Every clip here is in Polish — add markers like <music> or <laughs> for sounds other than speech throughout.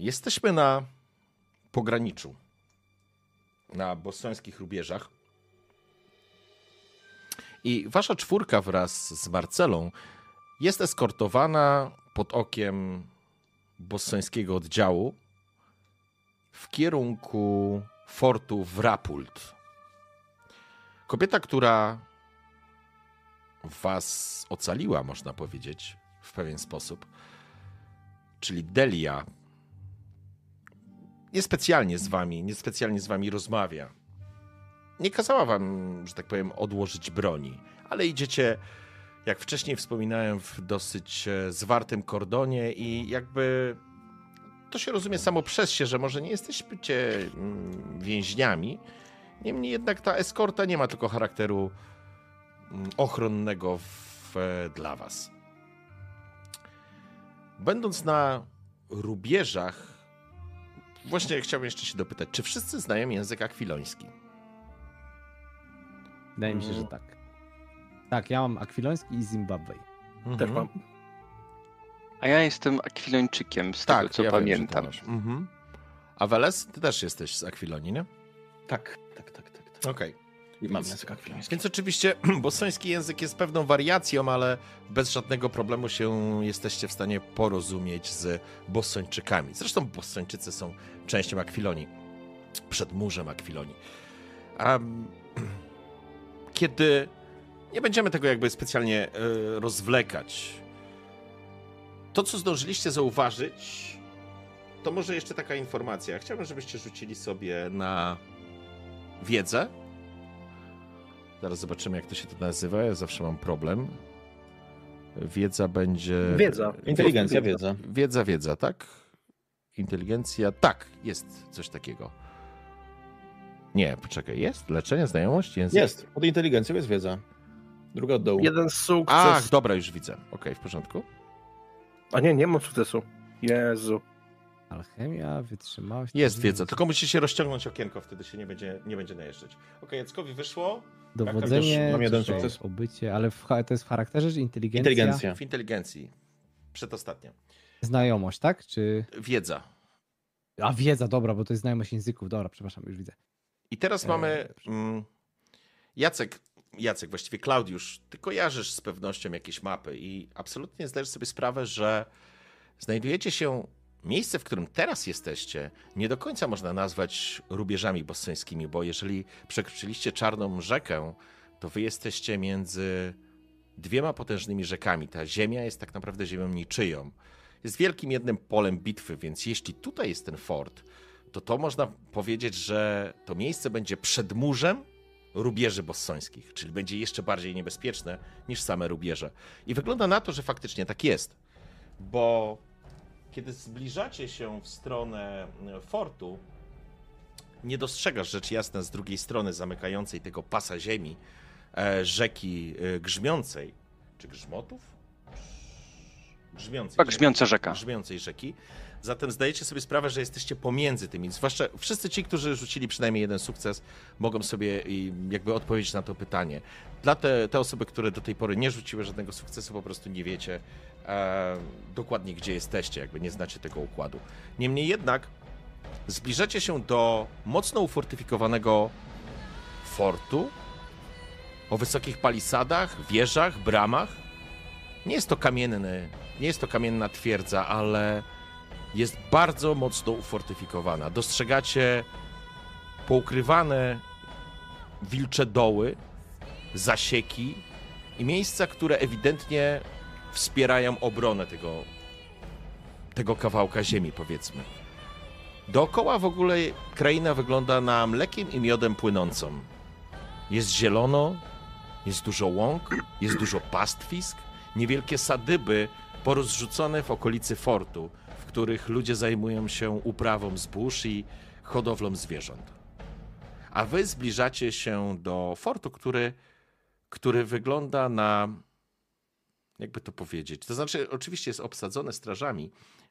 Jesteśmy na pograniczu, na bostońskich rubieżach. I wasza czwórka wraz z Marcelą jest eskortowana pod okiem bostońskiego oddziału w kierunku fortu Wrapult. Kobieta, która was ocaliła, można powiedzieć, w pewien sposób, czyli Delia, niespecjalnie z wami, niespecjalnie z wami rozmawia. Nie kazała wam, że tak powiem, odłożyć broni, ale idziecie, jak wcześniej wspominałem, w dosyć e, zwartym kordonie i jakby to się rozumie samo przez się, że może nie jesteście mm, więźniami, niemniej jednak ta eskorta nie ma tylko charakteru mm, ochronnego w, e, dla was. Będąc na rubieżach, właśnie chciałbym jeszcze się dopytać, czy wszyscy znają język akwiloński? Wydaje mi się, że tak. Tak, ja mam akwiloński i Zimbabwe. Też Mhm. mam. A ja jestem akwilończykiem, z tego co ja wiem, pamiętam. masz. Mhm. A Weles, ty też jesteś z Akwilonii, nie? Tak, tak, tak, tak. tak. Okej. I mam Więc- język akwiloński. Więc oczywiście <clears throat> bosoński język jest pewną wariacją, ale bez żadnego problemu się jesteście w stanie porozumieć z bosończykami. Zresztą bosończycy są częścią Akwilonii, przedmurzem Akwilonii. A <clears throat> kiedy nie będziemy tego jakby specjalnie e, rozwlekać, to co zdążyliście zauważyć, to może jeszcze taka informacja. Chciałbym, żebyście rzucili sobie na wiedzę. Zaraz zobaczymy, jak to się to nazywa. Ja zawsze mam problem. Wiedza będzie. Wiedza. Inteligencja, wiedza. Wiedza, wiedza, tak? Inteligencja, tak, jest coś takiego. Nie, poczekaj, jest? Leczenie, znajomość, język? Jest. Pod inteligencją jest wiedza. Druga od dołu. Jeden sukces. Ach, dobra, już widzę. Okej, w porządku. A nie, nie mam sukcesu. Jezu. Alchemia, wytrzymałość. Jest wiedza, tylko musicie rozciągnąć okienko, wtedy się nie będzie, nie będzie najeżdżać. Okej, Jackowi wyszło. Dowodzenie, Mam jeden sukces. obycie, ale w, to jest w charakterze, czy inteligencja? Inteligencja. W inteligencji. Przedostatnia. Znajomość, tak? Czy... Wiedza. A wiedza, dobra, bo to jest znajomość języków. Dobra, przepraszam, już widzę. I teraz mamy. Mm, Jacek, Jacek, właściwie Klaudiusz, ty kojarzysz z pewnością jakieś mapy i absolutnie zdajesz sobie sprawę, że znajdujecie się. Miejsce, w którym teraz jesteście, nie do końca można nazwać rubieżami bossońskimi, bo jeżeli przekroczyliście Czarną Rzekę, to wy jesteście między dwiema potężnymi rzekami. Ta ziemia jest tak naprawdę ziemią niczyją. Jest wielkim jednym polem bitwy, więc jeśli tutaj jest ten fort, to to można powiedzieć, że to miejsce będzie przedmurzem rubieży bossońskich, czyli będzie jeszcze bardziej niebezpieczne niż same rubieże. I wygląda na to, że faktycznie tak jest, bo kiedy zbliżacie się w stronę e, fortu, nie dostrzegasz rzecz jasna z drugiej strony zamykającej tego pasa ziemi e, rzeki e, grzmiącej, czy grzmotów? Grzmiącej. Tak, grzmiąca rzeka. grzmiącej rzeki. Zatem zdajecie sobie sprawę, że jesteście pomiędzy tymi. Zwłaszcza wszyscy ci, którzy rzucili przynajmniej jeden sukces, mogą sobie jakby odpowiedzieć na to pytanie. Dla te, te osoby, które do tej pory nie rzuciły żadnego sukcesu, po prostu nie wiecie e, dokładnie, gdzie jesteście, jakby nie znacie tego układu. Niemniej jednak zbliżacie się do mocno ufortyfikowanego fortu o wysokich palisadach, wieżach, bramach. Nie jest to kamienny, nie jest to kamienna twierdza, ale jest bardzo mocno ufortyfikowana. Dostrzegacie poukrywane wilcze doły, zasieki i miejsca, które ewidentnie wspierają obronę tego, tego kawałka ziemi, powiedzmy. Dookoła w ogóle kraina wygląda na mlekiem i miodem płynącą. Jest zielono, jest dużo łąk, jest dużo pastwisk, niewielkie sadyby porozrzucone w okolicy fortu, w których ludzie zajmują się uprawą zbóż i hodowlą zwierząt. A wy zbliżacie się do fortu, który, który wygląda na. Jakby to powiedzieć? To znaczy, oczywiście jest obsadzone strażami,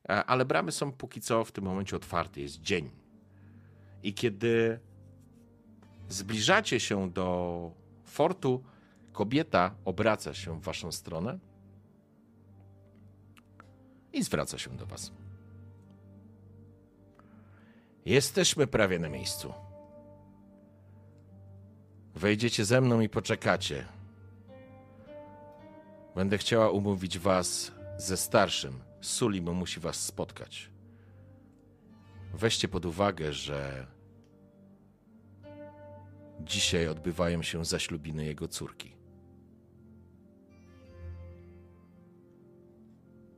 e, ale bramy są póki co w tym momencie otwarte. Jest dzień. I kiedy zbliżacie się do fortu, kobieta obraca się w waszą stronę i zwraca się do was. Jesteśmy prawie na miejscu. Wejdziecie ze mną i poczekacie. Będę chciała umówić was ze starszym. Sulim musi was spotkać. Weźcie pod uwagę, że dzisiaj odbywają się zaślubiny jego córki.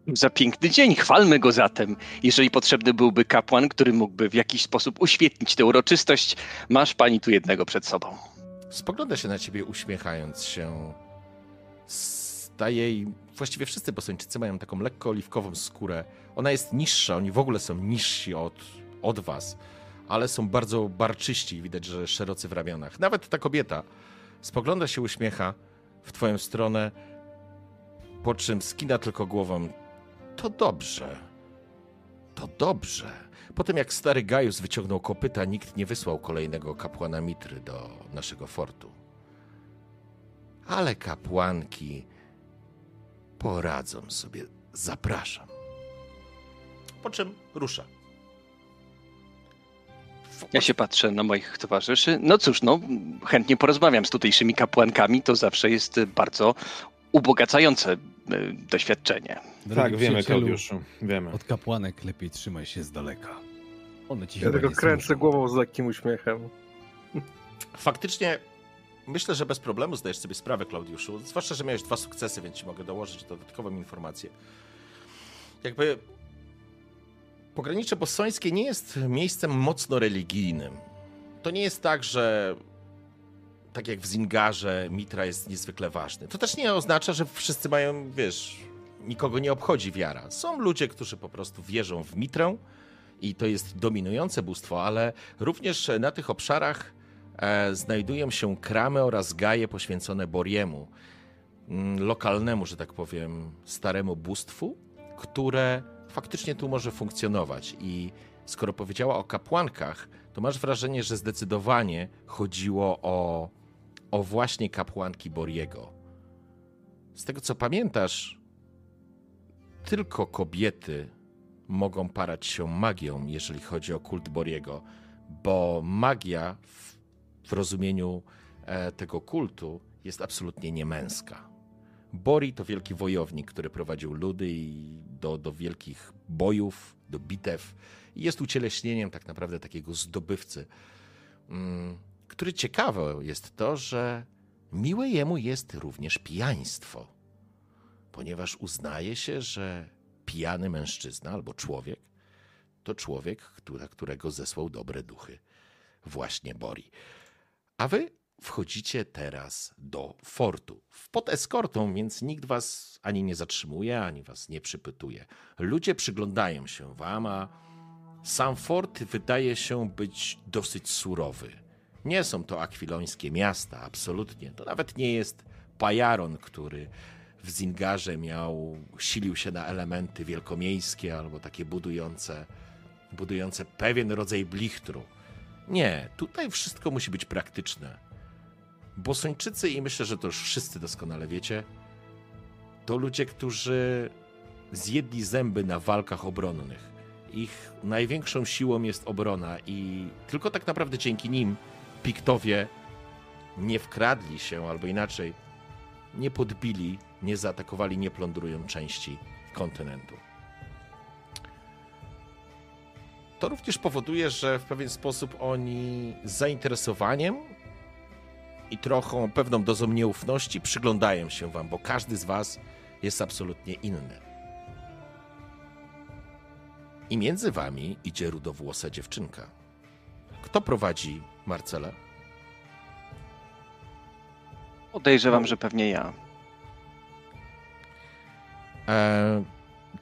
Za piękny dzień, chwalmy go zatem. Jeżeli potrzebny byłby kapłan, który mógłby w jakiś sposób uświetnić tę uroczystość, masz pani tu jednego przed sobą. Spogląda się na ciebie uśmiechając się. Staje jej. Właściwie wszyscy bosończycy mają taką lekko oliwkową skórę. Ona jest niższa, oni w ogóle są niżsi od, od was, ale są bardzo barczyści. Widać, że szerocy w ramionach. Nawet ta kobieta spogląda się, uśmiecha w twoją stronę, po czym skina tylko głową. To dobrze. To dobrze. Potem jak stary Gajus wyciągnął kopyta, nikt nie wysłał kolejnego kapłana Mitry do naszego fortu. Ale kapłanki poradzą sobie. Zapraszam. Po czym rusza. Ja się patrzę na moich towarzyszy. No cóż, no, chętnie porozmawiam z tutejszymi kapłankami. To zawsze jest bardzo ubogacające e, Tak, wiemy, Klaudiuszu, wiemy. Od kapłanek lepiej trzymaj się z daleka. One ci Ja tylko kręcę głową z lekkim uśmiechem. Faktycznie myślę, że bez problemu zdajesz sobie sprawę, Klaudiuszu. Zwłaszcza, że miałeś dwa sukcesy, więc ci mogę dołożyć dodatkową informację. Jakby pogranicze bosońskie nie jest miejscem mocno religijnym. To nie jest tak, że tak jak w Zingarze Mitra jest niezwykle ważny. To też nie oznacza, że wszyscy mają, wiesz, nikogo nie obchodzi wiara. Są ludzie, którzy po prostu wierzą w Mitrę i to jest dominujące bóstwo, ale również na tych obszarach e, znajdują się kramy oraz gaje poświęcone Boriemu, mm, lokalnemu, że tak powiem, staremu bóstwu, które faktycznie tu może funkcjonować. I skoro powiedziała o kapłankach, to masz wrażenie, że zdecydowanie chodziło o, o właśnie kapłanki Boriego. Z tego co pamiętasz, tylko kobiety mogą parać się magią, jeżeli chodzi o kult Boriego, bo magia w, w rozumieniu e, tego kultu jest absolutnie niemęska. Bori to wielki wojownik, który prowadził ludy do, do wielkich bojów, do bitew. I jest ucieleśnieniem tak naprawdę takiego zdobywcy, mm, który ciekawe jest to, że miłe jemu jest również pijaństwo, ponieważ uznaje się, że pijany mężczyzna albo człowiek to człowiek, która, którego zesłał dobre duchy. Właśnie Bori. A wy wchodzicie teraz do fortu. Pod eskortą, więc nikt was ani nie zatrzymuje, ani was nie przypytuje. Ludzie przyglądają się wam, a sam fort wydaje się być dosyć surowy. Nie są to akwilońskie miasta, absolutnie. To nawet nie jest Pajaron, który w Zingarze miał, silił się na elementy wielkomiejskie albo takie budujące, budujące pewien rodzaj blichtru. Nie, tutaj wszystko musi być praktyczne. Bosończycy, i myślę, że to już wszyscy doskonale wiecie, to ludzie, którzy zjedli zęby na walkach obronnych. Ich największą siłą jest obrona i tylko tak naprawdę dzięki nim Piktowie nie wkradli się, albo inaczej, nie podbili, nie zaatakowali, nie plądrują części kontynentu. To również powoduje, że w pewien sposób oni z zainteresowaniem i trochę pewną dozą nieufności przyglądają się wam, bo każdy z was jest absolutnie inny. I między wami idzie rudowłosa dziewczynka. Kto prowadzi Marcelę? Podejrzewam, że pewnie ja. E,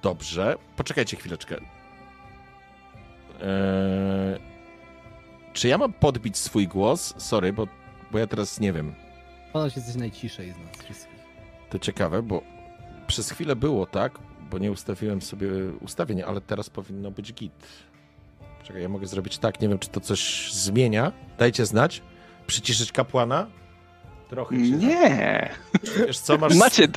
dobrze. Poczekajcie chwileczkę. Eee, czy ja mam podbić swój głos? Sorry, bo, bo ja teraz nie wiem. Ponoć jesteś najciszej z nas wszystkich. To ciekawe, bo przez chwilę było tak, bo nie ustawiłem sobie ustawień, ale teraz powinno być git. Czekaj, ja mogę zrobić tak, nie wiem, czy to coś zmienia. Dajcie znać. Przyciszyć kapłana? Trochę się... Nie. Wiesz co, masz... Macie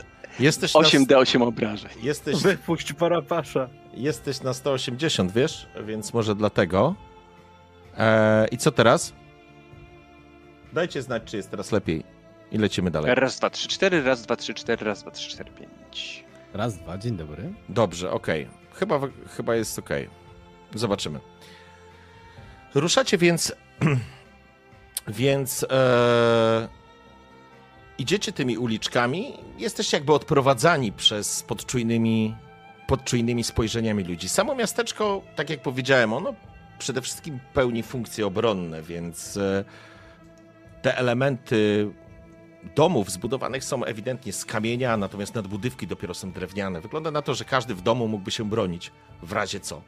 Jesteś na, 8D8 obrażeń. jesteś, Wypuść parapasza. jesteś na 180, wiesz? Więc może dlatego. Eee, I co teraz? Dajcie znać, czy jest teraz lepiej. I lecimy dalej. Raz, dwa, trzy, cztery, raz, dwa, trzy, cztery, raz, dwa, trzy, cztery, pięć. Raz, dwa, dzień dobry. Dobrze, okej. Chyba, chyba jest okej. Zobaczymy. Ruszacie więc. <clears throat> więc. E, idziecie tymi uliczkami. Jesteście jakby odprowadzani przez podczujnymi, podczujnymi spojrzeniami ludzi. Samo miasteczko, tak jak powiedziałem, ono przede wszystkim pełni funkcje obronne, więc e, te elementy domów zbudowanych są ewidentnie z kamienia, natomiast nadbudywki dopiero są drewniane. Wygląda na to, że każdy w domu mógłby się bronić w razie co.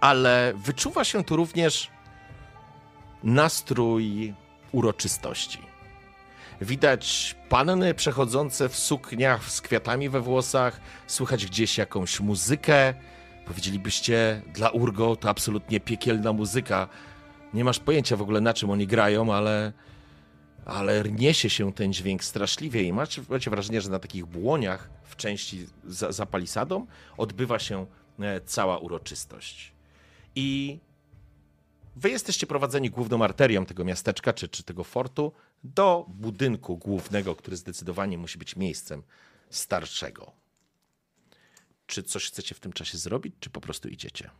Ale wyczuwa się tu również nastrój uroczystości. Widać panny przechodzące w sukniach z kwiatami we włosach, słychać gdzieś jakąś muzykę. Powiedzielibyście, dla Urgo to absolutnie piekielna muzyka. Nie masz pojęcia w ogóle na czym oni grają, ale ale niesie się ten dźwięk straszliwie i macie, macie wrażenie, że na takich błoniach w części za, za palisadą odbywa się e, cała uroczystość. I wy jesteście prowadzeni główną arterią tego miasteczka czy, czy tego fortu do budynku głównego, który zdecydowanie musi być miejscem starszego. Czy coś chcecie w tym czasie zrobić, czy po prostu idziecie?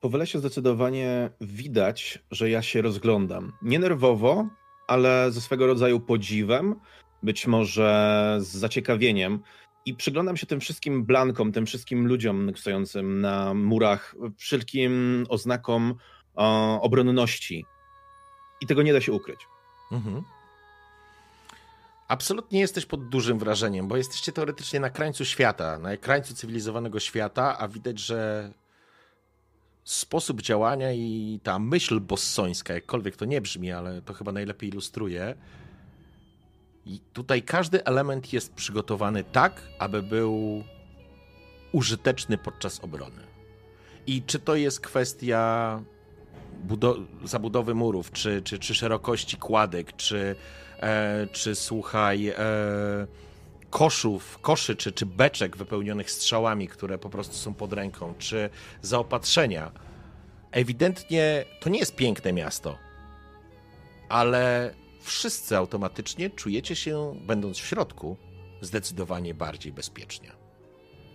Po wylesie zdecydowanie widać, że ja się rozglądam. Nie nerwowo, ale ze swego rodzaju podziwem, być może z zaciekawieniem. I przyglądam się tym wszystkim blankom, tym wszystkim ludziom stojącym na murach, wszelkim oznakom o, obronności. I tego nie da się ukryć. Mhm. Absolutnie jesteś pod dużym wrażeniem, bo jesteście teoretycznie na krańcu świata, na krańcu cywilizowanego świata, a widać, że sposób działania i ta myśl bossońska, jakkolwiek to nie brzmi, ale to chyba najlepiej ilustruje. I tutaj każdy element jest przygotowany tak, aby był użyteczny podczas obrony. I czy to jest kwestia zabudowy murów, czy, czy, czy szerokości kładek, czy, e, czy słuchaj, e, koszów, koszy czy, czy beczek wypełnionych strzałami, które po prostu są pod ręką, czy zaopatrzenia. Ewidentnie to nie jest piękne miasto, ale wszyscy automatycznie czujecie się, będąc w środku, zdecydowanie bardziej bezpiecznie.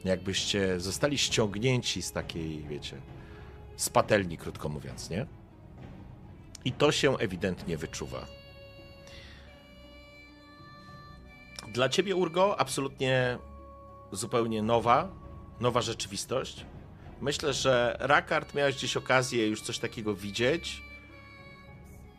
Jakbyście zostali ściągnięci z takiej, wiecie, z patelni, krótko mówiąc, nie? I to się ewidentnie wyczuwa. Dla ciebie, Urgo, absolutnie zupełnie nowa, nowa rzeczywistość. Myślę, że Rakard miałeś gdzieś okazję już coś takiego widzieć,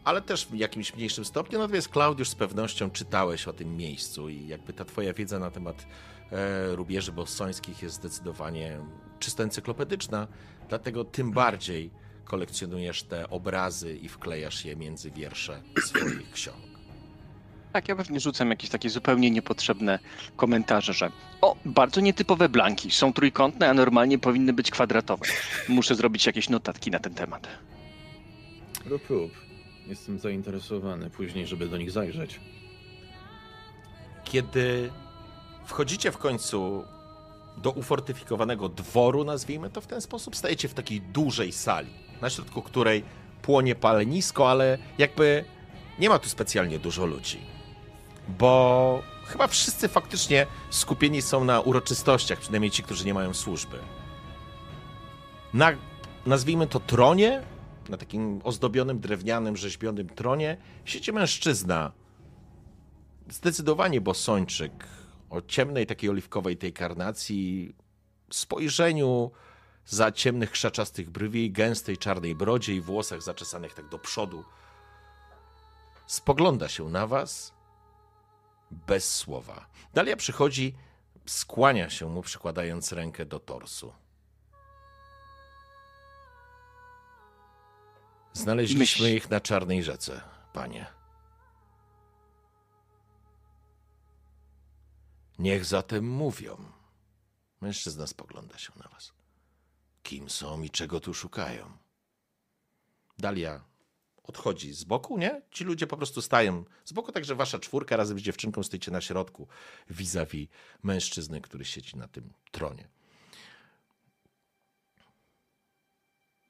ale też w jakimś mniejszym stopniu. Natomiast Klaudiusz z pewnością czytałeś o tym miejscu i jakby ta twoja wiedza na temat e, rubieży bossońskich jest zdecydowanie czysto encyklopedyczna, dlatego tym bardziej kolekcjonujesz te obrazy i wklejasz je między wiersze swoich ksiąg. Tak, ja pewnie rzucam jakieś takie zupełnie niepotrzebne komentarze, że o, bardzo nietypowe blanki, są trójkątne, a normalnie powinny być kwadratowe. Muszę zrobić jakieś notatki na ten temat. Rób, rób. Jestem zainteresowany później, żeby do nich zajrzeć. Kiedy wchodzicie w końcu do ufortyfikowanego dworu, nazwijmy to w ten sposób, stajecie w takiej dużej sali, na środku której płonie palenisko, ale jakby nie ma tu specjalnie dużo ludzi bo chyba wszyscy faktycznie skupieni są na uroczystościach, przynajmniej ci, którzy nie mają służby. Na, nazwijmy to tronie, na takim ozdobionym, drewnianym, rzeźbionym tronie, siedzi mężczyzna, zdecydowanie bosończyk, o ciemnej, takiej oliwkowej tej karnacji, spojrzeniu za ciemnych, krzaczastych brwi, gęstej, czarnej brodzie i włosach zaczesanych tak do przodu. Spogląda się na was bez słowa. Dalia przychodzi, skłania się mu, przykładając rękę do torsu. Znaleźliśmy Myśl... ich na czarnej rzece, panie. Niech zatem mówią. Mężczyzna spogląda się na was. Kim są i czego tu szukają? Dalia odchodzi z boku, nie? Ci ludzie po prostu stają z boku, także wasza czwórka razem z dziewczynką stoicie na środku vis-a-vis mężczyzny, który siedzi na tym tronie.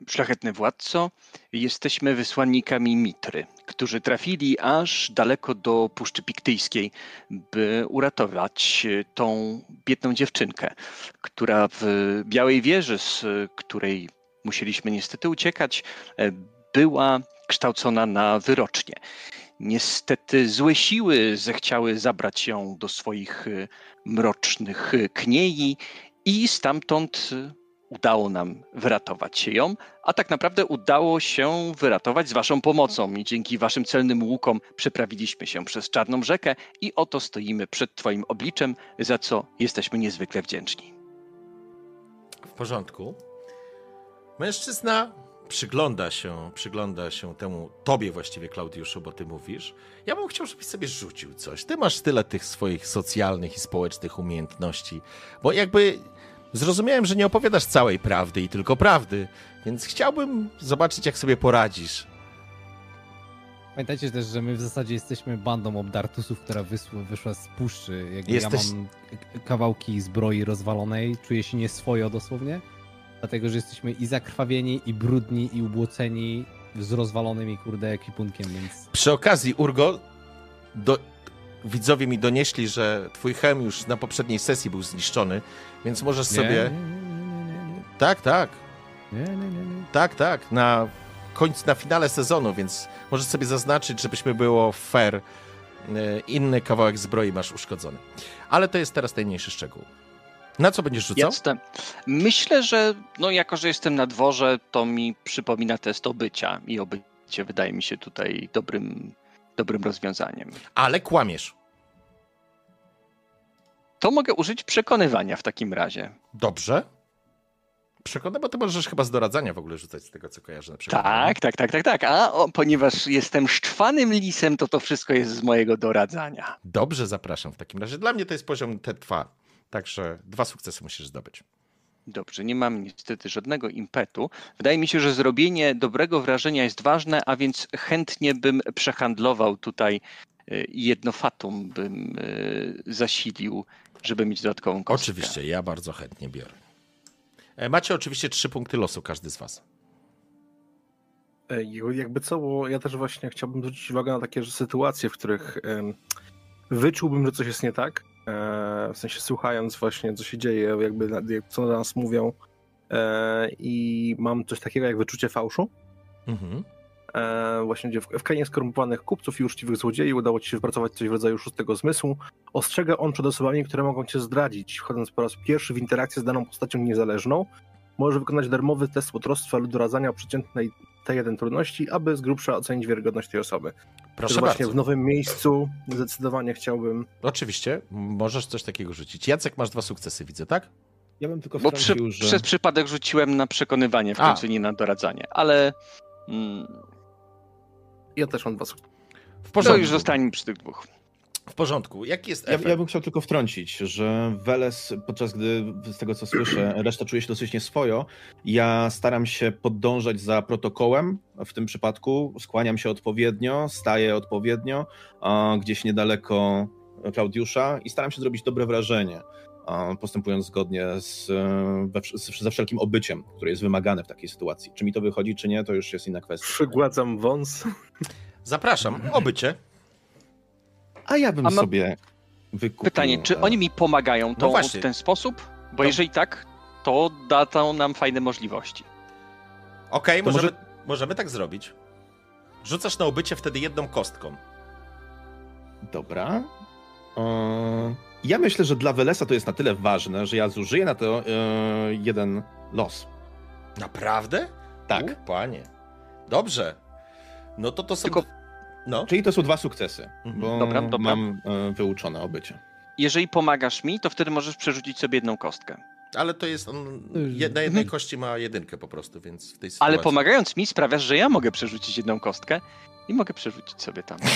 Szlachetny władco, jesteśmy wysłannikami Mitry, którzy trafili aż daleko do Puszczy Piktyjskiej, by uratować e, tą biedną dziewczynkę, która w Białej Wieży, z której musieliśmy niestety uciekać, e, była kształcona na wyrocznie. Niestety złe siły zechciały zabrać ją do swoich e, mrocznych kniei i stamtąd udało nam wyratować ją, a tak naprawdę udało się wyratować z waszą pomocą i dzięki waszym celnym łukom przeprawiliśmy się przez Czarną Rzekę i oto stoimy przed twoim obliczem, za co jesteśmy niezwykle wdzięczni. W porządku. Mężczyzna przygląda się, przygląda się temu, tobie właściwie, Klaudiuszu, bo ty mówisz. Ja bym chciał, żebyś sobie rzucił coś. Ty masz tyle tych swoich socjalnych i społecznych umiejętności, bo jakby zrozumiałem, że nie opowiadasz całej prawdy i tylko prawdy, więc chciałbym zobaczyć, jak sobie poradzisz. Pamiętajcie też, że my w zasadzie jesteśmy bandą obdartusów, która wysł- wyszła z puszczy. Jakby Jesteś- Ja mam kawałki zbroi rozwalonej, czuję się nieswojo dosłownie, dlatego że jesteśmy i zakrwawieni, i brudni, i ubłoceni z rozwalonymi, kurde, ekwipunkiem, więc... Przy okazji, Urgo, do... widzowie mi donieśli, że twój hem już na poprzedniej sesji był zniszczony, więc możesz sobie... Nie, nie, nie, Tak, tak. nie, nie, nie, nie, nie. Tak, tak, na końcu, na finale sezonu, więc możesz sobie zaznaczyć, żebyśmy było fair. e, Inny kawałek zbroi masz uszkodzony. Ale to jest teraz najmniejszy szczegół. Na co będziesz rzucał? Jasne. Myślę, że no jako, że jestem na dworze, to mi przypomina test obycia i obycie wydaje mi się tutaj dobrym, dobrym rozwiązaniem. Ale kłamiesz. To mogę użyć przekonywania w takim razie. Dobrze. Przekonam, bo ty możesz chyba z doradzania w ogóle rzucać z tego, co kojarzę na przykład. Tak, tak, tak, tak, tak. A o, ponieważ jestem szczwanym lisem, to to wszystko jest z mojego doradzania. Dobrze, zapraszam w takim razie. Dla mnie to jest poziom T2, także dwa sukcesy musisz zdobyć. Dobrze, nie mam niestety żadnego impetu. Wydaje mi się, że zrobienie dobrego wrażenia jest ważne, a więc chętnie bym przehandlował tutaj y, jedno fatum, bym y, zasilił, żeby mieć dodatkową kostkę. Oczywiście, ja bardzo chętnie biorę. E, Macie oczywiście trzy punkty losu, każdy z was. Ej, Jakby co, bo ja też właśnie chciałbym zwrócić uwagę na takie sytuacje, w których wyczułbym, że coś jest nie tak. E, w sensie słuchając właśnie, co się dzieje, jakby co na nas mówią. E, I mam coś takiego jak wyczucie fałszu. Mhm. E, właśnie gdzie w, w krainie skorumpowanych kupców i uczciwych złodziei udało ci się wypracować coś w rodzaju szóstego zmysłu. Ostrzega on przed osobami, które mogą cię zdradzić, wchodząc po raz pierwszy w interakcję z daną postacią niezależną. Możesz wykonać darmowy test łotrostwa lub doradzania o przeciętnej T1 trudności, aby z grubsza ocenić wiarygodność tej osoby. Proszę Też właśnie bardzo. w nowym miejscu zdecydowanie chciałbym. Oczywiście, możesz coś takiego rzucić. Jacek, masz dwa sukcesy, widzę, tak? Ja bym tylko Bo przy, że... przez przypadek rzuciłem na przekonywanie, w A. końcu nie na doradzanie, ale mm, Ja też mam dwa sukcesy. W to porządku. już zostańmy przy tych dwóch. W porządku. Jaki jest Ja, efekt? ja bym chciał tylko wtrącić, że Weles, podczas gdy z tego co słyszę, <clears throat> reszta czuje się dosyć nieswojo, ja staram się podążać za protokołem. W tym przypadku skłaniam się odpowiednio, staję odpowiednio, a gdzieś niedaleko Klaudiusza i staram się zrobić dobre wrażenie, postępując zgodnie z, e, ze wszelkim obyciem, które jest wymagane w takiej sytuacji. Czy mi to wychodzi, czy nie, to już jest inna kwestia. Przygładzam wąs. Zapraszam, obycie. A ja bym A mam- sobie wykupił... Pytanie, czy oni mi pomagają to No właśnie. w ten sposób? Bo To- jeżeli tak, to da to nam fajne możliwości. Okej, To możemy, może- możemy tak zrobić. Rzucasz na obycie wtedy jedną kostką. Dobra. E, Ja myślę, że dla Welesa to jest na tyle ważne, że ja zużyję na to e, jeden los. Naprawdę? Tak. U, panie. Dobrze. No to to są... Tylko- No. Czyli to są dwa sukcesy, Mhm. bo Dobra, dobra. mam e, wyuczone obycie. Jeżeli pomagasz mi, to wtedy możesz przerzucić sobie jedną kostkę. Ale to jest on. Na jednej kości ma jedynkę po prostu, więc w tej sytuacji. Ale pomagając mi sprawiasz, że ja mogę przerzucić jedną kostkę i mogę przerzucić sobie tam. <laughs>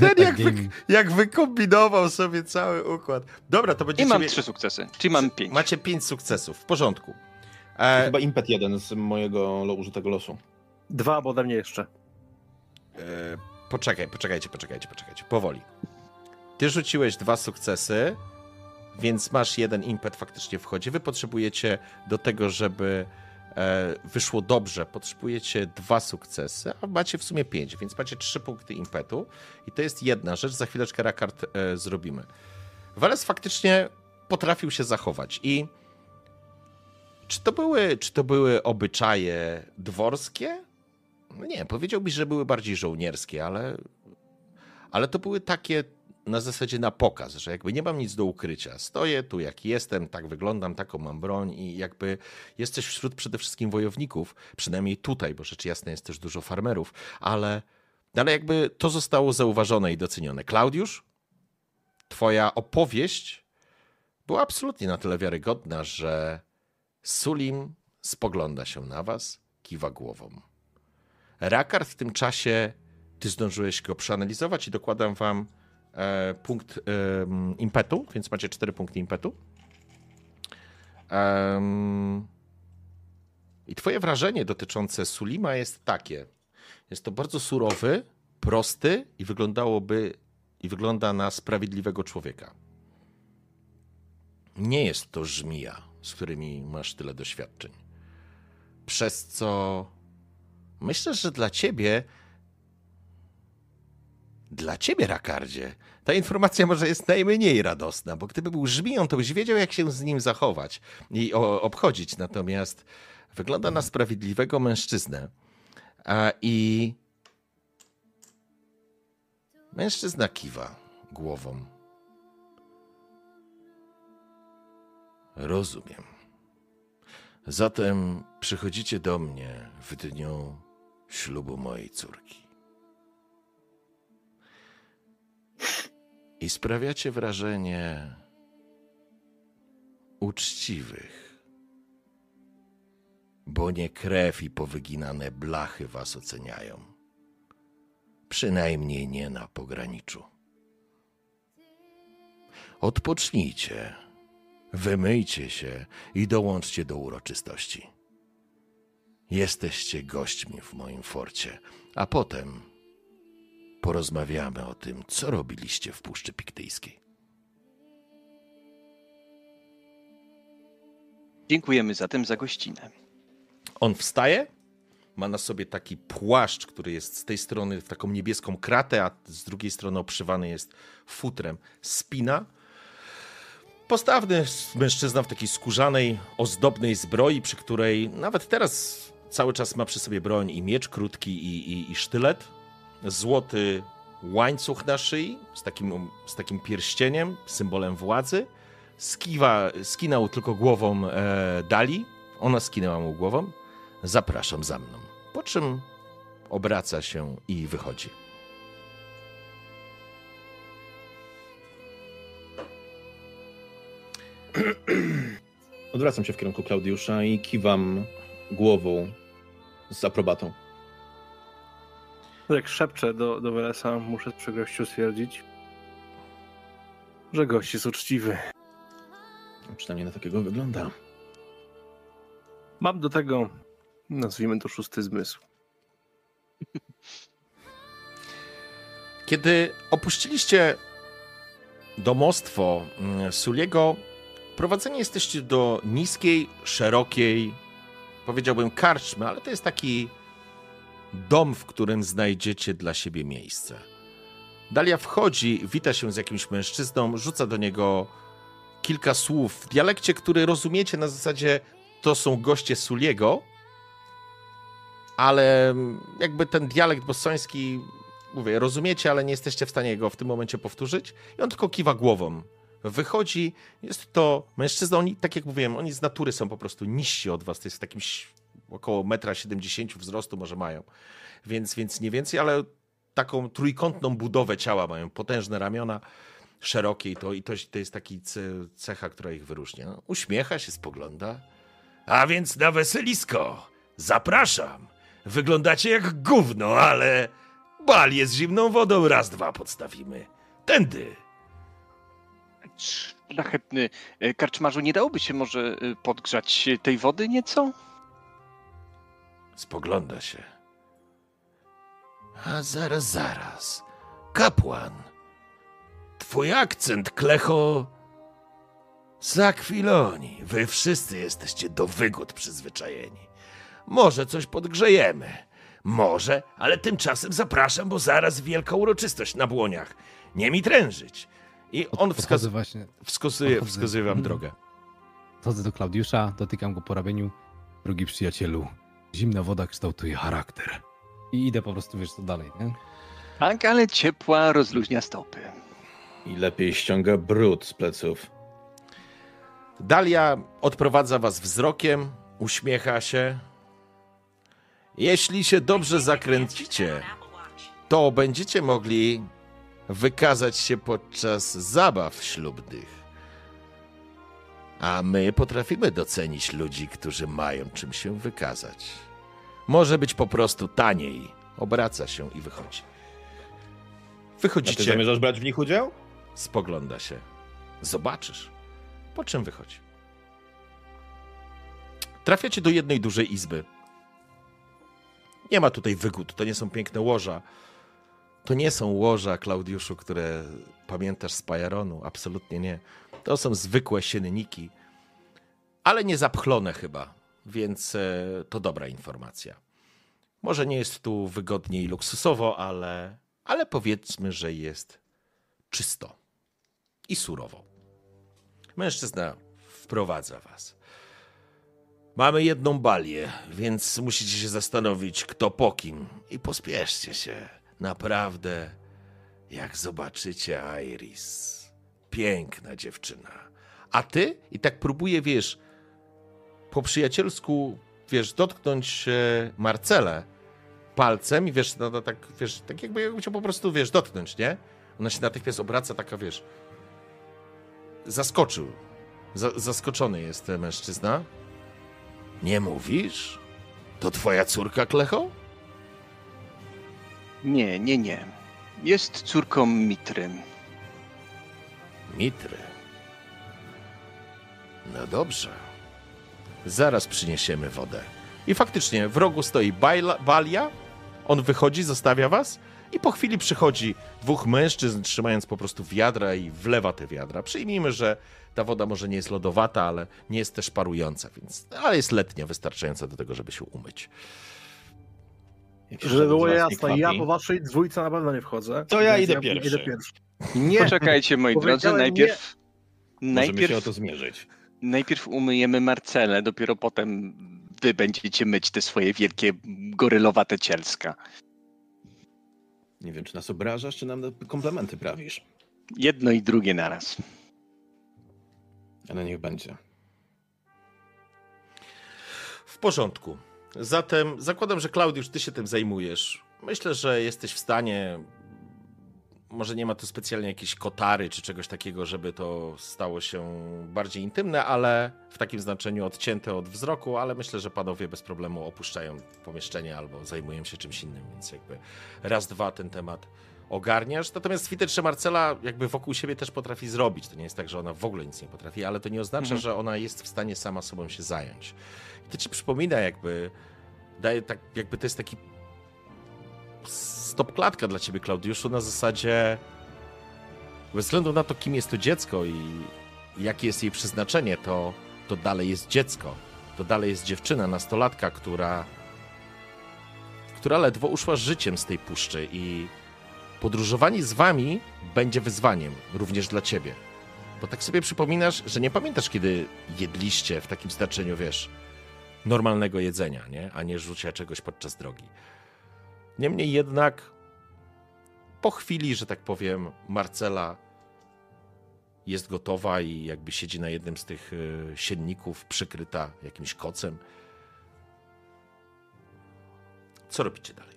Ten jak, wy, jak wykombinował sobie cały układ. Dobra, to I będziecie. mam trzy sukcesy, czyli mam pięć. Macie pięć sukcesów, w porządku. To E, Chyba impet jeden z mojego użytego losu. Dwa, bo ode mnie jeszcze. e, poczekaj, poczekajcie, poczekajcie, poczekajcie. Powoli. Ty rzuciłeś dwa sukcesy, więc masz jeden impet faktycznie wchodzi. Wy potrzebujecie do tego, żeby wyszło dobrze, potrzebujecie dwa sukcesy, a macie w sumie pięć, więc macie trzy punkty impetu. I to jest jedna rzecz, za chwileczkę Rakard e, zrobimy. Wales faktycznie potrafił się zachować i czy to były, czy to były obyczaje dworskie? No nie, powiedziałbyś, że były bardziej żołnierskie, ale, ale to były takie na zasadzie na pokaz, że jakby nie mam nic do ukrycia. Stoję tu jak jestem, tak wyglądam, taką mam broń i jakby jesteś wśród przede wszystkim wojowników, przynajmniej tutaj, bo rzecz jasna jest też dużo farmerów, ale, ale jakby to zostało zauważone i docenione. Klaudiusz, twoja opowieść była absolutnie na tyle wiarygodna, że Sulim spogląda się na was, kiwa głową. Rakard w tym czasie, ty zdążyłeś go przeanalizować i dokładam wam punkt em, impetu, więc macie cztery punkty impetu. I twoje wrażenie dotyczące Sulima jest takie. Jest to bardzo surowy, prosty i wyglądałoby i wygląda na sprawiedliwego człowieka. Nie jest to żmija, z którymi masz tyle doświadczeń. Przez co myślę, że dla ciebie, dla ciebie, Rakardzie, ta informacja może jest najmniej radosna, bo gdyby był żmiją, to byś wiedział, jak się z nim zachować i obchodzić. Natomiast wygląda na sprawiedliwego mężczyznę. A, I mężczyzna kiwa głową. Rozumiem. Zatem przychodzicie do mnie w dniu ślubu mojej córki. I sprawiacie wrażenie uczciwych, bo nie krew i powyginane blachy was oceniają. Przynajmniej nie na pograniczu. Odpocznijcie. Wymyjcie się i dołączcie do uroczystości. Jesteście gośćmi w moim forcie, a potem porozmawiamy o tym, co robiliście w Puszczy Piktyjskiej. Dziękujemy zatem za gościnę. On wstaje, ma na sobie taki płaszcz, który jest z tej strony w taką niebieską kratę, a z drugiej strony obszywany jest futrem. Spina. Postawny mężczyzna w takiej skórzanej, ozdobnej zbroi, przy której nawet teraz cały czas ma przy sobie broń i miecz krótki i, i, i sztylet. Złoty łańcuch na szyi z takim, z takim pierścieniem, symbolem władzy. Skiwa, skinął tylko głową e, Dali. Ona skinęła mu głową. Zapraszam za mną. Po czym obraca się i wychodzi. Odwracam się w kierunku Klaudiusza i kiwam głową z aprobatą. Jak szepczę do, do Welesa, muszę z przykrością stwierdzić, że gość jest uczciwy. Przynajmniej na takiego wygląda. Mam do tego, nazwijmy to szósty zmysł. <laughs> Kiedy opuściliście domostwo mm, Suliego, prowadzeni jesteście do niskiej, szerokiej, powiedziałbym karczmy, ale to jest taki dom, w którym znajdziecie dla siebie miejsce. Dalia wchodzi, wita się z jakimś mężczyzną, rzuca do niego kilka słów w dialekcie, który rozumiecie na zasadzie to są goście Suliego, ale jakby ten dialekt bosoński, mówię, rozumiecie, ale nie jesteście w stanie go w tym momencie powtórzyć. I on tylko kiwa głową. Wychodzi, jest to mężczyzna, oni, tak jak mówiłem, oni z natury są po prostu niżsi od was, to jest takim ś- około 1,70 m wzrostu może mają, więc, więc nie więcej, ale taką trójkątną budowę ciała mają, potężne ramiona. szerokie i to, i to, to jest taki ce- cecha, która ich wyróżnia. No, uśmiecha się, spogląda. A więc na weselisko. Zapraszam. Wyglądacie jak gówno, ale balię z zimną wodą raz, dwa podstawimy. Tędy. Szlachetny e, karczmarzu, nie dałoby się może e, podgrzać tej wody nieco? Spogląda się. A zaraz, zaraz. Kapłan. Twój akcent, Klecho. Z Akwilonii. Wy wszyscy jesteście do wygód przyzwyczajeni. Może coś podgrzejemy. Może, ale tymczasem zapraszam, bo zaraz wielka uroczystość na błoniach. Nie mi trężyć. I on Podchodzę wskaz właśnie, wskazuje, wskazuje wam Mhm. drogę. podchodzę do Klaudiusza, dotykam go po ramieniu. Drogi przyjacielu, zimna woda kształtuje charakter. I idę po prostu, wiesz co dalej, nie? Tak, ale ciepła rozluźnia stopy. I lepiej ściąga brud z pleców. Dalia odprowadza was wzrokiem, uśmiecha się. Jeśli się dobrze zakręcicie, to będziecie mogli wykazać się podczas zabaw ślubnych. A my potrafimy docenić ludzi, którzy mają czym się wykazać. Może być po prostu taniej. Obraca się i wychodzi. A ty Wychodzicie, zamierzasz brać w nich udział? spogląda się. Zobaczysz. Po czym wychodzi? Trafiacie do jednej dużej izby. Nie ma tutaj wygód, to nie są piękne łoża. To nie są łoża, Klaudiuszu, które pamiętasz z Pajaronu. Absolutnie nie. To są zwykłe sienniki, ale nie zapchlone chyba, więc e, to dobra informacja. Może nie jest tu wygodnie i luksusowo, ale, ale powiedzmy, że jest czysto i surowo. Mężczyzna wprowadza was. Mamy jedną balię, więc musicie się zastanowić, kto po kim. I pospieszcie się. Naprawdę, jak zobaczycie Iris. Piękna dziewczyna. A ty? I tak próbuje, wiesz, po przyjacielsku, wiesz, dotknąć e, Marcelę palcem i wiesz, no, no tak, wiesz, tak jakby jakby chciał po prostu, wiesz, dotknąć, nie? Ona się natychmiast obraca, taka, wiesz, zaskoczył. Za, zaskoczony jest ten mężczyzna. Nie mówisz? To twoja córka, Klecho? Nie, nie, nie. Jest córką Mitry. Mitry. No dobrze. Zaraz przyniesiemy wodę. I faktycznie w rogu stoi Bajla, Balia. On wychodzi, zostawia was. I po chwili przychodzi dwóch mężczyzn, trzymając po prostu wiadra i wlewa te wiadra. Przyjmijmy, że ta woda może nie jest lodowata, ale nie jest też parująca, więc ale jest letnia, wystarczająca do tego, żeby się umyć. Żeby było jasne, ja po waszej dwójce na pewno nie wchodzę. To ja idę pierwszy. Idę pierwszy. Nie, Poczekajcie, moi drodzy, Powiedziałem najpierw... Możemy się o Najpierw, to zmierzyć. najpierw umyjemy Marcelę, dopiero potem wy będziecie myć te swoje wielkie gorylowate cielska. Nie wiem, czy nas obrażasz, czy nam komplementy prawisz. Jedno i drugie naraz. Ale niech będzie. W porządku. Zatem zakładam, że Klaudiusz, ty się tym zajmujesz. Myślę, że jesteś w stanie. Może nie ma tu specjalnie jakiejś kotary czy czegoś takiego, żeby to stało się bardziej intymne, ale w takim znaczeniu odcięte od wzroku, ale myślę, że panowie bez problemu opuszczają pomieszczenie albo zajmują się czymś innym, więc jakby raz, dwa ten temat ogarniasz. Natomiast że Marcela jakby wokół siebie też potrafi zrobić. To nie jest tak, że ona w ogóle nic nie potrafi, ale to nie oznacza, Mhm. że ona jest w stanie sama sobą się zająć. I to ci przypomina jakby, daje tak, jakby to jest taki stop klatka dla ciebie, Klaudiuszu, na zasadzie bez względu na to, kim jest to dziecko i jakie jest jej przeznaczenie, to, to dalej jest dziecko. To dalej jest dziewczyna, nastolatka, która która ledwo uszła życiem z tej puszczy i podróżowanie z wami będzie wyzwaniem również dla ciebie. Bo tak sobie przypominasz, że nie pamiętasz, kiedy jedliście w takim znaczeniu, wiesz, normalnego jedzenia, nie? a nie rzucia czegoś podczas drogi. Niemniej jednak, po chwili, że tak powiem, Marcela jest gotowa i jakby siedzi na jednym z tych y, sienników, przykryta jakimś kocem. Co robicie dalej?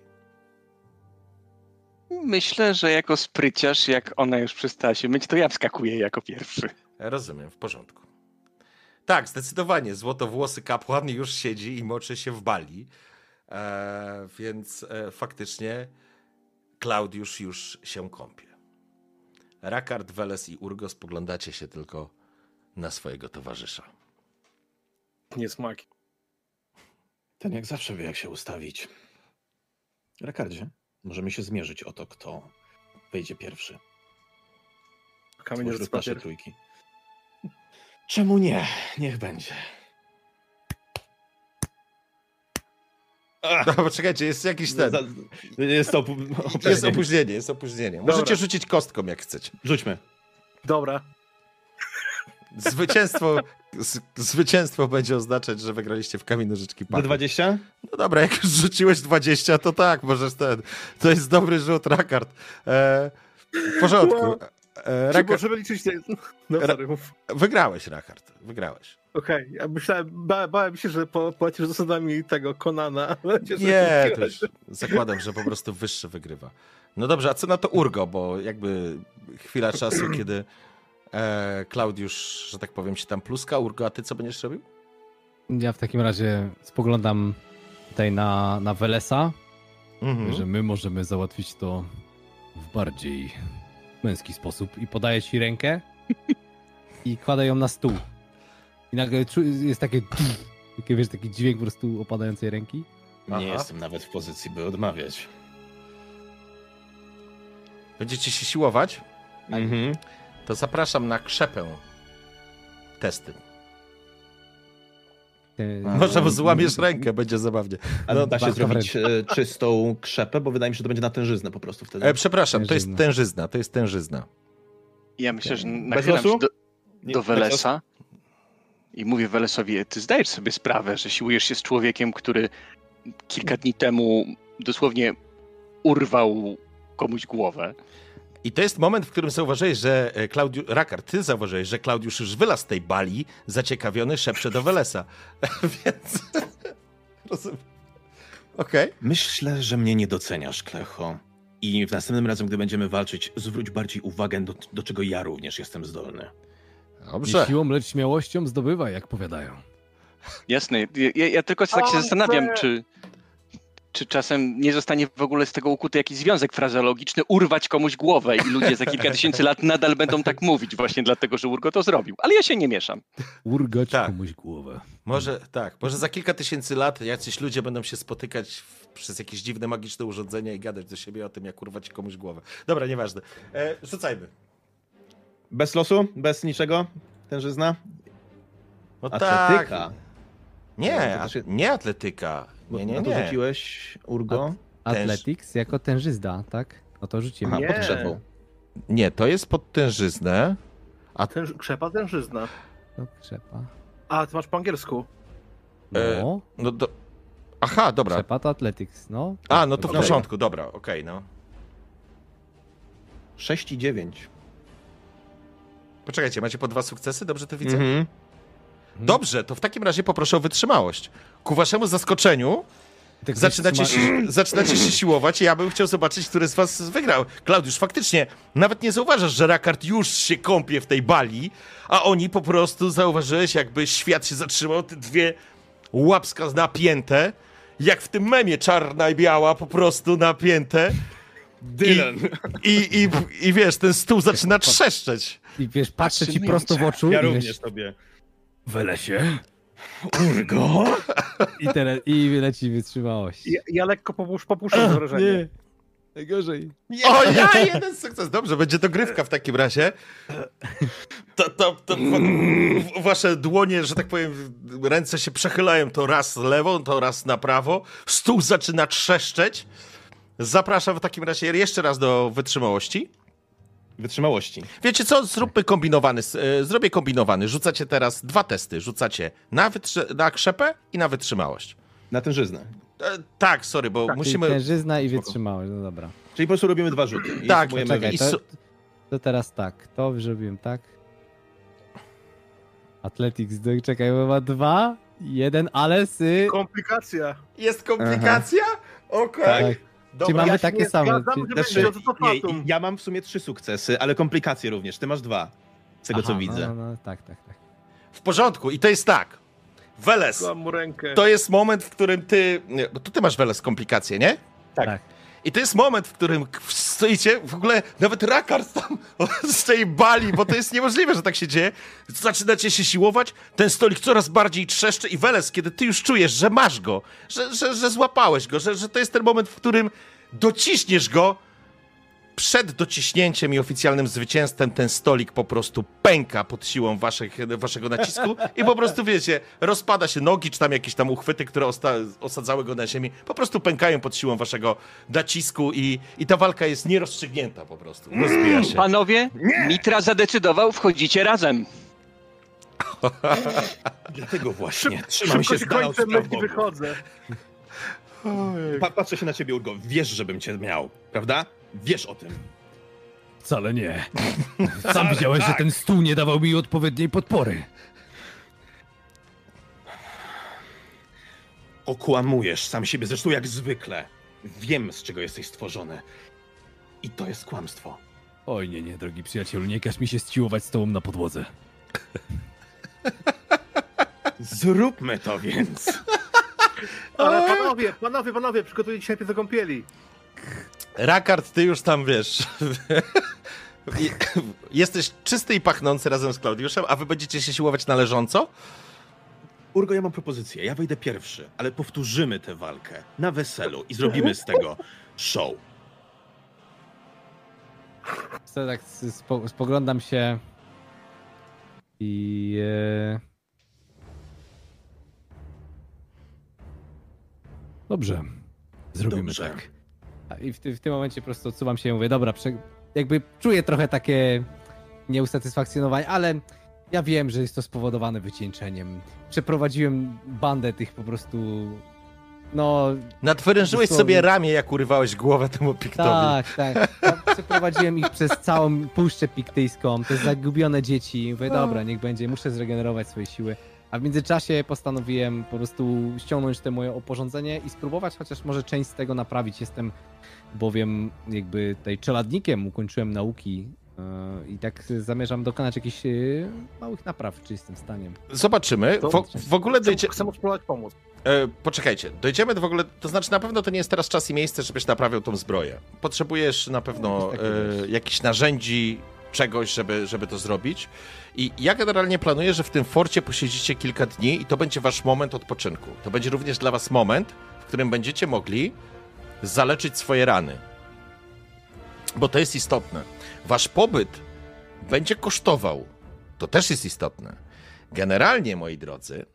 Myślę, że jako spryciarz, jak ona już przestała się myć, to ja wskakuję jako pierwszy. Rozumiem, w porządku. Tak, zdecydowanie. Złotowłosy kapłan już siedzi i moczy się w bali. E, więc e, faktycznie Klaudiusz już się kąpie. Rakard, Weles i Urgo spoglądacie się tylko na swojego towarzysza. Nie smaki. Ten jak zawsze wie, jak się ustawić. Rakardzie, możemy się zmierzyć o to, kto wejdzie pierwszy. Kamień papier. trójki. Czemu nie? Niech będzie. No, poczekajcie, jest jakiś ten. Jest to opu- Jest opóźnienie. opóźnienie, jest opóźnienie. Dobra. Możecie rzucić kostką, jak chcecie. Rzućmy. Dobra. Zwycięstwo, z, zwycięstwo będzie oznaczać, że wygraliście w kamień nożyczki Do 20? No dobra, jak już rzuciłeś 20, to tak, możesz ten. To jest dobry rzut, Rakard. E, w porządku. Wow. E, Czy Rakard, możemy liczyć... No, Ra- wygrałeś, Rakard. Wygrałeś. Okej, ja myślałem, ba, bałem się, że po, polecisz zasadami tego Konana, <laughs> ale cię Nie, to zaskoczyłeś. już zakładam, że po prostu wyższy wygrywa. No dobrze, a co na to Urgo, bo jakby chwila czasu, <clears throat> kiedy e, Klaudiusz, że tak powiem, się tam pluska, Urgo, a ty co będziesz robił? Ja w takim razie spoglądam tutaj na, na Welesa, Mhm. że my możemy załatwić to w bardziej męski sposób i podaję ci rękę <laughs> i kładę ją na stół. I nagle jest takie, <laughs> takie wiesz, taki dźwięk po prostu opadającej ręki. Nie Aha. jestem nawet w pozycji, by odmawiać. Będziecie się siłować? Mhm. To zapraszam na krzepę testy. E, Może mu złamiesz rękę, będzie zabawnie. A No, da się zrobić e, czystą krzepę, bo wydaje mi się, że to będzie na tężyznę po prostu wtedy. E, przepraszam, to jest Tężyzna. tężyzna, to jest tężyzna. Ja myślę, że nachylam się do, do Welesa i mówię Welesowi, ty zdajesz sobie sprawę, że siłujesz się z człowiekiem, który kilka dni temu dosłownie urwał komuś głowę. I to jest moment, w którym zauważyłeś, że e, Klaudiu... Rakar, ty zauważyłeś, że Klaudiusz już wylazł z tej bali, zaciekawiony szepcze do Welesa. <laughs> Więc... <laughs> Rozumiem. Okej. Myślę, że mnie nie doceniasz, Klecho. I w następnym razem, gdy będziemy walczyć, zwróć bardziej uwagę do, do czego ja również jestem zdolny. Nie Dobrze. siłą, lecz śmiałością zdobywa, jak powiadają. Jasne, ja, ja tylko tak się zastanawiam, czy, czy czasem nie zostanie w ogóle z tego ukuty jakiś związek frazeologiczny, urwać komuś głowę i ludzie za kilka tysięcy lat nadal będą tak mówić właśnie dlatego, że Urgo to zrobił. Ale ja się nie mieszam. Urgać Tak. komuś głowę. Może tak, może za kilka tysięcy lat jacyś ludzie będą się spotykać w, przez jakieś dziwne, magiczne urządzenia i gadać do siebie o tym, jak urwać komuś głowę. Dobra, nieważne. E, rzucajmy. Bez losu? Bez niczego? Tężyzna? No Atletyka. tak. Nie, nie atletyka. Nie, nie, nie. rzuciłeś, Urgo? Athletics jako tężyzda, tak? No to rzucimy. Aha, Nie. pod krzepą. Nie, to jest pod tężyznę. Tęż, krzepa tężyzna. To krzepa. A, ty masz po angielsku. E, No, No do... Aha, dobra. krzepa to Athletics, no. A, no to w porządku, dobra, okej, no. 6 i 9. Poczekajcie, macie po dwa sukcesy? Dobrze to widzę? Mhm. Dobrze, to w takim razie poproszę o wytrzymałość. Ku waszemu zaskoczeniu Tak zaczynacie się, <clears throat> zaczynacie się siłować i ja bym chciał zobaczyć, który z was wygrał. Klaudiusz, faktycznie, nawet nie zauważasz, że Rakard już się kąpie w tej bali, a oni po prostu zauważyłeś, jakby świat się zatrzymał, te dwie łapska napięte, jak w tym memie czarna i biała, po prostu napięte. Dylan. I, i, i, I wiesz, ten stół zaczyna trzeszczeć. I wiesz, patrzę ci prosto w oczu Ja i również wiesz, tobie. W lesie. Urgo? I, teraz, i leci wytrzymałość. Ja, ja lekko popusz, popuszczam to wrażenie. najgorzej. O ja, jeden sukces. Dobrze, będzie dogrywka w takim razie. To, to, to wasze dłonie, że tak powiem, ręce się przechylają to raz lewą, to raz na prawo. Stół zaczyna trzeszczeć. Zapraszam w takim razie jeszcze raz do wytrzymałości. Wytrzymałości. Wiecie co? Zróbmy kombinowany. e, Zrobię kombinowany. Rzucacie teraz dwa testy. Rzucacie na, wytrzy- na krzepę i na wytrzymałość. Na tężyznę. E, tak, sorry, bo Tak, musimy. Tężyzna i wytrzymałość, no dobra. Czyli po prostu robimy dwa rzuty. I Tak, czekaj, to, to teraz tak, to zrobiłem tak. Athletics, czekaj, bo ma dwa, jeden, ale sy... Komplikacja. Jest komplikacja? Okej. Tak. Czyli mamy ja takie nie same. zgadzam, Czyli- Znaczy, będzie to nie, fatum. ja mam w sumie trzy sukcesy, ale komplikacje również. Ty masz dwa, z tego co Aha, widzę. No, no, no, tak, tak, tak. W porządku. I to jest tak. Weles, Dam mu rękę. to jest moment, w którym ty... Nie, bo to ty masz, Weles, komplikacje, nie? Tak. I to jest moment, w którym stoicie, w ogóle nawet Rakard tam <laughs> z tej bali, bo to jest niemożliwe, że tak się dzieje. Zaczynacie się siłować, ten stolik coraz bardziej trzeszczy i Weles, kiedy ty już czujesz, że masz go, że, że, że złapałeś go, że, że to jest ten moment, w którym dociśniesz go, przed dociśnięciem i oficjalnym zwycięstwem ten stolik po prostu pęka pod siłą waszych, waszego nacisku i po prostu, wiecie, rozpada się nogi, czy tam jakieś tam uchwyty, które osta- osadzały go na ziemi, po prostu pękają pod siłą waszego nacisku i, i ta walka jest nierozstrzygnięta po prostu. Rozbija się. Panowie, Mitra zadecydował, wchodzicie razem. <laughs> Dlatego właśnie trzymam Szybko się się kończę, myśli wychodzę. Pa patrzę się na ciebie, Urgo. Wiesz, żebym cię miał, prawda? Wiesz o tym. Wcale nie. <laughs> Sam widziałeś, że ten stół nie dawał mi odpowiedniej podpory. Okłamujesz sam siebie, zresztą jak zwykle. Wiem, z czego jesteś stworzony. I to jest kłamstwo. Oj, nie, nie, drogi przyjacielu, nie każ mi się ściłować z tobą na podłodze. <laughs> Zróbmy to więc. <laughs> Ale panowie, panowie, panowie, przygotujcie się najpierw do kąpieli. Rakard, ty już tam wiesz. <laughs> Jesteś czysty i pachnący razem z Klaudiuszem, a wy będziecie się siłować należąco? Urgo, ja mam propozycję. Ja wejdę pierwszy, ale powtórzymy tę walkę na weselu i zrobimy z tego show. Co tak spo, spoglądam się i... E... Dobrze, zrobimy Dobrze. tak. A I w, ty, w tym momencie po prostu odsuwam się i mówię, dobra, prze... jakby czuję trochę takie nieusatysfakcjonowanie, ale ja wiem, że jest to spowodowane wycieńczeniem. Przeprowadziłem bandę tych po prostu, no Nadwyrężyłeś Dosłownie. sobie ramię, jak urywałeś głowę temu piktowi. Tak, tak. Ja przeprowadziłem ich przez całą Puszczę Piktyjską, te zagubione dzieci. Mówię, dobra, niech będzie, muszę zregenerować swoje siły. A w międzyczasie postanowiłem po prostu ściągnąć te moje oporządzenie i spróbować chociaż może część z tego naprawić. Jestem bowiem jakby tutaj czeladnikiem, ukończyłem nauki yy, i tak zamierzam dokonać jakichś yy, małych napraw w czystym stanie. Zobaczymy. W, w ogóle dojdzie... Chcę, spróbować pomóc. E, poczekajcie, dojdziemy do w ogóle, to znaczy na pewno to nie jest teraz czas i miejsce, żebyś naprawiał tą zbroję. Potrzebujesz na pewno e, jakichś narzędzi, czegoś, żeby, żeby to zrobić. I ja generalnie planuję, że w tym forcie posiedzicie kilka dni i to będzie wasz moment odpoczynku. To będzie również dla was moment, w którym będziecie mogli zaleczyć swoje rany. Bo to jest istotne. Wasz pobyt będzie kosztował. To też jest istotne. Generalnie, moi drodzy,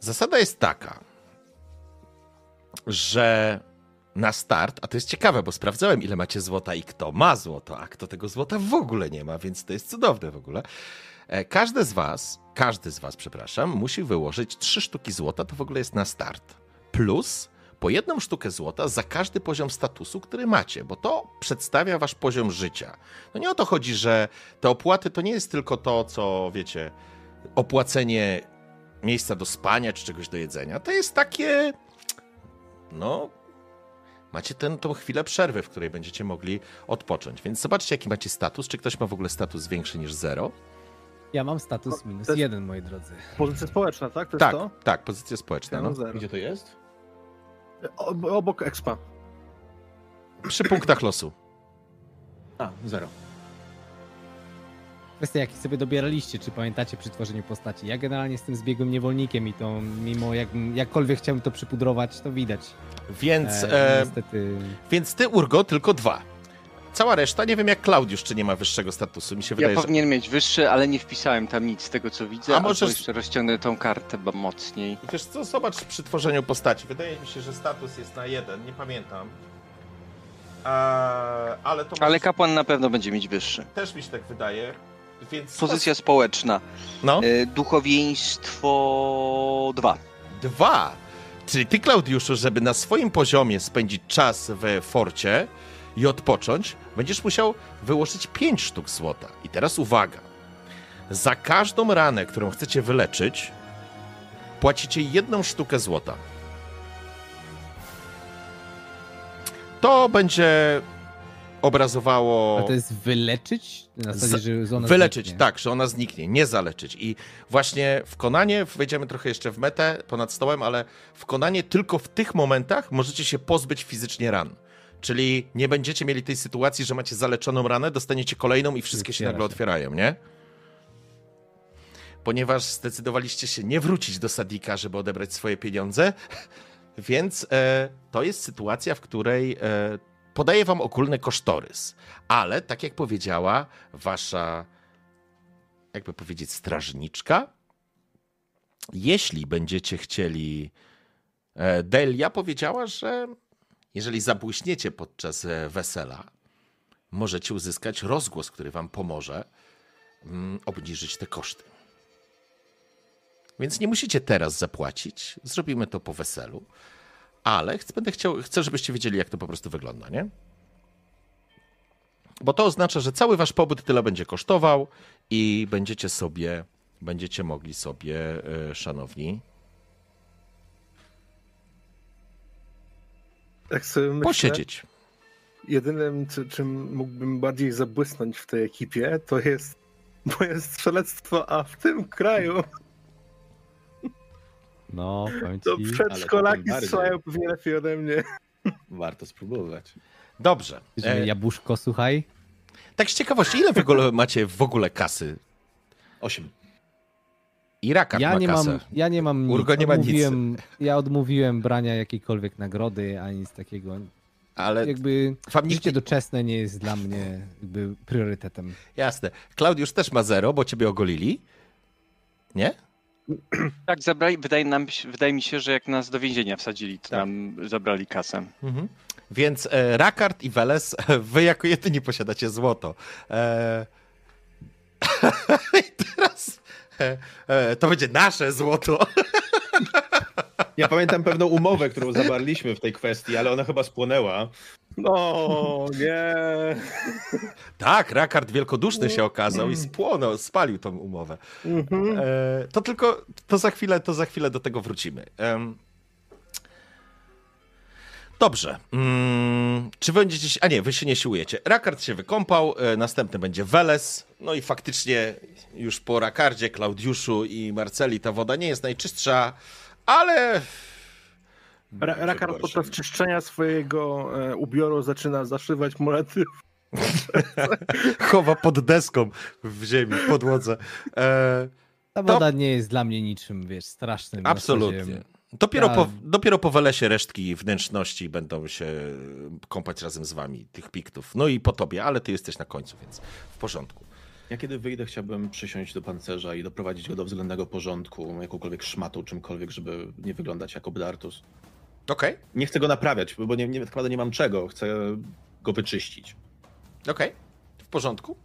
Zasada jest taka, że na start, a to jest ciekawe, bo sprawdzałem, ile macie złota i kto ma złoto, a kto tego złota w ogóle nie ma, więc to jest cudowne w ogóle. E, Każdy z was, każdy z was, przepraszam, musi wyłożyć trzy sztuki złota, to w ogóle jest na start. Plus po jedną sztukę złota za każdy poziom statusu, który macie, bo to przedstawia wasz poziom życia. No nie o to chodzi, że te opłaty to nie jest tylko to, co wiecie, opłacenie miejsca do spania czy czegoś do jedzenia. To jest takie. No. Macie ten, tą chwilę przerwy, w której będziecie mogli odpocząć. Więc zobaczcie, jaki macie status. Czy ktoś ma w ogóle status większy niż zero? Ja mam status minus to jest- jeden, moi drodzy. Pozycja społeczna, tak? To jest Tak, to? tak, pozycja społeczna. Ja No. Gdzie to jest? Ob- obok expa. Przy punktach losu. A, zero. Kwestia, jakich sobie dobieraliście, czy pamiętacie przy tworzeniu postaci. Ja generalnie jestem zbiegłym niewolnikiem i to mimo jak, jakkolwiek chciałbym to przypudrować, to widać. Więc, E, e, niestety. więc ty, Urgo, tylko dwa. Cała reszta, nie wiem jak Klaudiusz, czy nie ma wyższego statusu. Mi się wydaje, Ja że. powinien mieć wyższy, ale nie wpisałem tam nic z tego co widzę, A możesz- jeszcze rozciągnę tą kartę bo mocniej. Wiesz co, zobacz przy tworzeniu postaci. Wydaje mi się, że status jest na jeden, nie pamiętam. E, ale to Ale może- kapłan na pewno będzie mieć wyższy. też mi się tak wydaje. Więc Pozycja społeczna. No. Y, Duchowieństwo 2. Dwa. Czyli ty, Klaudiuszu, żeby na swoim poziomie spędzić czas w forcie i odpocząć, będziesz musiał wyłożyć pięć sztuk złota. I teraz uwaga. Za każdą ranę, którą chcecie wyleczyć, płacicie jedną sztukę złota. To będzie obrazowało... A to jest wyleczyć? Na zasadzie, że ona Wyleczyć, zniknie. tak, że ona zniknie, nie zaleczyć. I właśnie w Konanie, wejdziemy trochę jeszcze w metę ponad stołem, ale w Konanie tylko w tych momentach możecie się pozbyć fizycznie ran. Czyli nie będziecie mieli tej sytuacji, że macie zaleczoną ranę, dostaniecie kolejną i wszystkie się nagle otwierają, nie? Ponieważ zdecydowaliście się nie wrócić do Sadika, żeby odebrać swoje pieniądze, <laughs> więc e, to jest sytuacja, w której e, podaję wam ogólny kosztorys. Ale, tak jak powiedziała wasza, jakby powiedzieć, strażniczka, jeśli będziecie chcieli. e, Delia powiedziała, że jeżeli zabłyśniecie podczas e, wesela, możecie uzyskać rozgłos, który wam pomoże mm, obniżyć te koszty. Więc nie musicie teraz zapłacić. Zrobimy to po weselu. Ale chcę, będę chciał, chcę, żebyście wiedzieli, jak to po prostu wygląda, nie? Bo to oznacza, że cały wasz pobyt tyle będzie kosztował i będziecie sobie, będziecie mogli sobie, e, szanowni, Tak sobie myślę, posiedzieć. jedynym, czy, czym mógłbym bardziej zabłysnąć w tej ekipie, to jest moje strzelectwo, a w tym kraju No, powiem to przedszkolaki strzelają pewnie lepiej ode mnie. Warto spróbować. Dobrze. E, jabłuszko, słuchaj. tak z ciekawości, ile w ogóle macie w ogóle kasy? Osiem. I Rakat Ja ma nie, kasę. mam, ja nie mam nic. Nie ma nic. Ja odmówiłem brania jakiejkolwiek nagrody, ani nic takiego. Ale Jakby nikt życie doczesne nie jest dla mnie jakby priorytetem. Jasne. Klaudiusz też ma zero, bo ciebie ogolili. Nie? Tak, zabrali, wydaje, nam, wydaje mi się, że jak nas do więzienia wsadzili, to Tak. nam zabrali kasę. Mhm. Więc e, Rakard i Weles, wy jako jedyni posiadacie złoto. E... <laughs> I teraz e, e, to będzie nasze złoto. Ja pamiętam pewną umowę, którą zawarliśmy w tej kwestii, ale ona chyba spłonęła. No, nie. tak, Rakard wielkoduszny się okazał i spłonął, spalił tą umowę. Mhm. E, to tylko, to za chwilę, to za chwilę do tego wrócimy. Dobrze. Mm, czy będziecie się... A nie, wy się nie siłujecie. Rakard się wykąpał, e, następny będzie Weles. No i faktycznie już po Rakardzie, Klaudiuszu i Marceli ta woda nie jest najczystsza, ale... Ra- Rakar podczas czyszczenia swojego e, ubioru zaczyna zaszywać monety. <laughs> chowa pod deską w ziemi, w podłodze. E, Ta To- woda nie jest dla mnie niczym, wiesz, strasznym. Absolutnie. Dopiero, Ja- po, dopiero po Welesie resztki wnętrzności będą się kąpać razem z wami, tych piktów. No i po tobie, ale ty jesteś na końcu, więc w porządku. Ja kiedy wyjdę, chciałbym przysiąść do pancerza i doprowadzić go do względnego porządku, jakąkolwiek szmatą, czymkolwiek, żeby nie wyglądać jak obdartus. Okej, Nie chcę go naprawiać, bo nie, nie, naprawdę nie mam czego. Chcę go wyczyścić. okej, w porządku.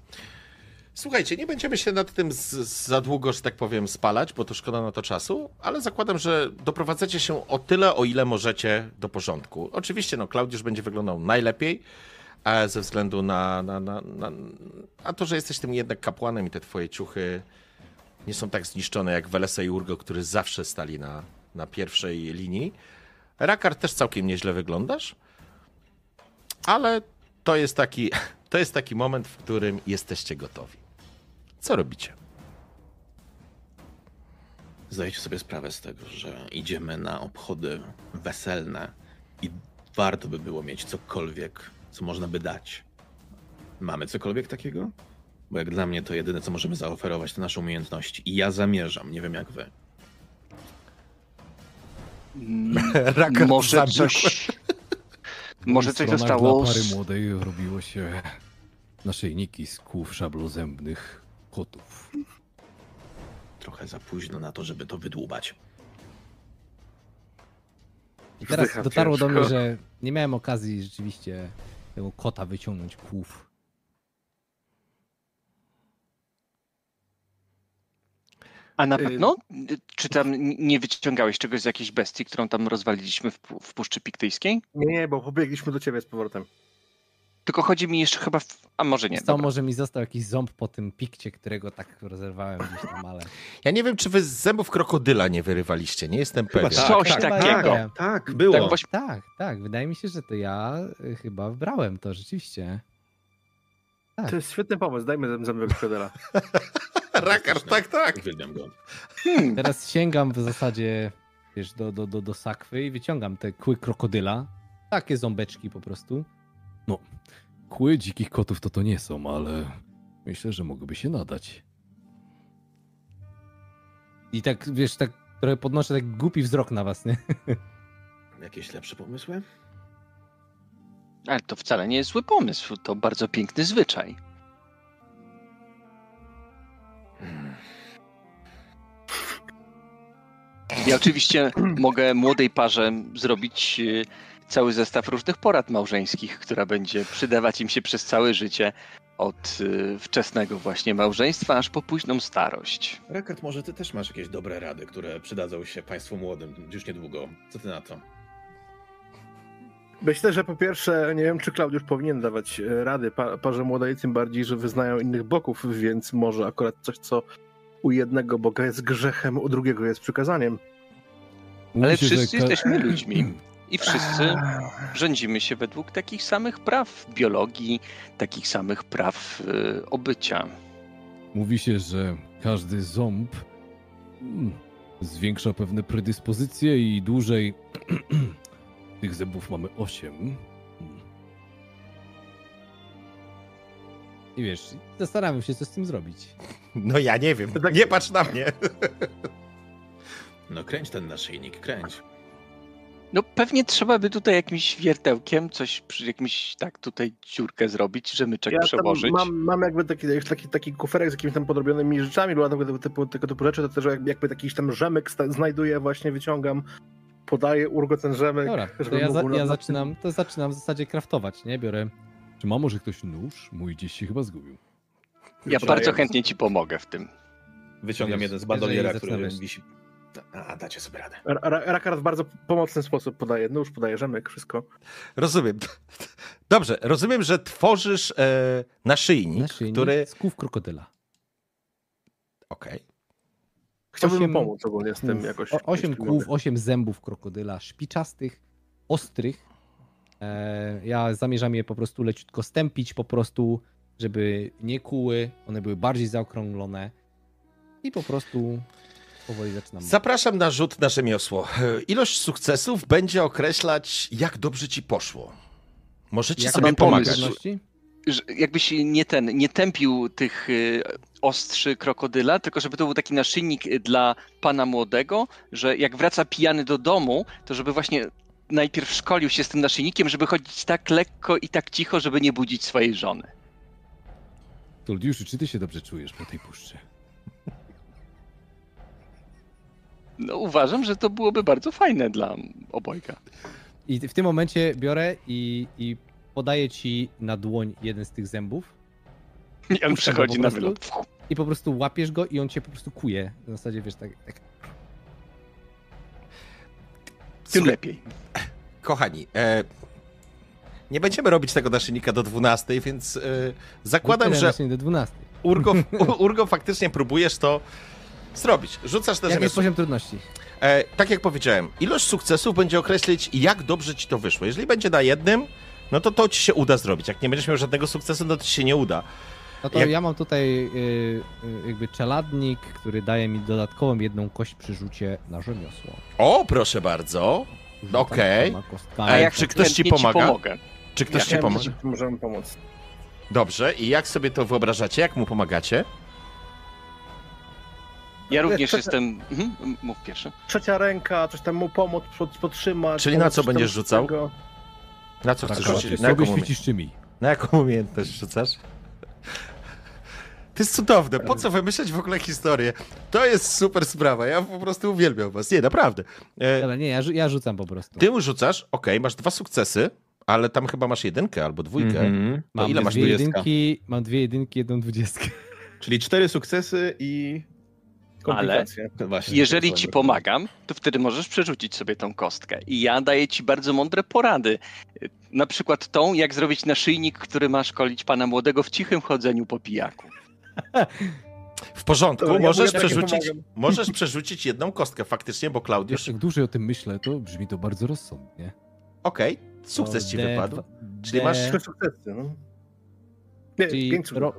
Słuchajcie, nie będziemy się nad tym z, za długo, że tak powiem, spalać, bo to szkoda na to czasu, ale zakładam, że doprowadzacie się o tyle, o ile możecie do porządku. Oczywiście, no, Klaudiusz będzie wyglądał najlepiej, a ze względu na, na, na, na, a to, że jesteś tym jednak kapłanem i te twoje ciuchy nie są tak zniszczone jak Welesa i Urgo, którzy zawsze stali na, na pierwszej linii. Rakar też całkiem nieźle wyglądasz, ale to jest taki, <laughs> to jest taki moment, w którym jesteście gotowi. Co robicie? Zdajecie sobie sprawę z tego, że idziemy na obchody weselne i warto by było mieć cokolwiek, co można by dać. Mamy cokolwiek takiego? Bo jak dla mnie to jedyne, co możemy zaoferować, to nasze umiejętności. I ja zamierzam, nie wiem jak wy. Mm, Rakard Może zabił. coś... Może coś <laughs> zostało... Dla pary młodej robiło się naszyjniki z kłów szablozębnych kotów. Trochę za późno na to, żeby to wydłubać. I teraz dotarło do mnie, że nie miałem okazji rzeczywiście tego kota wyciągnąć kłów. A na Y- pewno? Czy tam nie wyciągałeś czegoś z jakiejś bestii, którą tam rozwaliliśmy w, w Puszczy Piktyjskiej? Nie, nie, bo pobiegliśmy do ciebie z powrotem. Tylko chodzi mi jeszcze chyba, w... a może nie, dobra. może mi został jakiś ząb po tym pikcie, którego tak rozerwałem gdzieś tam, ale... <laughs> Ja nie wiem, czy wy z zębów krokodyla nie wyrywaliście, nie jestem Chyba pewien. tak, Coś tak, takiego. Tak, tak, było. Tak właśnie- Tak, tak, wydaje mi się, że to ja y, chyba wbrałem to rzeczywiście. Tak. To jest świetny pomysł, dajmy zębek krokodyla. <laughs> <laughs> Rakar, tak, tak. Uwielbiam go. Hmm. Teraz sięgam w zasadzie, wiesz, do, do, do, do sakwy i wyciągam te kły krokodyla. Takie ząbeczki po prostu. No, kły dzikich kotów to to nie są, ale myślę, że mogłyby się nadać. I tak, wiesz, tak trochę podnoszę tak głupi wzrok na was, nie? <laughs> Jakieś lepsze pomysły? Ale to wcale nie jest zły pomysł, to bardzo piękny zwyczaj. Ja oczywiście mogę młodej parze zrobić y, cały zestaw różnych porad małżeńskich, która będzie przydawać im się przez całe życie, od y, wczesnego właśnie małżeństwa aż po późną starość. Rekard, może ty też masz jakieś dobre rady, które przydadzą się państwu młodym już niedługo. Co ty na to? Myślę, że po pierwsze, nie wiem, czy Klaudiusz powinien dawać e, rady pa parze młodej, tym bardziej, że wyznają innych boków, więc może akurat coś, co u jednego boga jest grzechem, u drugiego jest przykazaniem. Ale że wszyscy jesteśmy <clears throat> ludźmi i wszyscy rządzimy się według takich samych praw biologii, takich samych praw y, obycia. Mówi się, że każdy ząb mm, zwiększa pewne predyspozycje i dłużej. <clears throat> Tych zębów mamy osiem. Mm. I wiesz, zastanawiam się, co z tym zrobić. No ja nie wiem, Tak- nie patrz na mnie. <laughs> No kręć ten naszyjnik, kręć. No pewnie trzeba by tutaj jakimś wiertełkiem coś przy jakimś tak tutaj dziurkę zrobić, żemyczek Ja tam przełożyć. mam, mam jakby taki, taki, taki kuferek z jakimiś tam podrobionymi rzeczami lub tego typu, tego typu rzeczy, to też jakby, jakby jakiś tam rzemek znajduję, właśnie wyciągam, podaję Urgo ten rzemek. Dobra, to ja, za, ja na- zaczynam, to zaczynam w zasadzie kraftować, nie? Biorę Czy ma może ktoś nóż? Mój gdzieś się chyba zgubił. Ja bardzo chętnie ci pomogę w tym. Wyciągam Wiesz, jeden z bandoliera, który wisi. A, dacie sobie radę. Ra- Ra- Rakar w bardzo pomocny sposób podaje nóż, podaje rzemek, wszystko. Rozumiem. <laughs> Dobrze, rozumiem, że tworzysz e, naszyjnik, naszyjnik który... z kłów krokodyla. Okej. Chciałbym Osiem pomóc ogólnie z tym jakoś. osiem kłów, osiem zębów krokodyla, szpiczastych, ostrych. E, ja zamierzam je po prostu leciutko stępić, po prostu, żeby nie kuły, one były bardziej zaokrąglone i po prostu powoli zaczynam. Zapraszam na rzut na rzemiosło. E, Ilość sukcesów będzie określać, jak dobrze ci poszło. Możecie Jak sobie pomagać. pomysł. Jakbyś nie ten, nie tępił tych y, ostrzy krokodyla, tylko żeby to był taki naszyjnik y, dla pana młodego, że jak wraca pijany do domu, to żeby właśnie najpierw szkolił się z tym naszyjnikiem, żeby chodzić tak lekko i tak cicho, żeby nie budzić swojej żony. Tuldiuszu, czy ty się dobrze czujesz po tej puszczy? No uważam, że to byłoby bardzo fajne dla obojga. I w tym momencie biorę i, i podaję ci na dłoń jeden z tych zębów I on przechodzi na wylot. i po prostu łapiesz go i on cię po prostu kuje. W zasadzie, wiesz, tak, tak Tym Słuchaj, lepiej. Kochani, e, nie będziemy robić tego naszyjnika do 12, więc e, zakładam, że do 12. Urgo, Urgo faktycznie próbujesz to zrobić. Rzucasz na Jaki jest poziom trudności? E, tak jak powiedziałem, ilość sukcesów będzie określić, jak dobrze ci to wyszło. Jeżeli będzie na jednym, no to to ci się uda zrobić. Jak nie będziesz miał żadnego sukcesu, no to ci się nie uda. No to Jak- ja mam tutaj y, y, jakby czeladnik, który daje mi dodatkową jedną kość przy rzucie na rzemiosło. O, proszę bardzo. Okej. dwoma kostkami. A jak czy ktoś ci pomaga? pomogę. Czy ktoś Ja ci pomaga? że Możemy pomóc. Dobrze. I jak sobie to wyobrażacie? Jak mu pomagacie? Ja również Trzecia- jestem... Mhm, mów pierwszy. Trzecia ręka, coś tam mu pomóc, pod- podtrzymać. Czyli na co będziesz rzucał? tego. Na co Tak, chcesz ale rzucić? Na jaką, świecisz na jaką umiejętność rzucasz? To jest cudowne. Po co wymyślać w ogóle historię? To jest super sprawa. Ja po prostu uwielbiam was. Nie, naprawdę. E, Dobra, nie, ja, rzu- ja rzucam po prostu. ty mu rzucasz, okej, masz dwa sukcesy, ale tam chyba masz jedynkę albo dwójkę. Mhm. Mam ile masz dwie dwudziestka? jedynki, mam dwie jedynki, jedną dwudziestkę. Czyli cztery sukcesy i Komplikacje. Właśnie. Jeżeli ci pomagam, to wtedy możesz przerzucić sobie tą kostkę. I ja daję ci bardzo mądre porady. Na przykład tą, jak zrobić naszyjnik, który ma szkolić pana młodego w cichym chodzeniu po pijaku. W porządku, Dobra, ja możesz, takie przerzucić, możesz przerzucić jedną kostkę faktycznie, bo Klaudiusz... jak dłużej o tym myślę, to brzmi to bardzo rozsądnie. Okej, sukces ci D- wypadł. dwa- Czyli masz- Trzy sukcesy, no. Nie, Czyli pięć ro.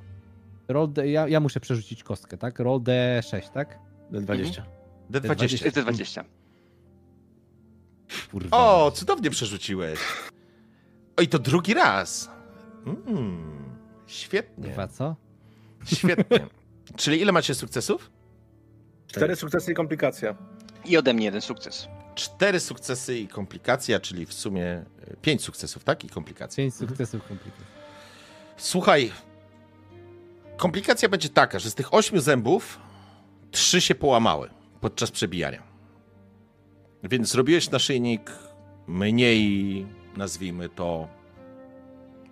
Roll D, ja, ja muszę przerzucić kostkę, tak? Roll D6, tak? D20. D20. Jest 20. Kurwa. O, cudownie przerzuciłeś. Oj, to drugi raz. Mm, świetnie, Dwa co? świetnie. <laughs> Czyli ile macie sukcesów? Cztery sukcesy i komplikacja. I ode mnie jeden sukces. Cztery sukcesy i komplikacja, czyli w sumie e, pięć sukcesów, tak? I komplikacja. Pięć sukcesów komplikacji. Słuchaj, komplikacja będzie taka, że z tych ośmiu zębów trzy się połamały podczas przebijania. Więc zrobiłeś naszyjnik mniej, nazwijmy to,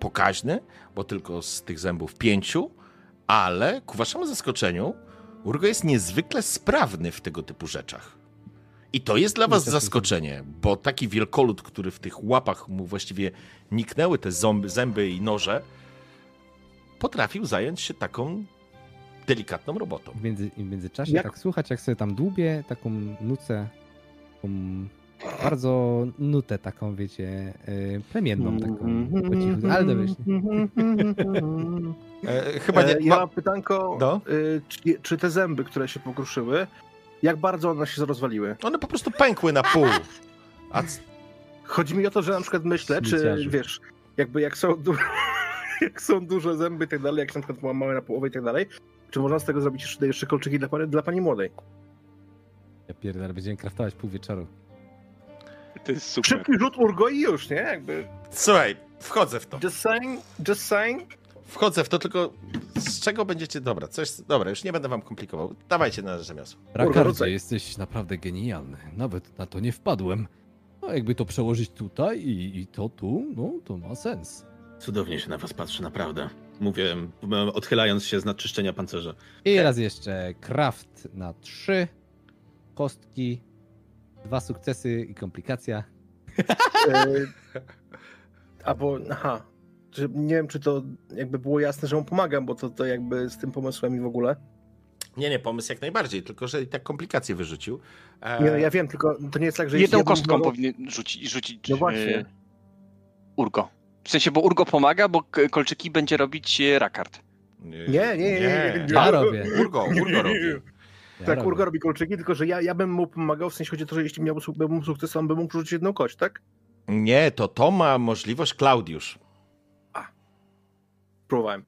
pokaźny, bo tylko z tych zębów pięciu, ale ku waszemu zaskoczeniu Urgo jest niezwykle sprawny w tego typu rzeczach. I to jest dla was zaskoczenie, bo taki wielkolud, który w tych łapach mu właściwie niknęły te zęby, zęby i noże, potrafił zająć się taką delikatną robotą. W, między, w międzyczasie Jak- tak słuchać, jak sobie tam dłubię taką nucę, taką bardzo nutę taką, wiecie, y, plemienną taką, po cichu, ale dobrze. E, chyba nie. E, ja Ma... mam pytanko, No. y, czy, czy te zęby, które się pokruszyły, jak bardzo one się rozwaliły? One po prostu pękły na pół. A c- Chodzi mi o to, że na przykład myślę, czy wiesz, jakby jak są, <laughs> jak są duże zęby i tak dalej, jak się na przykład na połowę i tak dalej, czy można z tego zrobić jeszcze, jeszcze kolczyki dla, pani- dla pani młodej? Ja pierdolę, będziemy kraftować pół wieczoru. To jest super. Szybki rzut urgo i już, nie? Jakby, Słuchaj, wchodzę w to. just saying, just saying. Wchodzę w to, tylko z czego będziecie. Dobra, coś. Dobra, już nie będę wam komplikował. Dawajcie na rzemiosło. Rakardzie, jesteś naprawdę genialny. Nawet na to nie wpadłem. No, jakby to przełożyć tutaj i, i to tu, no to ma sens. Cudownie się na was patrzy, naprawdę. Mówię, odchylając się z nadczyszczenia pancerza. I raz jeszcze kraft na trzy, kostki, dwa sukcesy i komplikacja. E, albo, aha, że nie wiem, czy to jakby było jasne, że mu pomagam, bo to, to jakby z tym pomysłem i w ogóle. Nie, nie, pomysł jak najbardziej, tylko że i tak komplikacje wyrzucił. E, Nie, no, ja wiem, tylko to nie jest tak, że... Jedną kostką pomagał- powinien rzucić, rzucić No właśnie. e, Urgo. W sensie, bo Urgo pomaga, bo kolczyki będzie robić e, Rakard. Nie, nie, nie, nie, nie. Ja robię. Urgo, Urgo robi. Ja Tak, robię. Urga robi kolczyki, tylko że ja, ja bym mu pomagał, w sensie chodzi o to, że jeśli miałbym su- miałbym sukces, on by mógł przerzucić jedną kość, tak? Nie, to to ma możliwość Klaudiusz. Próbowałem.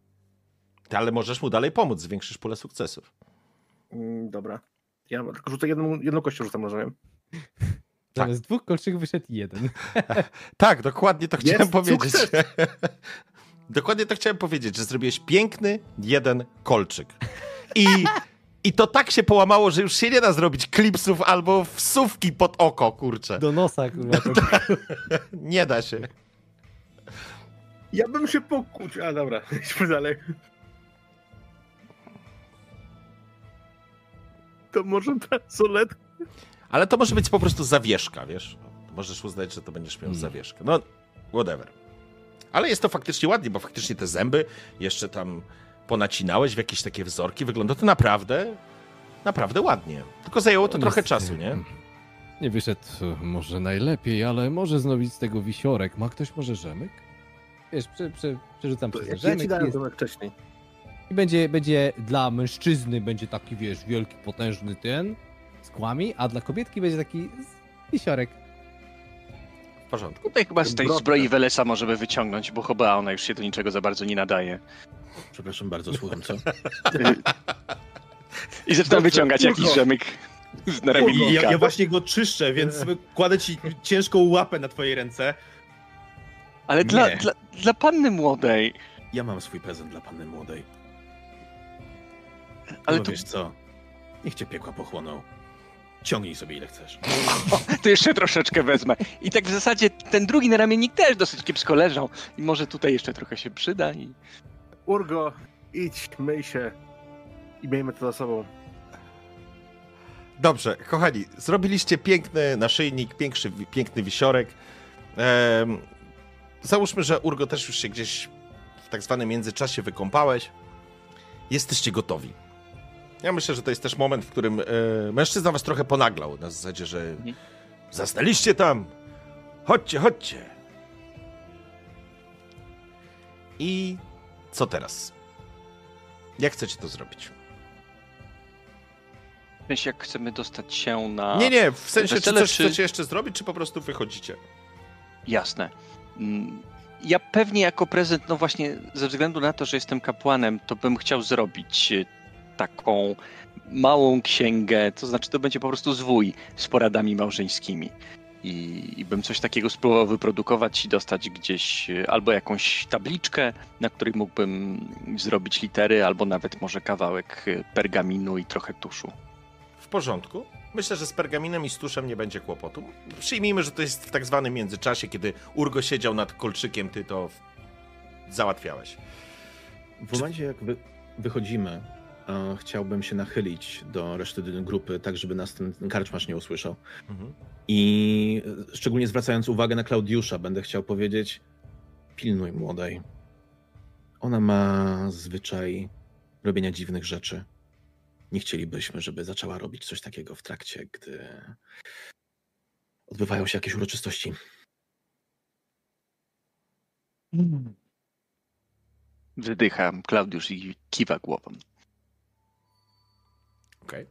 Ty, Ale możesz mu dalej pomóc, zwiększysz pulę sukcesów. Mm, dobra. Ja tylko rzucę jedną, jedną kością rzucam Zamiast dwóch kolczyków wyszedł jeden. <laughs> Tak, dokładnie to Jest chciałem powiedzieć. sukces. <laughs> dokładnie to chciałem powiedzieć, że zrobiłeś piękny jeden kolczyk. I, I to tak się połamało, że już się nie da zrobić klipsów albo wsówki pod oko, kurczę. Do nosa, kurwa. <laughs> Nie da się. Ja bym się pokuć. A dobra, idźmy dalej. To może ta solet. Ale to może być po prostu zawieszka, wiesz? Możesz uznać, że to będziesz miał Hmm. zawieszkę. No, whatever. Ale jest to faktycznie ładnie, bo faktycznie te zęby jeszcze tam ponacinałeś w jakieś takie wzorki. Wygląda to naprawdę, naprawdę ładnie. Tylko zajęło to No trochę czasu, nie? Nie wyszedł e, może najlepiej, ale może zrobić z tego wisiorek. Ma ktoś może rzemyk? Wiesz, prze, prze, przerzucam przez Ja, ja rzemek ci dałem jest, to wcześniej. i będzie, będzie dla mężczyzny będzie taki, wiesz, wielki, potężny ten z kłami, a dla kobietki będzie taki wisiorek. W porządku. Tutaj chyba z tej Brodka. zbroi Welesa możemy wyciągnąć, bo chyba ona już się do niczego za bardzo nie nadaje. Przepraszam bardzo, słucham, co? I zaczynam Dobrze, wyciągać jakiś rzemyk z ja, ja właśnie go czyszczę, więc kładę ci ciężką łapę na twojej ręce. Ale dla, dla, dla panny młodej. Ja mam swój prezent dla panny młodej. Ale to, to wiesz co? Niech cię piekła pochłoną. Ciągnij sobie ile chcesz. to jeszcze troszeczkę wezmę. I tak w zasadzie ten drugi naramiennik też dosyć kiepsko leżał. I może tutaj jeszcze trochę się przyda. I... Urgo, idź, myj się i miejmy to za sobą. Dobrze, kochani, zrobiliście piękny naszyjnik, piękny, piękny wisiorek. Ehm, załóżmy, że Urgo też już się gdzieś w tak zwanym międzyczasie wykąpałeś. Jesteście gotowi. Ja myślę, że to jest też moment, w którym e, mężczyzna was trochę ponaglał. Na zasadzie, że Mhm. zasnęliście tam. Chodźcie, chodźcie. I co teraz? Jak chcecie to zrobić? W sensie, jak chcemy dostać się na... Nie, nie, w sensie, czy wesele, coś czy- chcecie jeszcze zrobić, czy po prostu wychodzicie? Jasne. Mm, Ja pewnie jako prezent, no właśnie ze względu na to, że jestem kapłanem, to bym chciał zrobić e, taką małą księgę, to znaczy to będzie po prostu zwój z poradami małżeńskimi. I, I bym coś takiego spróbował wyprodukować i dostać gdzieś e, albo jakąś tabliczkę, na której mógłbym zrobić litery, albo nawet może kawałek e, pergaminu i trochę tuszu. W porządku. Myślę, że z pergaminem i z tuszem nie będzie kłopotu. Przyjmijmy, że to jest w tak zwanym międzyczasie, kiedy Urgo siedział nad kolczykiem, ty to załatwiałeś. W momencie, jak wy, wychodzimy, chciałbym się nachylić do reszty grupy, tak żeby nas ten karczmasz nie usłyszał. Mhm. I szczególnie zwracając uwagę na Klaudiusza, będę chciał powiedzieć: pilnuj młodej. Ona ma zwyczaj robienia dziwnych rzeczy. Nie chcielibyśmy, żeby zaczęła robić coś takiego w trakcie, gdy odbywają się jakieś uroczystości. Wydycha Klaudiusz i kiwa głową. Okej.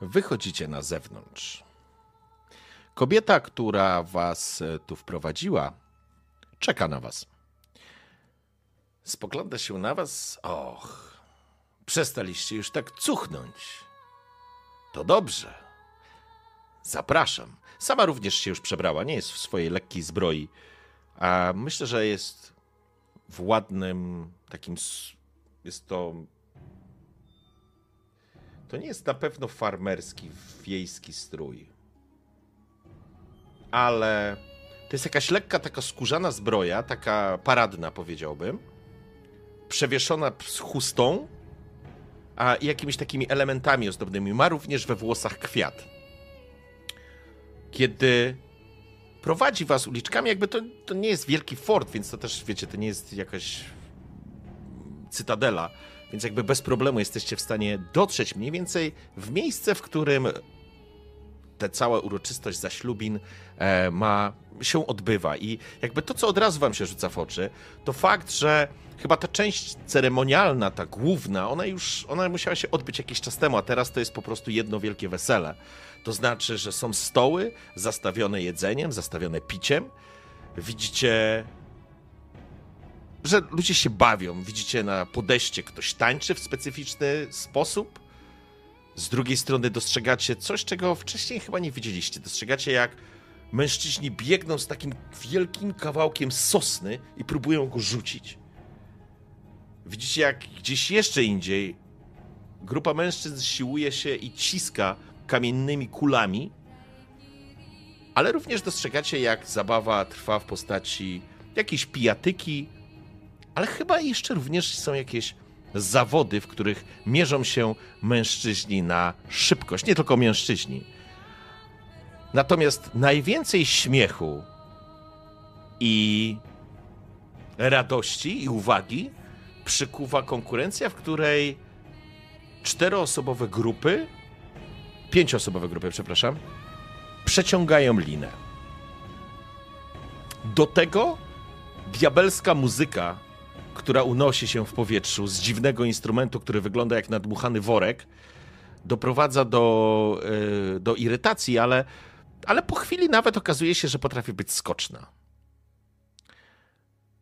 Wychodzicie na zewnątrz. Kobieta, która was e, tu wprowadziła, czeka na was. Spogląda się na was. Och, przestaliście już tak cuchnąć. To dobrze. Zapraszam. Sama również się już przebrała, nie jest w swojej lekkiej zbroi, a myślę, że jest w ładnym takim. Jest to. To nie jest na pewno farmerski, wiejski strój. Ale to jest jakaś lekka, taka skórzana zbroja, taka paradna, powiedziałbym. Przewieszona z chustą, a jakimiś takimi elementami ozdobnymi. Ma również we włosach kwiat. Kiedy prowadzi was uliczkami, jakby to, to nie jest wielki fort, więc to też, wiecie, to nie jest jakaś cytadela, więc jakby bez problemu jesteście w stanie dotrzeć mniej więcej w miejsce, w którym ta cała uroczystość zaślubin e, ma się odbywa. I jakby to, co od razu wam się rzuca w oczy, to fakt, że chyba ta część ceremonialna, ta główna, ona już ona musiała się odbyć jakiś czas temu, a teraz to jest po prostu jedno wielkie wesele. To znaczy, że są stoły zastawione jedzeniem, zastawione piciem. Widzicie że ludzie się bawią. Widzicie na podejście ktoś tańczy w specyficzny sposób. Z drugiej strony dostrzegacie coś, czego wcześniej chyba nie widzieliście. Dostrzegacie, jak mężczyźni biegną z takim wielkim kawałkiem sosny i próbują go rzucić. Widzicie, jak gdzieś jeszcze indziej grupa mężczyzn siłuje się i ciska kamiennymi kulami, ale również dostrzegacie, jak zabawa trwa w postaci jakiejś pijatyki, ale chyba jeszcze również są jakieś zawody, w których mierzą się mężczyźni na szybkość, nie tylko mężczyźni. Natomiast najwięcej śmiechu i radości i uwagi przykuwa konkurencja, w której czteroosobowe grupy, pięcioosobowe grupy, przepraszam, przeciągają linę. Do tego diabelska muzyka, która unosi się w powietrzu z dziwnego instrumentu, który wygląda jak nadmuchany worek, doprowadza do, yy, do irytacji, ale, ale po chwili nawet okazuje się, że potrafi być skoczna.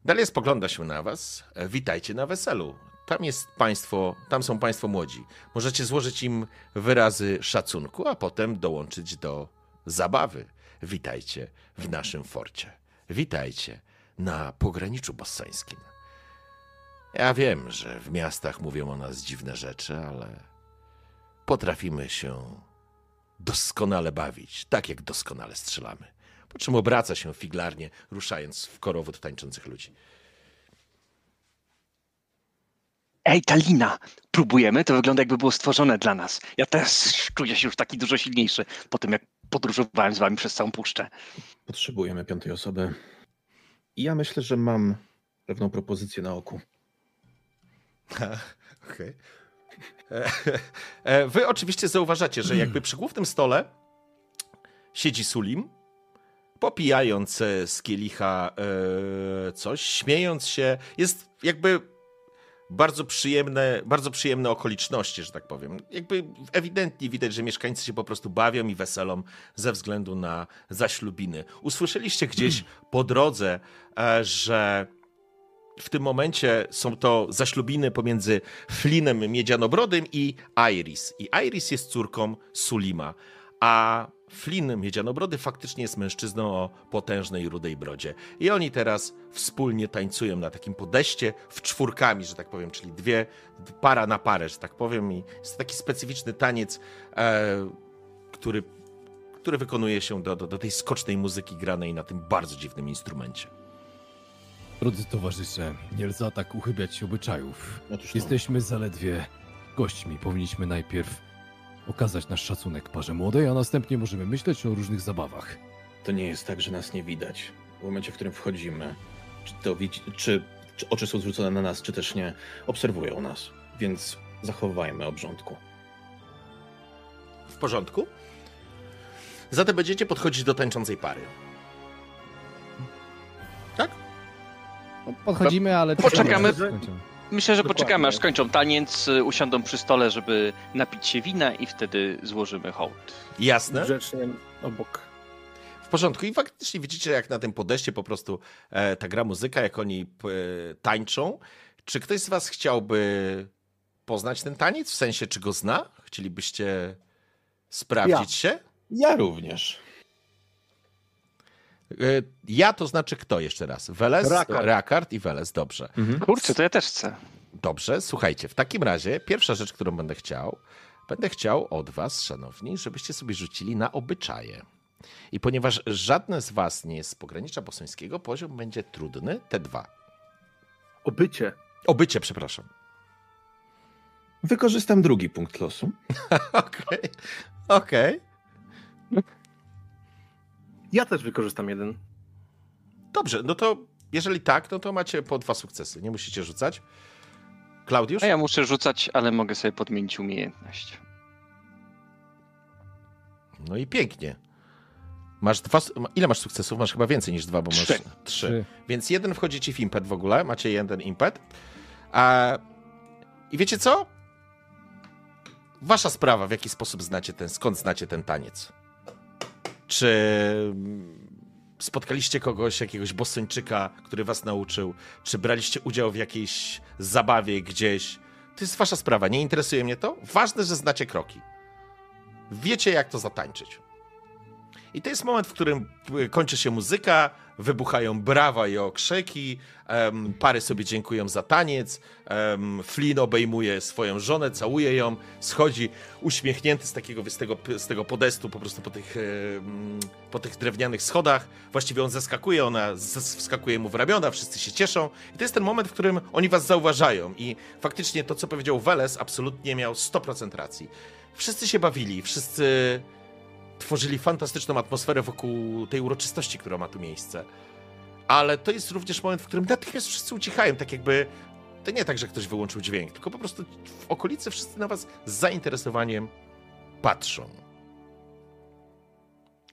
Dalej spogląda się na was. E, Witajcie na weselu. Tam jest państwo, tam są państwo młodzi. Możecie złożyć im wyrazy szacunku, a potem dołączyć do zabawy. Witajcie w naszym forcie. Witajcie na pograniczu bossańskim. Ja wiem, że w miastach mówią o nas dziwne rzeczy, ale potrafimy się doskonale bawić, tak jak doskonale strzelamy. Po czym obraca się figlarnie, ruszając w korowód tańczących ludzi. Ej, ta lina! Próbujemy? To wygląda jakby było stworzone dla nas. Ja też czuję się już taki dużo silniejszy po tym, jak podróżowałem z wami przez całą puszczę. Potrzebujemy piątej osoby. I ja myślę, że mam pewną propozycję na oku. <laughs> Okej. E, e, Wy oczywiście zauważacie, że jakby przy głównym stole siedzi Sulim, popijając e, z kielicha coś, śmiejąc się. Jest jakby bardzo przyjemne, bardzo przyjemne okoliczności, że tak powiem. Jakby ewidentnie widać, że mieszkańcy się po prostu bawią i weselą ze względu na zaślubiny. Usłyszeliście gdzieś po drodze, że w tym momencie są to zaślubiny pomiędzy Flinem Miedzianobrodym i Iris. I Iris jest córką Sulima, a Flynn Miedzianobrody faktycznie jest mężczyzną o potężnej rudej brodzie. I oni teraz wspólnie tańcują na takim podeście w czwórkami, że tak powiem, czyli dwie, para na parę, że tak powiem. I jest to taki specyficzny taniec, e, który, który wykonuje się do, do, do tej skocznej muzyki granej na tym bardzo dziwnym instrumencie. Drodzy towarzysze, nie lza tak uchybiać się obyczajów. Otóż to. Jesteśmy zaledwie gośćmi. Powinniśmy najpierw okazać nasz szacunek parze młodej, a następnie możemy myśleć o różnych zabawach. To nie jest tak, że nas nie widać. W momencie, w którym wchodzimy, czy, to widzi, czy, czy oczy są zwrócone na nas, czy też nie, obserwują nas. Więc zachowajmy obrządku. W porządku? Zatem będziecie podchodzić do tańczącej pary. No, Podchodzimy, ale... Poczekamy. Myślę, że Dokładnie. poczekamy, aż skończą taniec, y, usiądą przy stole, żeby napić się wina i wtedy złożymy hołd. Jasne? Grzecznie obok. W porządku. I faktycznie widzicie, jak na tym podejście po prostu e, ta gra muzyka, jak oni e, tańczą. Czy ktoś z was chciałby poznać ten taniec? W sensie, czy go zna? Chcielibyście sprawdzić się? Ja również. E, ja to znaczy kto jeszcze raz? Weles, Rakard. Rakard i Weles. Dobrze. Kurczę, to ja też chcę. Dobrze, słuchajcie, w takim razie pierwsza rzecz, którą będę chciał, będę chciał od was, szanowni, żebyście sobie rzucili na obyczaje. I ponieważ żadne z was nie jest z pogranicza bosońskiego, poziom będzie trudny, te dwa. Obycie. Obycie, przepraszam. Wykorzystam drugi punkt losu. <laughs> Okej, okej. Ja też wykorzystam jeden. Dobrze, no to jeżeli tak, no to macie po dwa sukcesy, nie musicie rzucać. Klaudiusz? A ja muszę rzucać, ale mogę sobie podmienić umiejętność. No i pięknie. Masz dwa. Ile masz sukcesów? Masz chyba więcej niż dwa, bo masz Trzy. trzy. Trzy. Więc jeden wchodzi ci w impet w ogóle. Macie jeden impet. A... I wiecie co? Wasza sprawa, w jaki sposób znacie ten, skąd znacie ten taniec. Czy mm, spotkaliście kogoś, jakiegoś bosończyka, który was nauczył? Czy braliście udział w jakiejś zabawie gdzieś? To jest wasza sprawa, nie interesuje mnie to. Ważne, że znacie kroki. Wiecie, jak to zatańczyć. I to jest moment, w którym y, kończy się muzyka, wybuchają brawa i okrzyki, em, pary sobie dziękują za taniec, um, Flynn obejmuje swoją żonę, całuje ją, schodzi uśmiechnięty z takiego, z tego, z tego podestu po prostu po tych, em, po tych drewnianych schodach. Właściwie on zeskakuje, ona wskakuje mu w ramiona, wszyscy się cieszą. I to jest ten moment, w którym oni was zauważają. I faktycznie to, co powiedział Weles, absolutnie miał 100% racji. Wszyscy się bawili, wszyscy tworzyli fantastyczną atmosferę wokół tej uroczystości, która ma tu miejsce. Ale to jest również moment, w którym natychmiast wszyscy ucichają, tak jakby. To nie tak, że ktoś wyłączył dźwięk, tylko po prostu w okolicy wszyscy na was z zainteresowaniem patrzą.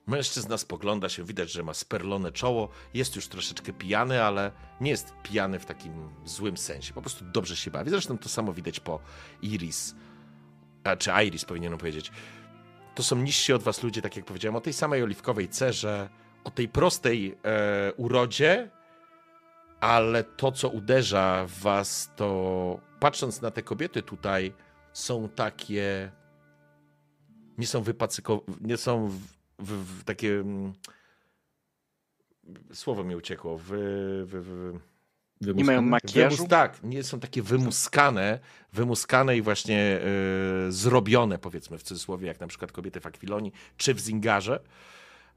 Mężczyzna spogląda się, widać, że ma sperlone czoło, jest już troszeczkę pijany, ale nie jest pijany w takim złym sensie. Po prostu dobrze się bawi. Zresztą to samo widać po Iris, a, czy Iris powinienem powiedzieć to są niżsi od was ludzie, tak jak powiedziałem, o tej samej oliwkowej cerze, o tej prostej e, urodzie, ale to, co uderza w was, to patrząc na te kobiety tutaj, są takie. Nie są wypacykowane, nie są w, w, w takie. mm, Słowo mi uciekło. W, w, w, Nie mają makijażu? Wymus, tak, nie są takie wymuskane, wymuskane i właśnie e, zrobione, powiedzmy w cudzysłowie, jak na przykład kobiety w Akwilonii czy w Zingarze.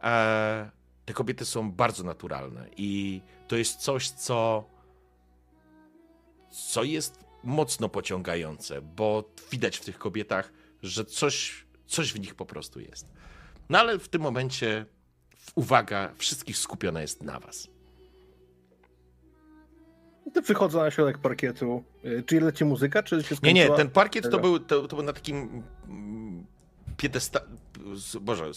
E, te kobiety są bardzo naturalne i to jest coś, co, co jest mocno pociągające, bo widać w tych kobietach, że coś, coś w nich po prostu jest. No ale w tym momencie uwaga wszystkich skupiona jest na was. To wychodzę na środek parkietu. Y, Czy leci muzyka, czy się Nie, skończyła? nie, ten parkiet to był, to, to był na takim mm, piedesta... Boże,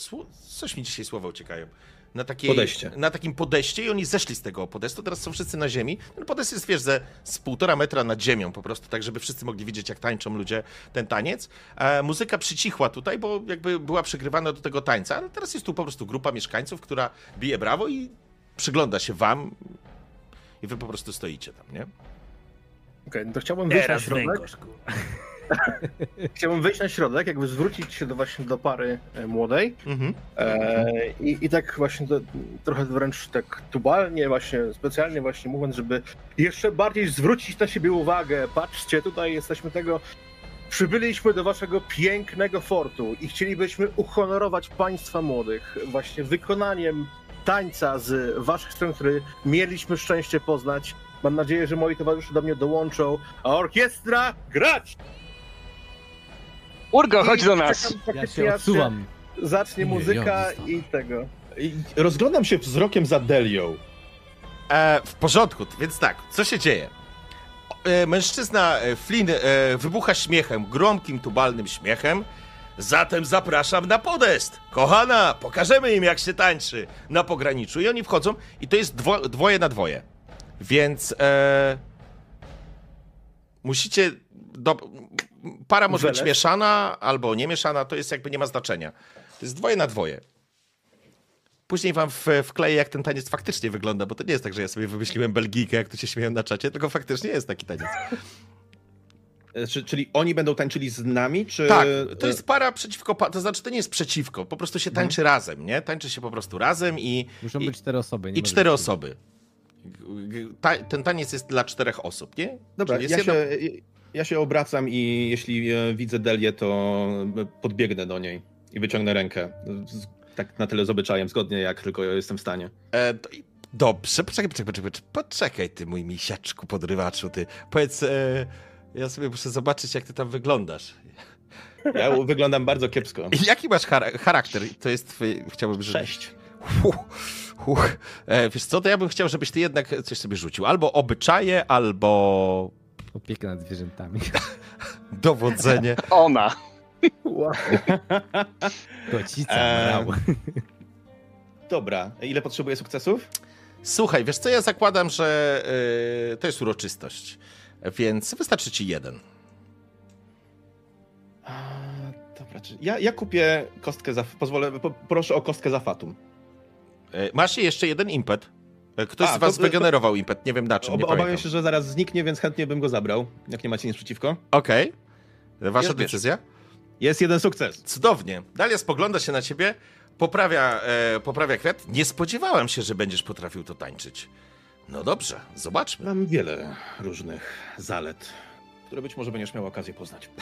coś mi dzisiaj słowa uciekają. Na, takiej, Podejście. na takim podejście i oni zeszli z tego podestu, teraz są wszyscy na ziemi. Ten podest jest, wiesz, ze, z półtora metra nad ziemią po prostu, tak żeby wszyscy mogli widzieć, jak tańczą ludzie ten taniec. E, muzyka przycichła tutaj, bo jakby była przygrywana do tego tańca, ale teraz jest tu po prostu grupa mieszkańców, która bije brawo i przygląda się wam i wy po prostu stoicie tam, nie? Okej, no to chciałbym wyjść na Teraz środek. węgorz. <laughs> Chciałbym wejść na środek, jakby zwrócić się do właśnie do pary e, młodej. Mhm. E, i, I tak właśnie do, trochę wręcz tak tubalnie, właśnie specjalnie właśnie mówiąc, żeby jeszcze bardziej zwrócić na siebie uwagę. Patrzcie, tutaj jesteśmy tego. Przybyliśmy do waszego pięknego fortu i chcielibyśmy uhonorować państwa młodych właśnie wykonaniem tańca z waszych stron, który mieliśmy szczęście poznać. Mam nadzieję, że moi towarzysze do mnie dołączą, a orkiestra grać! Urgo, chodź do nas! Ja się odsuwam. Zacznie Nie, muzyka ja i tego. I Rozglądam się wzrokiem za Delią. E, w porządku, więc tak, co się dzieje? E, mężczyzna e, Flynn e, wybucha śmiechem, gromkim, tubalnym śmiechem. Zatem zapraszam na podest. Kochana, pokażemy im jak się tańczy na pograniczu. I oni wchodzą i to jest dwo, dwoje na dwoje. Więc e, musicie... Do, para może być mieszana albo nie mieszana, to jest jakby nie ma znaczenia. To jest dwoje na dwoje. Później wam wkleję, jak ten taniec faktycznie wygląda, bo to nie jest tak, że ja sobie wymyśliłem Belgijkę, jak tu się śmieją na czacie, tylko faktycznie jest taki taniec. E, Czy, czyli oni będą tańczyli z nami, czy... Tak, to jest para przeciwko, to znaczy to nie jest przeciwko, po prostu się tańczy Mhm. razem, nie? Tańczy się po prostu razem i, Muszą I- być cztery osoby. nie i cztery być- osoby. Ta, ten taniec jest dla czterech osób, nie? Dobra, ja się, ja się obracam i jeśli e, widzę Delię, to e, podbiegnę do niej i wyciągnę rękę. Tak na tyle z obyczajem, zgodnie jak tylko jestem w stanie. E, to dobrze, poczekaj, poczekaj, poczekaj, poczekaj, poczekaj, ty mój misiaczku podrywaczu, ty. Powiedz, e, ja sobie muszę zobaczyć, jak ty tam wyglądasz. Ja wyglądam bardzo kiepsko. I <laughs> Jaki masz chara- charakter? To jest twój, chciałbym, żeby... Sześć. Huh, huh. E, wiesz co, to ja bym chciał, żebyś ty jednak coś sobie rzucił. Albo obyczaje, albo Opiekę nad zwierzętami. <laughs> dowodzenie. <laughs> Ona. Wow. Kocica, brał. Dobra, ile potrzebuję sukcesów? Słuchaj, wiesz co, ja zakładam, że e, to jest uroczystość, więc wystarczy ci jeden. Dobra, czy... ja, ja kupię kostkę za... Pozwolę, po, proszę o kostkę za Fatum. E, masz jeszcze jeden impet. E, Ktoś A, z was to- wygenerował impet, nie wiem na czym, Ob, obawiam pamiętam. się, że zaraz zniknie, więc chętnie bym go zabrał, jak nie macie nic przeciwko. Okej, wasza Jest, decyzja. Jest jeden sukces. Cudownie. Dalia spogląda się na ciebie, poprawia, e, poprawia kwiat. Nie spodziewałem się, że będziesz potrafił to tańczyć. No dobrze, zobaczmy. Mam wiele różnych zalet, które być może będziesz miał okazję poznać. <laughs>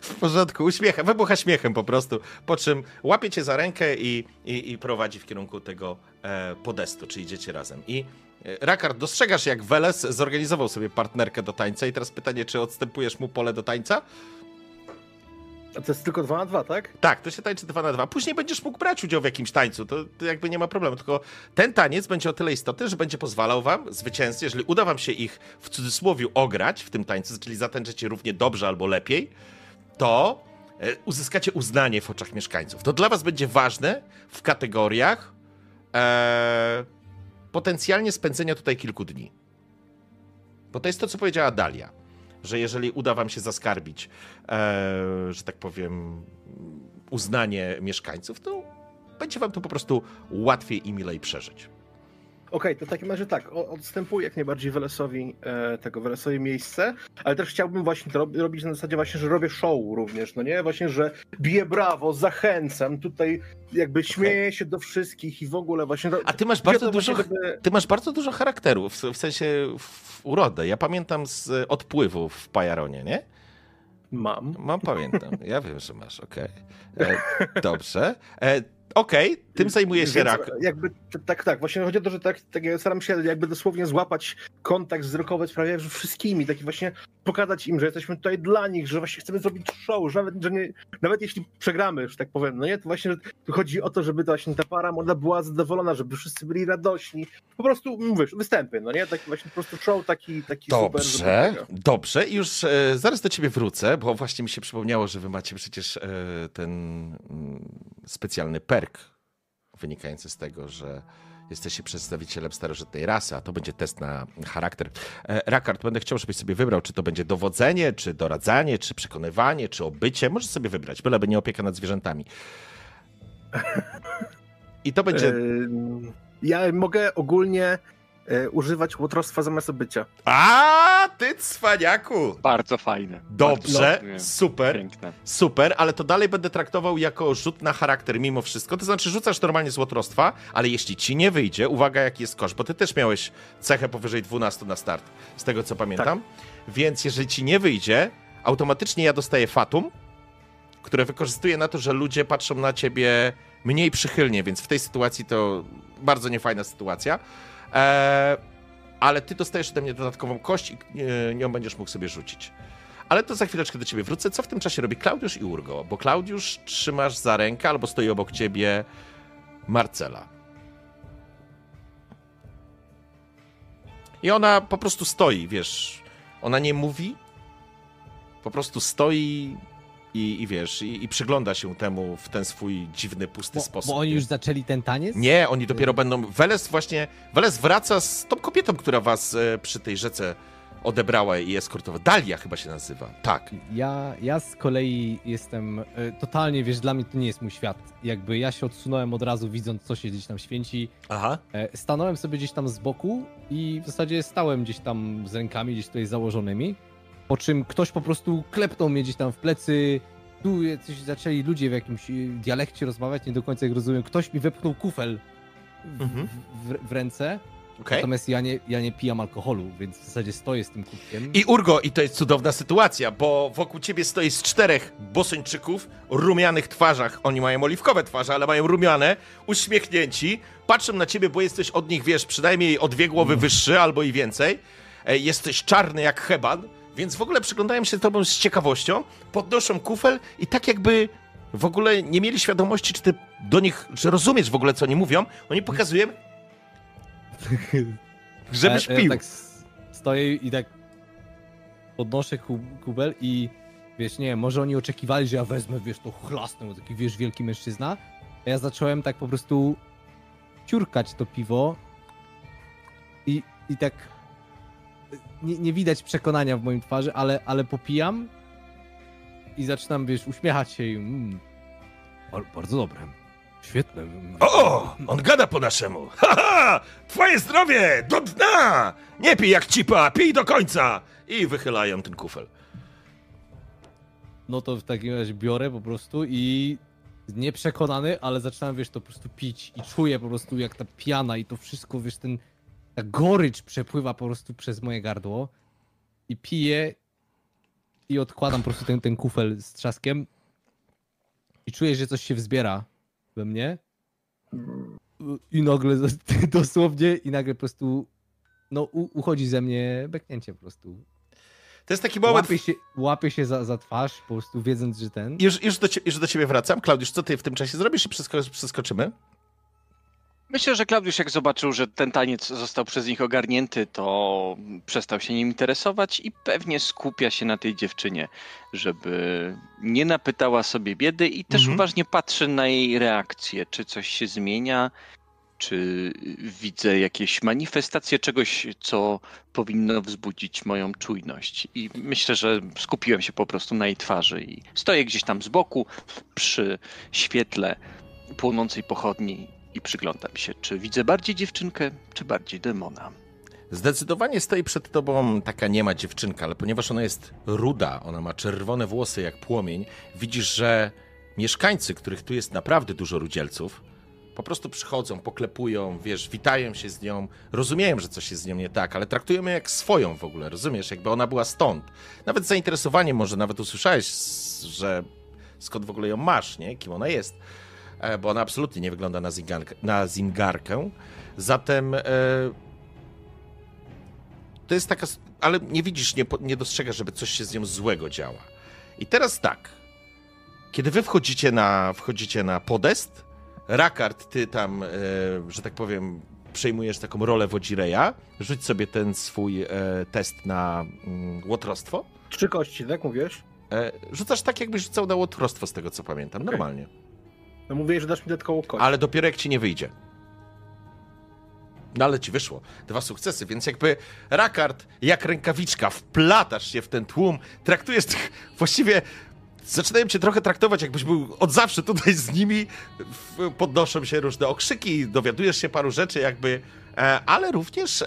W porządku, uśmiechem, wybucha śmiechem po prostu, po czym łapie cię za rękę i, i, i prowadzi w kierunku tego e, podestu, czy idziecie razem. I e, Rakard, dostrzegasz jak Weles zorganizował sobie partnerkę do tańca i teraz pytanie, czy odstępujesz mu pole do tańca? A to jest tylko 2 na 2, tak? Tak, to się tańczy 2 na 2. Później będziesz mógł brać udział w jakimś tańcu, to, to jakby nie ma problemu, tylko ten taniec będzie o tyle istotny, że będzie pozwalał wam, zwycięzcy, jeżeli uda wam się ich w cudzysłowie ograć w tym tańcu, czyli zatańczycie równie dobrze albo lepiej, to e, uzyskacie uznanie w oczach mieszkańców. To dla was będzie ważne w kategoriach e, potencjalnie spędzenia tutaj kilku dni. Bo to jest to, co powiedziała Dalia, że jeżeli uda wam się zaskarbić, e, że tak powiem, uznanie mieszkańców, to będzie wam to po prostu łatwiej i milej przeżyć. Okej, to w takim razie tak, odstępuję jak najbardziej Welesowi e, tego Welesowi miejsce, ale też chciałbym właśnie to rob- robić na zasadzie właśnie, że robię show również, no nie? Właśnie, że biję brawo, zachęcam, tutaj jakby śmieję się do wszystkich i w ogóle właśnie... A ty masz bardzo dużo, żeby- ty masz bardzo dużo charakteru, w, w sensie w urodę. Ja pamiętam z odpływu w Pajaronie, nie? Mam. Mam, pamiętam. Ja wiem, że masz, okej. E, <laughs> Dobrze. E, Okej, tym zajmuje się rak. Jakby tak, tak. Właśnie chodzi o to, że tak, tak ja staram się jakby dosłownie złapać kontakt wzrokowy z prawie że wszystkimi. Taki właśnie pokazać im, że jesteśmy tutaj dla nich, że właśnie chcemy zrobić show, że nawet, że nie, nawet jeśli przegramy, że tak powiem, no nie, to właśnie tu chodzi o to, żeby to właśnie ta para moda była zadowolona, żeby wszyscy byli radośni. Po prostu, mówisz, występy, no nie, taki właśnie po prostu show taki, taki super. Dobrze, żeby- dobrze. I już e, zaraz do ciebie wrócę, bo właśnie mi się przypomniało, że wy macie przecież e, ten mm, specjalny perk wynikający z tego, że jesteście przedstawicielem starożytnej rasy, a to będzie test na charakter. E, Rakard, będę chciał, żebyś sobie wybrał, czy to będzie dowodzenie, czy doradzanie, czy przekonywanie, czy obycie. Możesz sobie wybrać, byleby nie opieka nad zwierzętami. I to będzie... Ym, Ja mogę ogólnie e, używać łotrostwa zamiast bycia. A, ty cwaniaku! Bardzo fajne. Dobrze, Bardzo super. Piękne. Super, ale to dalej będę traktował jako rzut na charakter mimo wszystko. To znaczy rzucasz normalnie z łotrostwa, ale jeśli ci nie wyjdzie, uwaga jaki jest koszt, bo ty też miałeś cechę powyżej 12 na start, z tego co pamiętam. Więc jeżeli ci nie wyjdzie, automatycznie ja dostaję fatum, które wykorzystuję na to, że ludzie patrzą na ciebie mniej przychylnie, więc w tej sytuacji to bardzo niefajna sytuacja. Eee, ale ty dostajesz ode mnie dodatkową kość i e, nią będziesz mógł sobie rzucić. Ale to za chwileczkę do ciebie wrócę. Co w tym czasie robi Klaudiusz i Urgo? Bo Klaudiusz trzymasz za rękę albo stoi obok ciebie Marcela. I ona po prostu stoi, wiesz. Ona nie mówi, po prostu stoi i, i wiesz, i, i przygląda się temu w ten swój dziwny, pusty Bo, sposób. bo oni już zaczęli ten taniec? Nie, oni dopiero będą. Weles właśnie. Weles wraca z tą kobietą, która was e, przy tej rzece odebrała i eskortowała. Dalia chyba się nazywa. Tak. Ja, ja z kolei jestem e, totalnie, wiesz, dla mnie to nie jest mój świat. Jakby ja się odsunąłem od razu, widząc, co się gdzieś tam święci. Aha. E, Stanąłem sobie gdzieś tam z boku i w zasadzie stałem gdzieś tam z rękami gdzieś tutaj założonymi. Po czym ktoś po prostu klepnął mnie gdzieś tam w plecy. Tu jacyś zaczęli ludzie w jakimś e, dialekcie rozmawiać, nie do końca ich rozumiem. Ktoś mi wepchnął kufel w, Mhm. w, w ręce. Okej. Natomiast ja nie, ja nie pijam alkoholu, więc w zasadzie stoję z tym kubkiem. I Urgo, i to jest cudowna sytuacja, bo wokół ciebie stoi z czterech bosończyków, rumianych twarzach. Oni mają oliwkowe twarze, ale mają rumiane, uśmiechnięci. Patrzą na ciebie, bo jesteś od nich, wiesz, przynajmniej o dwie głowy wyższy albo i więcej. E, Jesteś czarny jak heban, więc w ogóle przyglądają się tobą z ciekawością, podnoszą kufel i tak jakby w ogóle nie mieli świadomości, czy ty do nich, czy rozumiesz w ogóle, co oni mówią. Oni pokazują, <laughs> żebyś A ja pił. tak s- stoję i tak podnoszę ku- kubel i wiesz, nie może oni oczekiwali, że ja wezmę, wiesz, to chlasnę, taki, wiesz, wielki mężczyzna. A ja zacząłem tak po prostu ciurkać to piwo i, i tak nie, nie widać przekonania w moim twarzy, ale, ale popijam i zaczynam, wiesz, uśmiechać się i mm, bar- bardzo dobre. Świetne. O, on gada po naszemu. <laughs> Haha, twoje zdrowie, do dna! Nie pij jak cipa, pij do końca! I wychylają ten kufel. No to w takim razie biorę po prostu i nieprzekonany, ale zaczynam, wiesz, to po prostu pić i czuję po prostu jak ta piana i to wszystko, wiesz, ten, ta gorycz przepływa po prostu przez moje gardło i piję i odkładam po prostu ten, ten kufel z trzaskiem i czuję, że coś się wzbiera we mnie i nagle <laughs> dosłownie i nagle po prostu no u, uchodzi ze mnie beknięcie po prostu. To jest taki moment... Łapie się, łapie się za, za twarz, po prostu wiedząc, że ten. Już, już, do, już do ciebie wracam. Klaudiusz, co ty w tym czasie zrobisz i przesko- przeskoczymy? Myślę, że Klaudiusz jak zobaczył, że ten taniec został przez nich ogarnięty, to przestał się nim interesować i pewnie skupia się na tej dziewczynie, żeby nie napytała sobie biedy i też Mhm. uważnie patrzy na jej reakcję, czy coś się zmienia, czy widzę jakieś manifestacje czegoś, co powinno wzbudzić moją czujność. I myślę, że skupiłem się po prostu na jej twarzy i stoję gdzieś tam z boku przy świetle płonącej pochodni i przyglądam się, czy widzę bardziej dziewczynkę, czy bardziej demona. Zdecydowanie stoi przed tobą taka niema dziewczynka, ale ponieważ ona jest ruda, ona ma czerwone włosy jak płomień, widzisz, że mieszkańcy, których tu jest naprawdę dużo rudzielców, po prostu przychodzą, poklepują, wiesz, witają się z nią, rozumieją, że coś jest z nią nie tak, ale traktują ją jak swoją w ogóle, rozumiesz, jakby ona była stąd. Nawet z zainteresowaniem może nawet usłyszałeś, że skąd w ogóle ją masz, nie? Kim ona jest. E, Bo ona absolutnie nie wygląda na, zingarkę, na zingarkę. Zatem e, to jest taka, ale nie widzisz, nie, nie dostrzegasz, żeby coś się z nią złego działa. I teraz tak, kiedy wy wchodzicie na, wchodzicie na podest, Rakard, ty tam, e, że tak powiem, przejmujesz taką rolę wodzireja, rzuć sobie ten swój e, test na mm, łotrostwo. Trzy kości, tak mówisz? E, rzucasz tak, jakbyś rzucał na łotrostwo, z tego co pamiętam, Okej. normalnie. No mówię, że dasz mi dodatkową kość. Ale dopiero jak ci nie wyjdzie. No ale ci wyszło. Dwa sukcesy, więc jakby Rakard, jak rękawiczka, wplatasz się w ten tłum, traktujesz tych, właściwie zaczynają cię trochę traktować, jakbyś był od zawsze tutaj z nimi, podnoszą się różne okrzyki, dowiadujesz się paru rzeczy jakby, e, ale również e,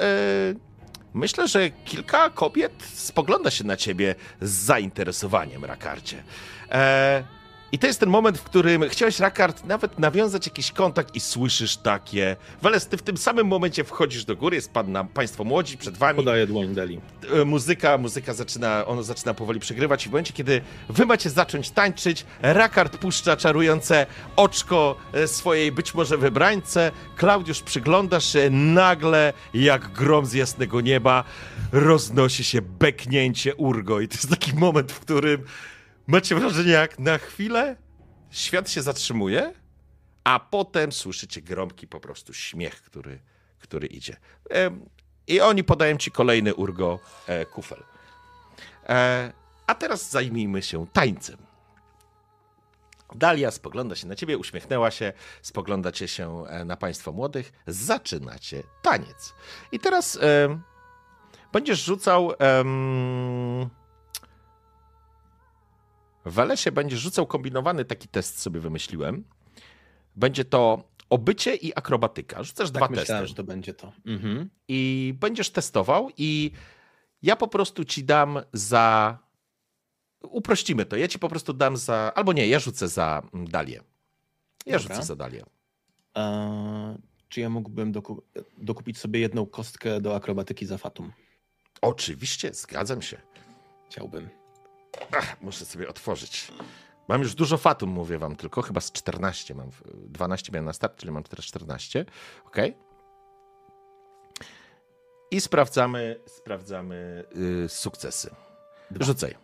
myślę, że kilka kobiet spogląda się na ciebie z zainteresowaniem, Rakardzie. E, i to jest ten moment, w którym chciałeś, Rakard, nawet nawiązać jakiś kontakt i słyszysz takie... Weles, ty w tym samym momencie wchodzisz do góry, jest pan na państwo młodzi przed wami, Podaję dłoń Deli. e, muzyka, muzyka zaczyna, ono zaczyna powoli przegrywać i w momencie, kiedy wy macie zacząć tańczyć, Rakard puszcza czarujące oczko e, swojej być może wybrańce, Klaudiusz przyglądasz się, nagle jak grom z jasnego nieba roznosi się beknięcie urgo i to jest taki moment, w którym macie wrażenie jak na chwilę świat się zatrzymuje, a potem słyszycie gromki po prostu śmiech, który, który idzie. I oni podają ci kolejny urgo e, kufel. E, a teraz zajmijmy się tańcem. Dalia spogląda się na ciebie, uśmiechnęła się, spoglądacie się e, na państwo młodych, zaczynacie taniec. I teraz em, będziesz rzucał. em, w Welesie będziesz rzucał kombinowany taki test, sobie wymyśliłem. Będzie to obycie i akrobatyka. Rzucasz dwa Tak testy myślałem, że to będzie to. Mhm. i będziesz testował i ja po prostu ci dam za... Uprościmy to. Ja ci po prostu dam za... Albo nie, ja rzucę za mm, Dalię. Ja Dobra. rzucę za Dalię. Czy ja mógłbym doku- dokupić sobie jedną kostkę do akrobatyki za Fatum? Oczywiście, zgadzam się. Chciałbym. Ach, muszę sobie otworzyć. Mam już dużo fatum, mówię wam, tylko chyba z 14 mam. 12 miałem na start, czyli mam teraz 14. Ok. I sprawdzamy, sprawdzamy y, sukcesy. Dwa. Rzucaj.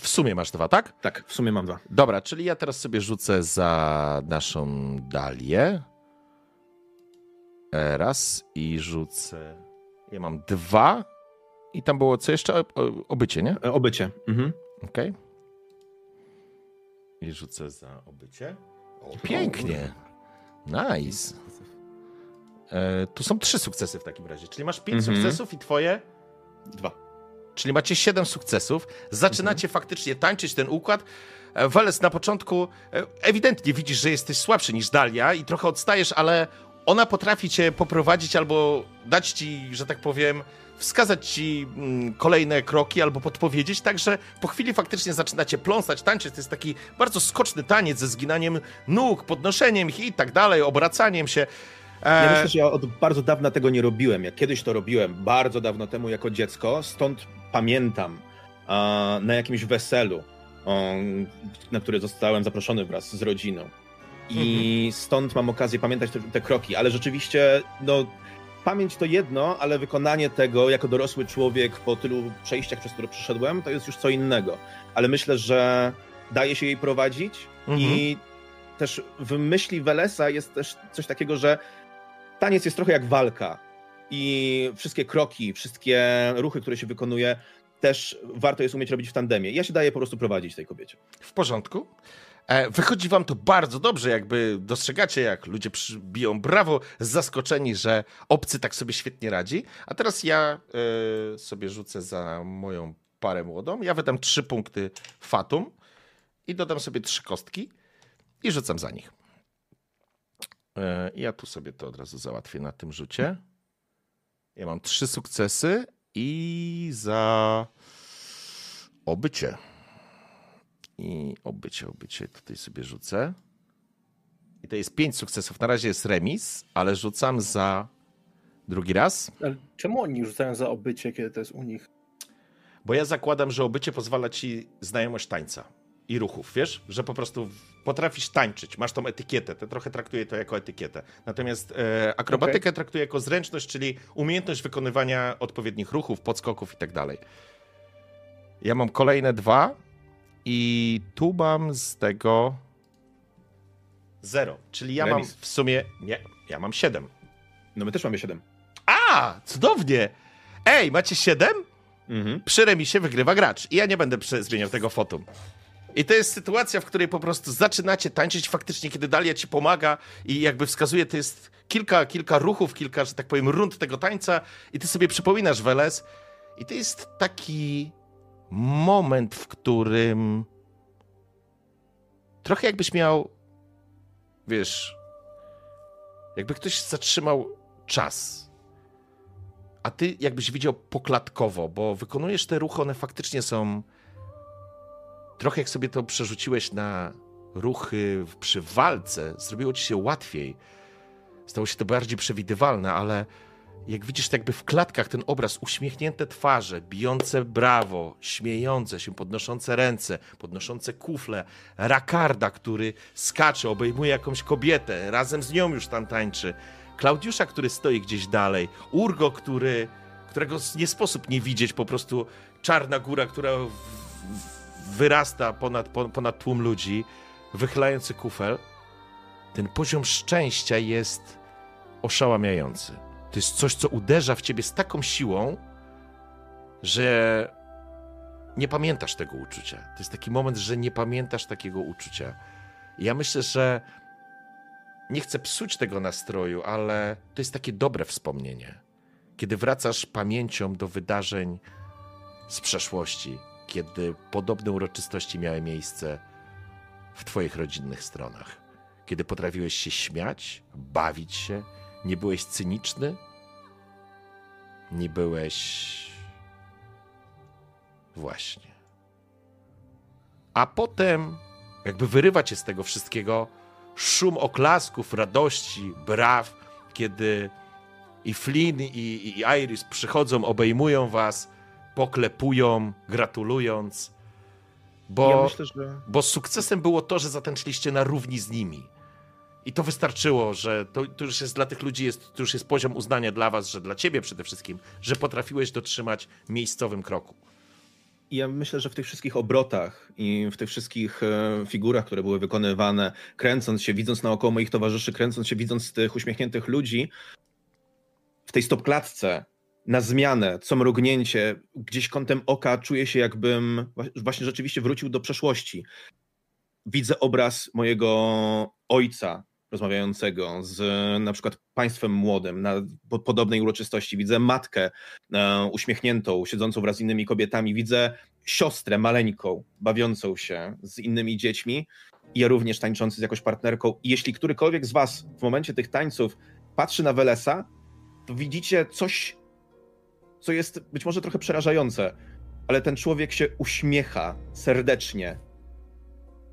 W sumie masz dwa, tak? Tak, w sumie mam dwa. Dobra, czyli ja teraz sobie rzucę za naszą Dalię. Raz i rzucę. Ja mam dwa. I tam było co jeszcze? O- o- Obycie, nie? E, Obycie. Mhm. Okej. I rzucę za obycie. O, pięknie. Nice. E, tu są trzy sukcesy w takim razie. Czyli masz pięć Mhm. sukcesów i twoje. Dwa. Czyli macie siedem sukcesów. Zaczynacie faktycznie tańczyć ten układ. E, Weles na początku e, ewidentnie widzisz, że jesteś słabszy niż Dalia i trochę odstajesz, ale ona potrafi cię poprowadzić albo dać ci, że tak powiem, wskazać ci mm, kolejne kroki albo podpowiedzieć, także po chwili faktycznie zaczynacie pląsać, tańczyć. To jest taki bardzo skoczny taniec ze zginaniem nóg, podnoszeniem ich i tak dalej, obracaniem się. E, Ja myślę, że ja od bardzo dawna tego nie robiłem. Ja kiedyś to robiłem, bardzo dawno temu jako dziecko, stąd pamiętam na jakimś weselu, na które zostałem zaproszony wraz z rodziną. I stąd mam okazję pamiętać te, te kroki, ale rzeczywiście, no, pamięć to jedno, ale wykonanie tego jako dorosły człowiek po tylu przejściach, przez które przeszedłem, to jest już co innego. Ale myślę, że daje się jej prowadzić Mhm. i też w myśli Welesa jest też coś takiego, że taniec jest trochę jak walka i wszystkie kroki, wszystkie ruchy, które się wykonuje, też warto jest umieć robić w tandemie. Ja się daję po prostu prowadzić tej kobiecie. W porządku. E, Wychodzi wam to bardzo dobrze, jakby dostrzegacie, jak ludzie biją brawo, zaskoczeni, że obcy tak sobie świetnie radzi. A teraz ja e, sobie rzucę za moją parę młodą. Ja wydam trzy punkty fatum i dodam sobie trzy kostki i rzucam za nich. E, Ja tu sobie to od razu załatwię na tym rzucie. Ja mam trzy sukcesy i za obycie. I obycie, obycie tutaj sobie rzucę. I to jest pięć sukcesów. Na razie jest remis, ale rzucam za drugi raz, Ale czemu oni rzucają za obycie, kiedy to jest u nich? bo ja zakładam, że obycie pozwala ci znajomość tańca. i ruchów, wiesz? Że po prostu potrafisz tańczyć, masz tą etykietę, to trochę traktuję to jako etykietę. Natomiast e, akrobatykę okay. traktuję jako zręczność, czyli umiejętność wykonywania odpowiednich ruchów, podskoków i tak dalej. Ja mam kolejne dwa i tu mam z tego zero, czyli ja Remis. mam w sumie, nie, ja mam siedem. No my też mamy siedem. A, cudownie! Ej, macie siedem? Mhm. Przy remisie wygrywa gracz. I ja nie będę zmieniał tego fotum. I to jest sytuacja, w której po prostu zaczynacie tańczyć faktycznie, kiedy Dalia ci pomaga i jakby wskazuje, to jest kilka, kilka ruchów, kilka, że tak powiem, rund tego tańca i ty sobie przypominasz Weles i to jest taki moment, w którym trochę jakbyś miał, wiesz, jakby ktoś zatrzymał czas. A ty jakbyś widział poklatkowo, bo wykonujesz te ruchy, one faktycznie są trochę jak sobie to przerzuciłeś na ruchy przy walce, zrobiło ci się łatwiej. Stało się to bardziej przewidywalne, ale jak widzisz, jakby w klatkach ten obraz, uśmiechnięte twarze, bijące brawo, śmiejące się, podnoszące ręce, podnoszące kufle, Rakarda, który skacze, obejmuje jakąś kobietę, razem z nią już tam tańczy, Klaudiusza, który stoi gdzieś dalej, Urgo, który, którego nie sposób nie widzieć, po prostu czarna góra, która wyrasta ponad, ponad tłum ludzi, wychylający kufel, ten poziom szczęścia jest oszałamiający. To jest coś, co uderza w ciebie z taką siłą, że nie pamiętasz tego uczucia. To jest taki moment, że nie pamiętasz takiego uczucia. I ja myślę, że nie chcę psuć tego nastroju, ale to jest takie dobre wspomnienie. Kiedy wracasz pamięcią do wydarzeń z przeszłości, kiedy podobne uroczystości miały miejsce w Twoich rodzinnych stronach. Kiedy potrafiłeś się śmiać, bawić się, nie byłeś cyniczny, nie byłeś. Właśnie. A potem, jakby wyrywać się z tego wszystkiego, szum oklasków, radości, braw, kiedy i Flynn, i, i Iris przychodzą, obejmują was, poklepują, gratulując. Bo, ja myślę, że... bo sukcesem było to, że zatańczyliście na równi z nimi. I to wystarczyło, że to, to, już jest dla tych ludzi, jest, to już jest poziom uznania dla was, że dla ciebie przede wszystkim, że potrafiłeś dotrzymać miejscowym kroku. Ja myślę, że w tych wszystkich obrotach i w tych wszystkich e, figurach, które były wykonywane, kręcąc się, widząc naokoło moich towarzyszy, kręcąc się, widząc tych uśmiechniętych ludzi, w tej stopklatce na zmianę, co mrugnięcie, gdzieś kątem oka czuję się, jakbym właśnie rzeczywiście wrócił do przeszłości. Widzę obraz mojego ojca rozmawiającego z na przykład państwem młodym na podobnej uroczystości. Widzę matkę e, uśmiechniętą, siedzącą wraz z innymi kobietami. Widzę siostrę maleńką, bawiącą się z innymi dziećmi. Ja również tańczący z jakąś partnerką. I jeśli którykolwiek z was w momencie tych tańców patrzy na Welesa, to widzicie coś co jest być może trochę przerażające, ale ten człowiek się uśmiecha serdecznie.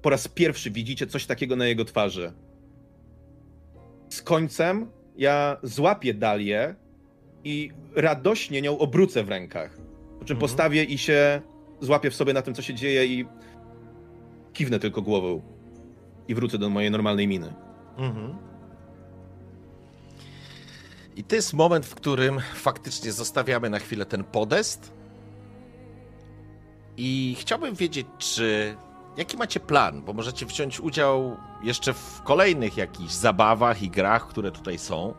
Po raz pierwszy widzicie coś takiego na jego twarzy. Z końcem ja złapię Dalię i radośnie nią obrócę w rękach. Po czym mhm. postawię i się złapię w sobie na tym, co się dzieje i kiwnę tylko głową i wrócę do mojej normalnej miny. Mhm. I to jest moment, w którym faktycznie zostawiamy na chwilę ten podest. I chciałbym wiedzieć, czy jaki macie plan, bo możecie wziąć udział jeszcze w kolejnych jakichś zabawach i grach, które tutaj są.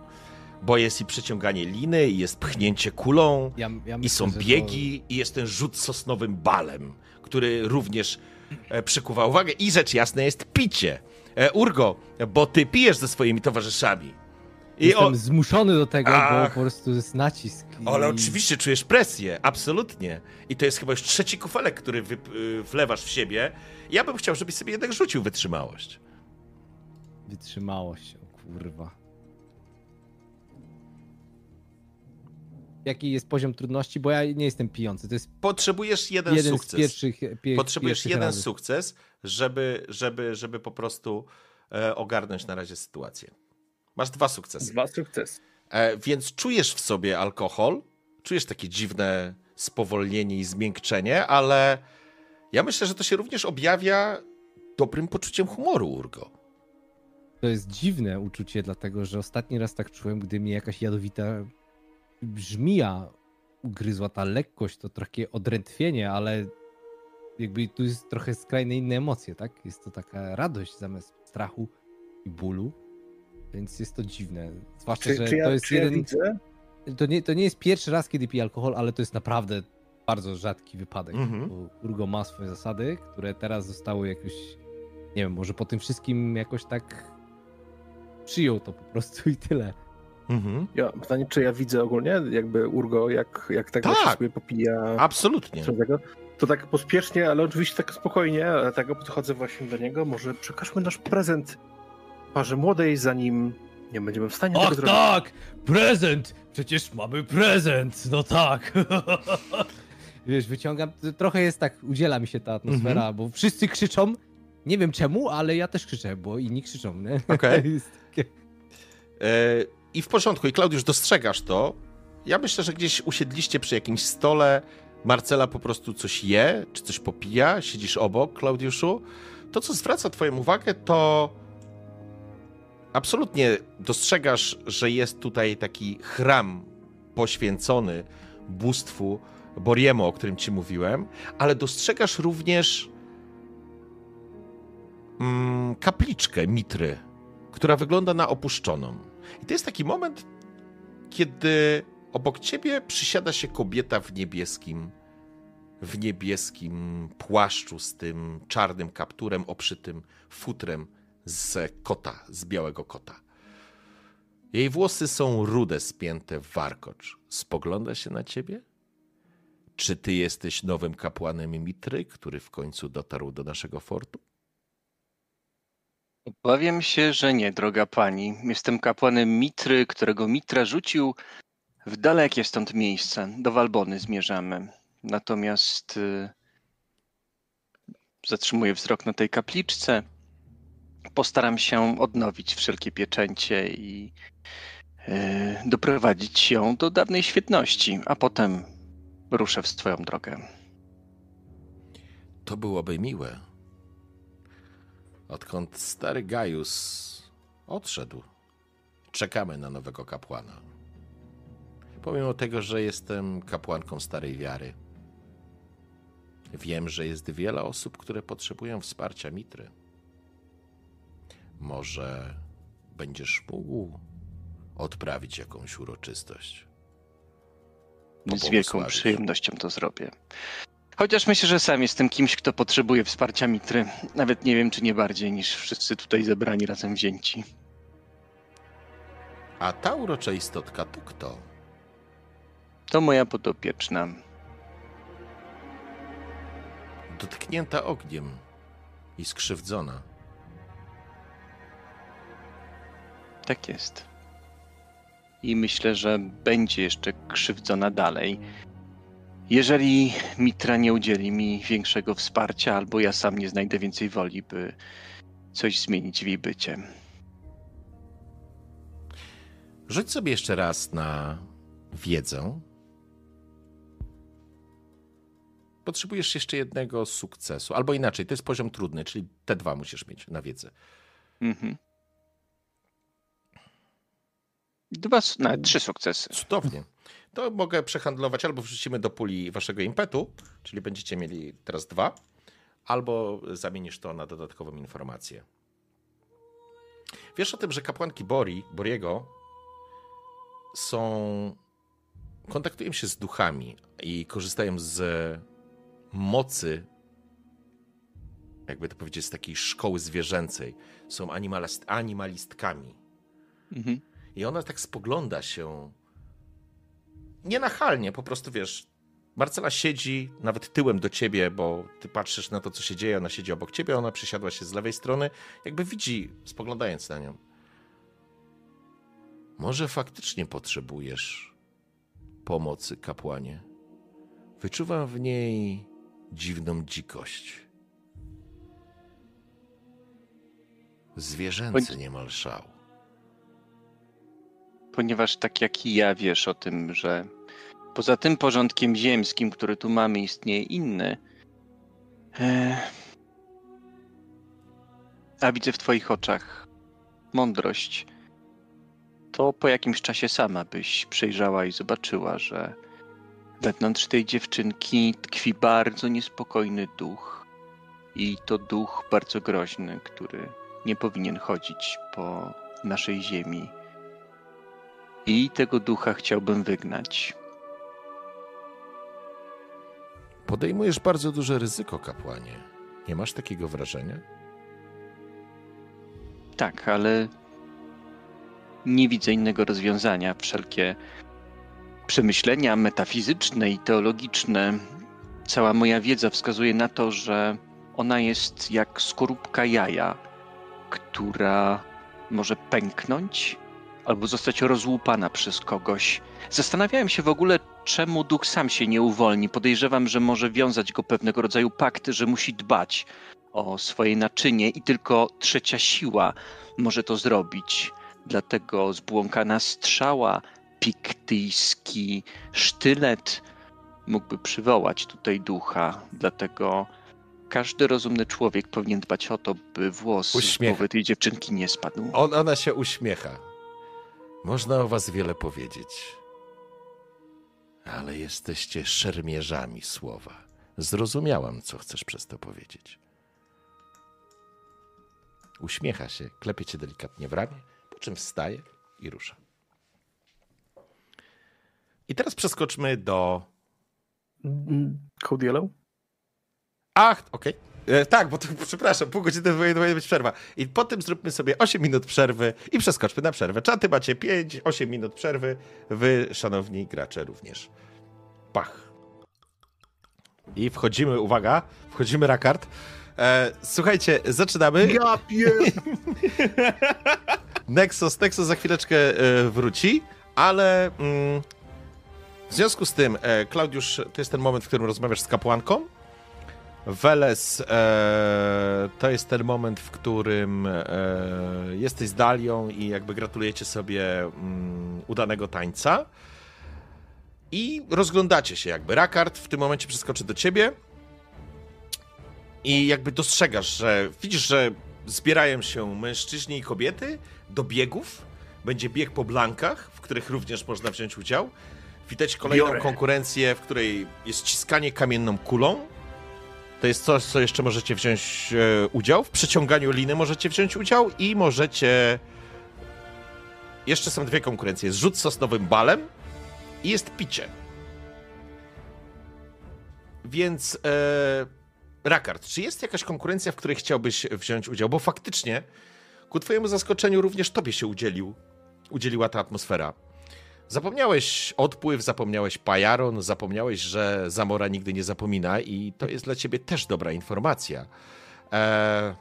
Bo jest i przeciąganie liny, i jest pchnięcie kulą, ja, ja myślę, i są biegi, to... i jest ten rzut sosnowym balem, który również e, przykuwa uwagę. I rzecz jasna jest picie. E, Urgo, bo ty pijesz ze swoimi towarzyszami. I Jestem o... zmuszony do tego, Ach. bo po prostu jest nacisk. I... Ale oczywiście czujesz presję, absolutnie. I to jest chyba już trzeci kufelek, który wy... Y, wlewasz w siebie. Ja bym chciał, żebyś sobie jednak rzucił wytrzymałość. Wytrzymałość, o kurwa. Jaki jest poziom trudności? Bo ja nie jestem pijący. To jest Potrzebujesz jeden, jeden sukces. Z pierwszych, pie... Potrzebujesz jeden razy. sukces, żeby, żeby, żeby po prostu e, ogarnąć na razie sytuację. Masz dwa sukcesy. Dwa sukcesy. E, więc czujesz w sobie alkohol, czujesz takie dziwne spowolnienie i zmiękczenie, ale ja myślę, że to się również objawia dobrym poczuciem humoru, Urgo. To jest dziwne uczucie, dlatego że ostatni raz tak czułem, gdy mnie jakaś jadowita brzmija ugryzła ta lekkość, to takie odrętwienie, ale jakby tu jest trochę skrajne inne emocje, tak? Jest to taka radość zamiast strachu i bólu, więc jest to dziwne. Zwłaszcza, Czy, że czy ja, to jest czy ja jeden... widzę? To nie, to nie jest pierwszy raz, kiedy piję alkohol, ale to jest naprawdę bardzo rzadki wypadek. Mhm. Urgo ma swoje zasady, które teraz zostały jakoś, nie wiem, może po tym wszystkim jakoś tak przyjął to po prostu i tyle. Mhm. Ja, pytanie, czy ja widzę ogólnie jakby Urgo, jak, jak tak, Tak. sobie popija Absolutnie. to tak pospiesznie, ale oczywiście tak spokojnie, dlatego podchodzę właśnie do niego. Może przekażmy nasz prezent parze młodej, zanim nie będziemy w stanie Ach tego zrobić. tak! Prezent! Przecież mamy prezent! No tak! <laughs> Wiesz, wyciągam, trochę jest tak, udziela mi się ta atmosfera, Mhm. bo wszyscy krzyczą, nie wiem czemu, ale ja też krzyczę, bo inni krzyczą, nie? <laughs> Okej. Takie- E, I w porządku, i Klaudiusz, dostrzegasz to. Ja myślę, że gdzieś usiedliście przy jakimś stole, Marcela po prostu coś je, czy coś popija, siedzisz obok, Klaudiuszu. To, co zwraca twoją uwagę, to absolutnie dostrzegasz, że jest tutaj taki chram poświęcony bóstwu Boriemu, o którym ci mówiłem, ale dostrzegasz również mm, kapliczkę Mitry, która wygląda na opuszczoną. I to jest taki moment, kiedy obok ciebie przysiada się kobieta w niebieskim, w niebieskim płaszczu z tym czarnym kapturem obszytym futrem z kota, z białego kota. Jej włosy są rude, spięte w warkocz. Spogląda się na ciebie? Czy ty jesteś nowym kapłanem Mitry, który w końcu dotarł do naszego fortu? Obawiam się, że nie, droga pani. Jestem kapłanem Mitry, którego Mitra rzucił w dalekie stąd miejsce. Do Walbony zmierzamy. Natomiast y, zatrzymuję wzrok na tej kapliczce. Postaram się odnowić wszelkie pieczęcie i y, doprowadzić ją do dawnej świetności, a potem ruszę w swoją drogę. To byłoby miłe. Odkąd stary Gaius odszedł, czekamy na nowego kapłana. Pomimo tego, że jestem kapłanką starej wiary, wiem, że jest wiele osób, które potrzebują wsparcia Mitry. Może będziesz mógł odprawić jakąś uroczystość. Z wielką przyjemnością to zrobię. Chociaż myślę, że sam jestem kimś, kto potrzebuje wsparcia Mitry. Nawet nie wiem, czy nie bardziej niż wszyscy tutaj zebrani razem wzięci. A ta urocza istotka to kto? To moja podopieczna. Dotknięta ogniem i skrzywdzona. Tak jest. I myślę, że będzie jeszcze krzywdzona dalej. Jeżeli Mitra nie udzieli mi większego wsparcia, albo ja sam nie znajdę więcej woli, by coś zmienić w jej bycie. Rzuć sobie jeszcze raz na wiedzę. Potrzebujesz jeszcze jednego sukcesu, albo inaczej, to jest poziom trudny, czyli te dwa musisz mieć na wiedzę. Mhm. Dwa, nawet trzy sukcesy. Cudownie. To mogę przehandlować, albo wrzucimy do puli waszego impetu, czyli będziecie mieli teraz dwa, albo zamienisz to na dodatkową informację. Wiesz o tym, że kapłanki Bori, Boriego są. kontaktują się z duchami i korzystają z mocy, jakby to powiedzieć, z takiej szkoły zwierzęcej. Są animalist, animalistkami. Mhm. I ona tak spogląda się. Nienachalnie, po prostu wiesz. Marcela siedzi nawet tyłem do ciebie, bo ty patrzysz na to, co się dzieje. Ona siedzi obok ciebie, ona przysiadła się z lewej strony, jakby widzi, spoglądając na nią. Może faktycznie potrzebujesz pomocy, kapłanie. Wyczuwam w niej dziwną dzikość. Zwierzęcy niemal szał. Ponieważ tak jak i ja wiesz o tym, że poza tym porządkiem ziemskim, który tu mamy, istnieje inny. E... a widzę w twoich oczach mądrość, to po jakimś czasie sama byś przejrzała i zobaczyła, że wewnątrz tej dziewczynki tkwi bardzo niespokojny duch. I to duch bardzo groźny, który nie powinien chodzić po naszej ziemi. I tego ducha chciałbym wygnać. Podejmujesz bardzo duże ryzyko, kapłanie. Nie masz takiego wrażenia? Tak, ale nie widzę innego rozwiązania. Wszelkie przemyślenia metafizyczne i teologiczne, cała moja wiedza wskazuje na to, że ona jest jak skorupka jaja, która może pęknąć albo zostać rozłupana przez kogoś. Zastanawiałem się w ogóle, czemu duch sam się nie uwolni. Podejrzewam, że może wiązać go pewnego rodzaju pakt, że musi dbać o swoje naczynie i tylko trzecia siła może to zrobić. Dlatego zbłąkana strzała, piktyjski sztylet mógłby przywołać tutaj ducha. Dlatego każdy rozumny człowiek powinien dbać o to, by włos Uśmiech. z głowy tej dziewczynki nie spadł. On, ona się uśmiecha. Można o was wiele powiedzieć. Ale jesteście szermierzami słowa. Zrozumiałam, co chcesz przez to powiedzieć. Uśmiecha się, klepie cię delikatnie w ramię, po czym wstaje i rusza. I teraz przeskoczmy do. Code Yellow? Ach, okej. E, Tak, bo to, <laughs> przepraszam, pół godziny powinna być przerwa. I po tym zróbmy sobie 8 minut przerwy i przeskoczmy na przerwę. Czaty macie 5, 8 minut przerwy. Wy, szanowni gracze, również. Pach. I wchodzimy, uwaga, wchodzimy Rakard. E, słuchajcie, zaczynamy. Ja pier... <laughs> Nexus, Nexus za chwileczkę e, wróci, ale mm, w związku z tym, e, Klaudiusz, to jest ten moment, w którym rozmawiasz z kapłanką. Weles, e, to jest ten moment, w którym e, jesteś z Dalią i jakby gratulujecie sobie mm, udanego tańca. I rozglądacie się jakby. Rakard w tym momencie przeskoczy do ciebie i jakby dostrzegasz, że widzisz, że zbierają się mężczyźni i kobiety do biegów. Będzie bieg po blankach, w których również można wziąć udział. Widać kolejną Biorę. konkurencję, w której jest ciskanie kamienną kulą. To jest coś, co jeszcze możecie wziąć e, udział. W przeciąganiu liny możecie wziąć udział i możecie. Jeszcze są dwie konkurencje. Jest rzut sosnowym balem i jest picie. Więc e, Rakard, czy jest jakaś konkurencja, w której chciałbyś wziąć udział? Bo faktycznie, ku twojemu zaskoczeniu, również tobie się udzielił, udzieliła ta atmosfera. Zapomniałeś odpływ, zapomniałeś pajaron, zapomniałeś, że Zamora nigdy nie zapomina i to jest dla ciebie też dobra informacja. E,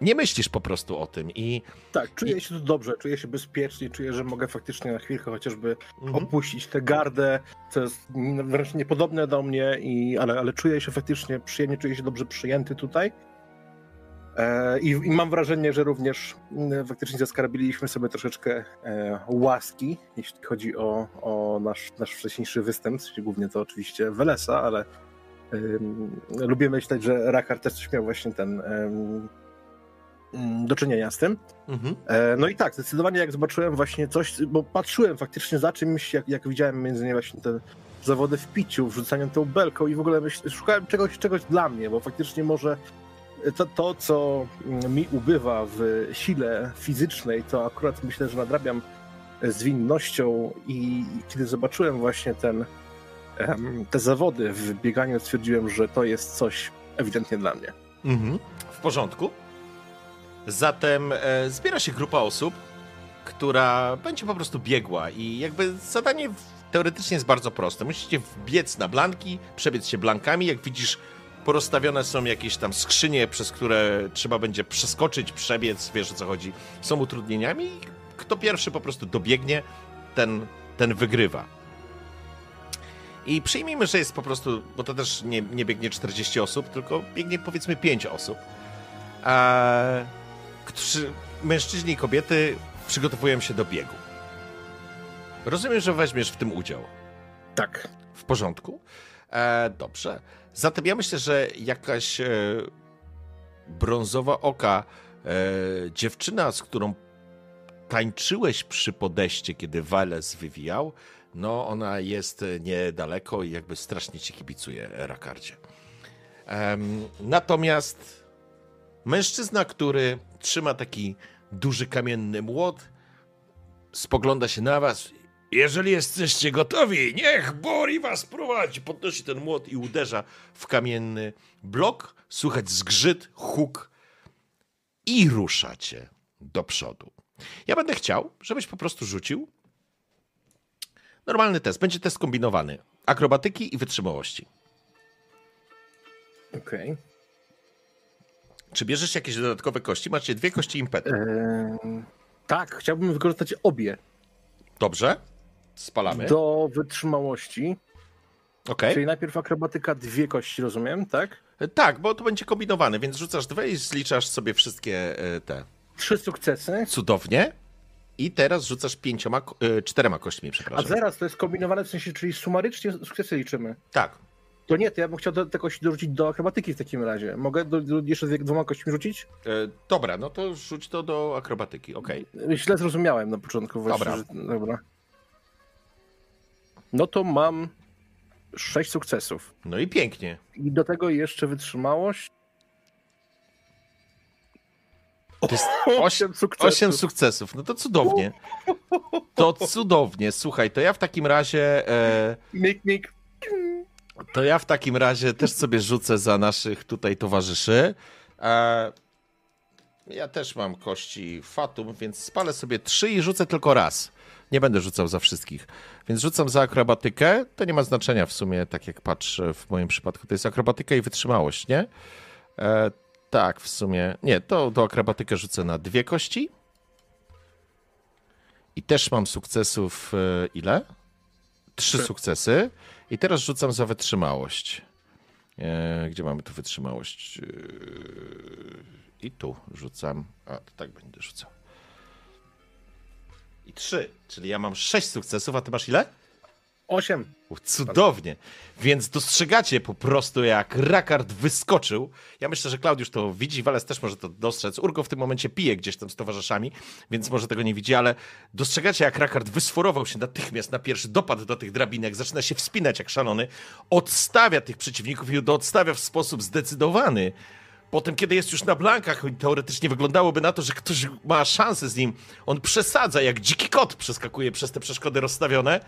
nie myślisz po prostu o tym i Tak, czuję się tu dobrze, czuję się bezpiecznie, czuję, że mogę faktycznie na chwilkę chociażby Mhm. opuścić tę gardę, co jest wręcz niepodobne do mnie, i, ale, ale czuję się faktycznie przyjemnie, czuję się dobrze przyjęty tutaj. E, i, I mam wrażenie, że również mm, faktycznie zaskarbiliśmy sobie troszeczkę e, łaski, jeśli chodzi o, o nasz, nasz wcześniejszy występ, głównie to oczywiście Welesa, ale lubię myśleć, że Rakar też coś miał właśnie ten ym, do czynienia z tym. Mhm. E, No i tak, zdecydowanie jak zobaczyłem właśnie coś, bo patrzyłem faktycznie za czymś, jak, jak widziałem między innymi właśnie te zawody w piciu, wrzucaniem tą belką i w ogóle myśl, szukałem czegoś, czegoś dla mnie, bo faktycznie może to, to, co mi ubywa w sile fizycznej, to akurat myślę, że nadrabiam zwinnością i kiedy zobaczyłem właśnie ten, te zawody w bieganiu, stwierdziłem, że to jest coś ewidentnie dla mnie. Mhm. W porządku. Zatem e, zbiera się grupa osób, która będzie po prostu biegła i jakby zadanie teoretycznie jest bardzo proste. Musicie wbiec na blanki, przebiec się blankami. Jak widzisz, porozstawione są jakieś tam skrzynie, przez które trzeba będzie przeskoczyć, przebiec, wiesz o co chodzi. Są utrudnieniami i kto pierwszy po prostu dobiegnie, ten, ten wygrywa. I przyjmijmy, że jest po prostu, bo to też nie, nie biegnie 40 osób, tylko biegnie powiedzmy 5 osób. Którzy, mężczyźni i kobiety przygotowują się do biegu. Rozumiem, że weźmiesz w tym udział. Tak. W porządku. E, dobrze. Zatem ja myślę, że jakaś e, brązowa oka dziewczyna, z którą tańczyłeś przy podejście, kiedy Wales wywijał, no ona jest niedaleko i jakby strasznie ci kibicuje, Rakardzie. Natomiast mężczyzna, który trzyma taki duży kamienny młot, spogląda się na was. Jeżeli jesteście gotowi, niech Bori was prowadzi. Podnosi ten młot i uderza w kamienny blok. Słychać zgrzyt, huk i ruszacie do przodu. Ja będę chciał, żebyś po prostu rzucił normalny test. Będzie test kombinowany. Akrobatyki i wytrzymałości. Okej. Okay. Czy bierzesz jakieś dodatkowe kości? Macie dwie kości impetu. Eee, tak, chciałbym wykorzystać obie. Dobrze. Spalamy. Do wytrzymałości. Okay. Czyli najpierw akrobatyka dwie kości, rozumiem, tak? E, tak, bo to będzie kombinowane, więc rzucasz dwie i zliczasz sobie wszystkie e, te. Trzy sukcesy. Cudownie. I teraz rzucasz pięcioma, e, czterema kośćmi, przepraszam. A zaraz, to jest kombinowane w sensie, czyli sumarycznie sukcesy liczymy. Tak. To nie, to ja bym chciał te, te kości dorzucić do akrobatyki w takim razie. Mogę do, do, jeszcze dwoma kośćmi rzucić? E, dobra, no to rzuć to do akrobatyki, okej. Okay. Źle zrozumiałem na początku. Właśnie, dobra. Że, dobra. No to mam sześć sukcesów. No i pięknie. I do tego jeszcze wytrzymałość. To jest <laughs> osiem sukcesów. Osiem sukcesów. No to cudownie. To cudownie. Słuchaj, to ja w takim razie. E... Mik, mik. To ja w takim razie też sobie rzucę za naszych tutaj towarzyszy. E... Ja też mam kości Fatum, więc spalę sobie trzy i rzucę tylko raz. Nie będę rzucał za wszystkich. Więc rzucam za akrobatykę. To nie ma znaczenia w sumie, tak jak patrzę w moim przypadku. To jest akrobatyka i wytrzymałość, nie? E, tak, w sumie. Nie, to do akrobatykę rzucę na dwie kości. I też mam sukcesów e, ile? Trzy sukcesy. I teraz rzucam za wytrzymałość. E, gdzie mamy tu wytrzymałość? E, I tu rzucam. A, to tak będę rzucał. I trzy, czyli ja mam sześć sukcesów, a ty masz ile? Osiem. Cudownie. Więc dostrzegacie po prostu, jak Rakard wyskoczył. Ja myślę, że Klaudiusz to widzi, Wales też może to dostrzec. Urgo w tym momencie pije gdzieś tam z towarzyszami, więc może tego nie widzi, ale dostrzegacie, jak Rakard wysforował się natychmiast na pierwszy dopad do tych drabinek, zaczyna się wspinać jak szalony, odstawia tych przeciwników i odstawia w sposób zdecydowany. Potem, kiedy jest już na blankach, teoretycznie wyglądałoby na to, że ktoś ma szansę z nim. On przesadza, jak dziki kot przeskakuje przez te przeszkody rozstawione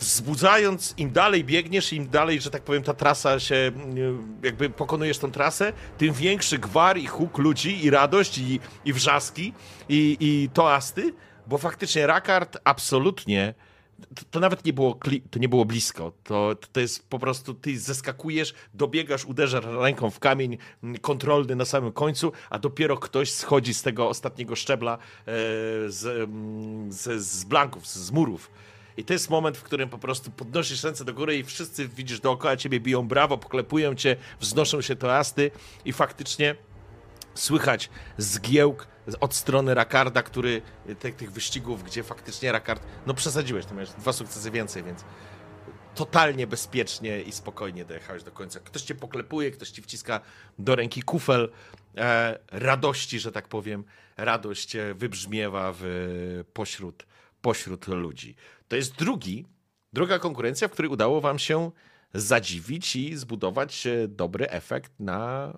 wzbudzając, im dalej biegniesz, im dalej, że tak powiem, ta trasa się, jakby pokonujesz tą trasę, tym większy gwar i huk ludzi, i radość, i, i wrzaski, i, i toasty, bo faktycznie Rakard absolutnie to, to, nawet nie było, to nie było blisko. To, to jest po prostu, ty zeskakujesz, dobiegasz, uderzasz ręką w kamień kontrolny na samym końcu, a dopiero ktoś schodzi z tego ostatniego szczebla e, z, z, z blanków, z murów. I to jest moment, w którym po prostu podnosisz ręce do góry i wszyscy widzisz dookoła ciebie biją brawo, poklepują cię, wznoszą się toasty i faktycznie słychać zgiełk od strony Rakarda, który tych, tych wyścigów, gdzie faktycznie Rakard, no przesadziłeś, to miałeś dwa sukcesy więcej, więc totalnie bezpiecznie i spokojnie dojechałeś do końca. Ktoś cię poklepuje, ktoś ci wciska do ręki kufel e, radości, że tak powiem. Radość wybrzmiewa w, pośród, pośród ludzi. To jest drugi, druga konkurencja, w której udało wam się zadziwić i zbudować e, dobry efekt na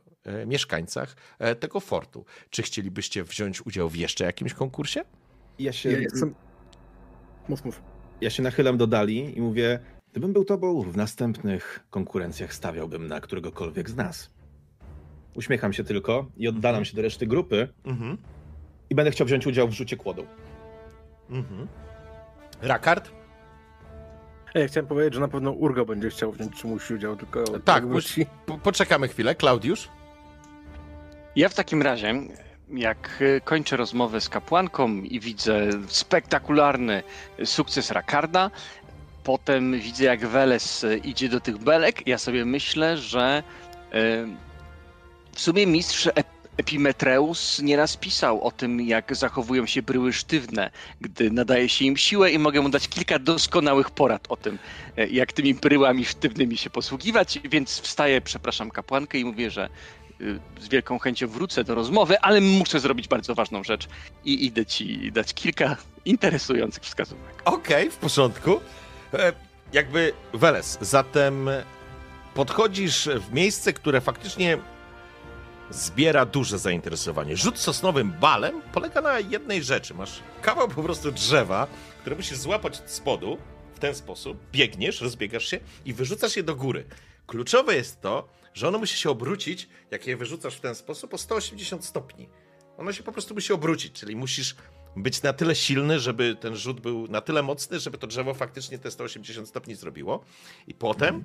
mieszkańcach e, tego fortu. Czy chcielibyście wziąć udział w jeszcze jakimś konkursie? Ja się, ja jestem... mów, mów. Ja się nachylam do Dali i mówię, gdybym był tobą, w następnych konkurencjach stawiałbym na któregokolwiek z nas. Uśmiecham się tylko i oddalam mhm. się do reszty grupy mhm. i będę chciał wziąć udział w rzucie kłodą. Mhm. Rakard? Ja chciałem powiedzieć, że na pewno Urgo będzie chciał wziąć czymś udział, tylko... Tak, musi... po, poczekamy chwilę. Klaudiusz? Ja w takim razie, jak y, kończę rozmowę z kapłanką i widzę spektakularny sukces Rakarda, potem widzę jak Weles y, idzie do tych belek, ja sobie myślę, że y, w sumie mistrz Epimetreus nieraz pisał o tym, jak zachowują się bryły sztywne, gdy nadaje się im siłę i mogę mu dać kilka doskonałych porad o tym, e, jak tymi bryłami sztywnymi się posługiwać, więc wstaję, przepraszam kapłankę i mówię, że z wielką chęcią wrócę do rozmowy, ale muszę zrobić bardzo ważną rzecz i idę ci dać kilka interesujących wskazówek. Okej, w porządku. E, jakby Weles, zatem podchodzisz w miejsce, które faktycznie zbiera duże zainteresowanie. Rzut sosnowym balem polega na jednej rzeczy. Masz kawał po prostu drzewa, które musisz złapać od spodu w ten sposób. Biegniesz, rozbiegasz się i wyrzucasz je do góry. Kluczowe jest to, że ono musi się obrócić, jak je wyrzucasz w ten sposób, o 180 stopni. Ono się po prostu musi obrócić, czyli musisz być na tyle silny, żeby ten rzut był na tyle mocny, żeby to drzewo faktycznie te 180 stopni zrobiło. I potem,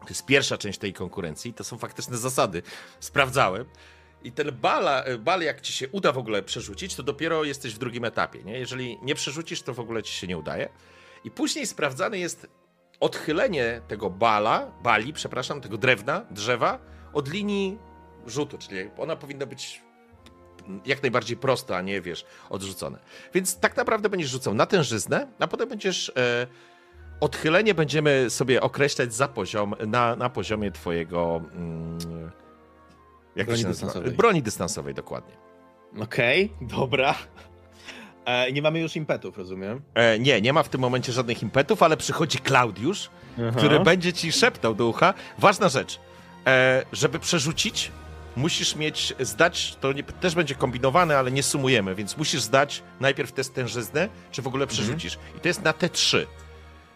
to jest pierwsza część tej konkurencji, to są faktyczne zasady. Sprawdzałem. I ten bala, bal, jak ci się uda w ogóle przerzucić, to dopiero jesteś w drugim etapie. Nie? Jeżeli nie przerzucisz, to w ogóle ci się nie udaje. I później sprawdzane jest odchylenie tego bala, bali, przepraszam, tego drewna, drzewa od linii rzutu, czyli ona powinna być jak najbardziej prosta, a nie wiesz, odrzucone. Więc tak naprawdę będziesz rzucał na tężyznę, a potem będziesz. E, odchylenie będziemy sobie określać za poziom, na, na poziomie twojego. Mm, jak Broni dystansowej. Broni dystansowej, dokładnie. Okej, dobra. E, nie mamy już impetów, rozumiem? E, nie, nie ma w tym momencie żadnych impetów, ale przychodzi Klaudiusz, Aha. który będzie ci szeptał do ucha. Ważna rzecz, e, żeby przerzucić, musisz mieć, zdać, to nie, też będzie kombinowane, ale nie sumujemy, więc musisz zdać najpierw test tężyzny, czy w ogóle przerzucisz. I to jest na T3.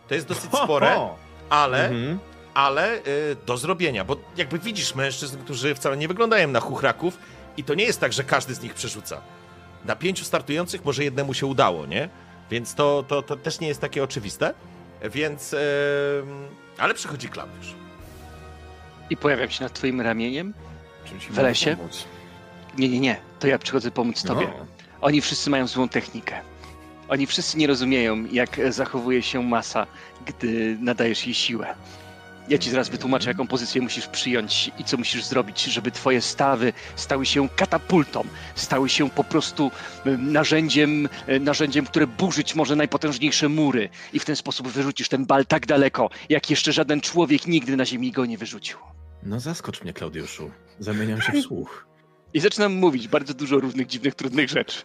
To jest dosyć Ho, spore, ho. ale, Mhm. ale y, do zrobienia, bo jakby widzisz mężczyzn, którzy wcale nie wyglądają na chuchraków i to nie jest tak, że każdy z nich przerzuca. Na pięciu startujących może jednemu się udało, nie? Więc to, to, to też nie jest takie oczywiste. Więc. em, ale przychodzi Klaudiusz. I pojawiam się nad twoim ramieniem. W lesie? pomóc? Nie, nie, nie, to ja przychodzę pomóc tobie. No. Oni wszyscy mają złą technikę. Oni wszyscy nie rozumieją, jak zachowuje się masa, gdy nadajesz jej siłę. Ja ci zaraz wytłumaczę, jaką pozycję musisz przyjąć i co musisz zrobić, żeby twoje stawy stały się katapultą, stały się po prostu e, narzędziem, e, narzędziem, które burzyć może najpotężniejsze mury. I w ten sposób wyrzucisz ten bal tak daleko, jak jeszcze żaden człowiek nigdy na ziemi go nie wyrzucił. no zaskocz mnie, Klaudiuszu. Zamieniam się w <laughs> słuch. I zaczynam mówić bardzo dużo różnych dziwnych, trudnych rzeczy.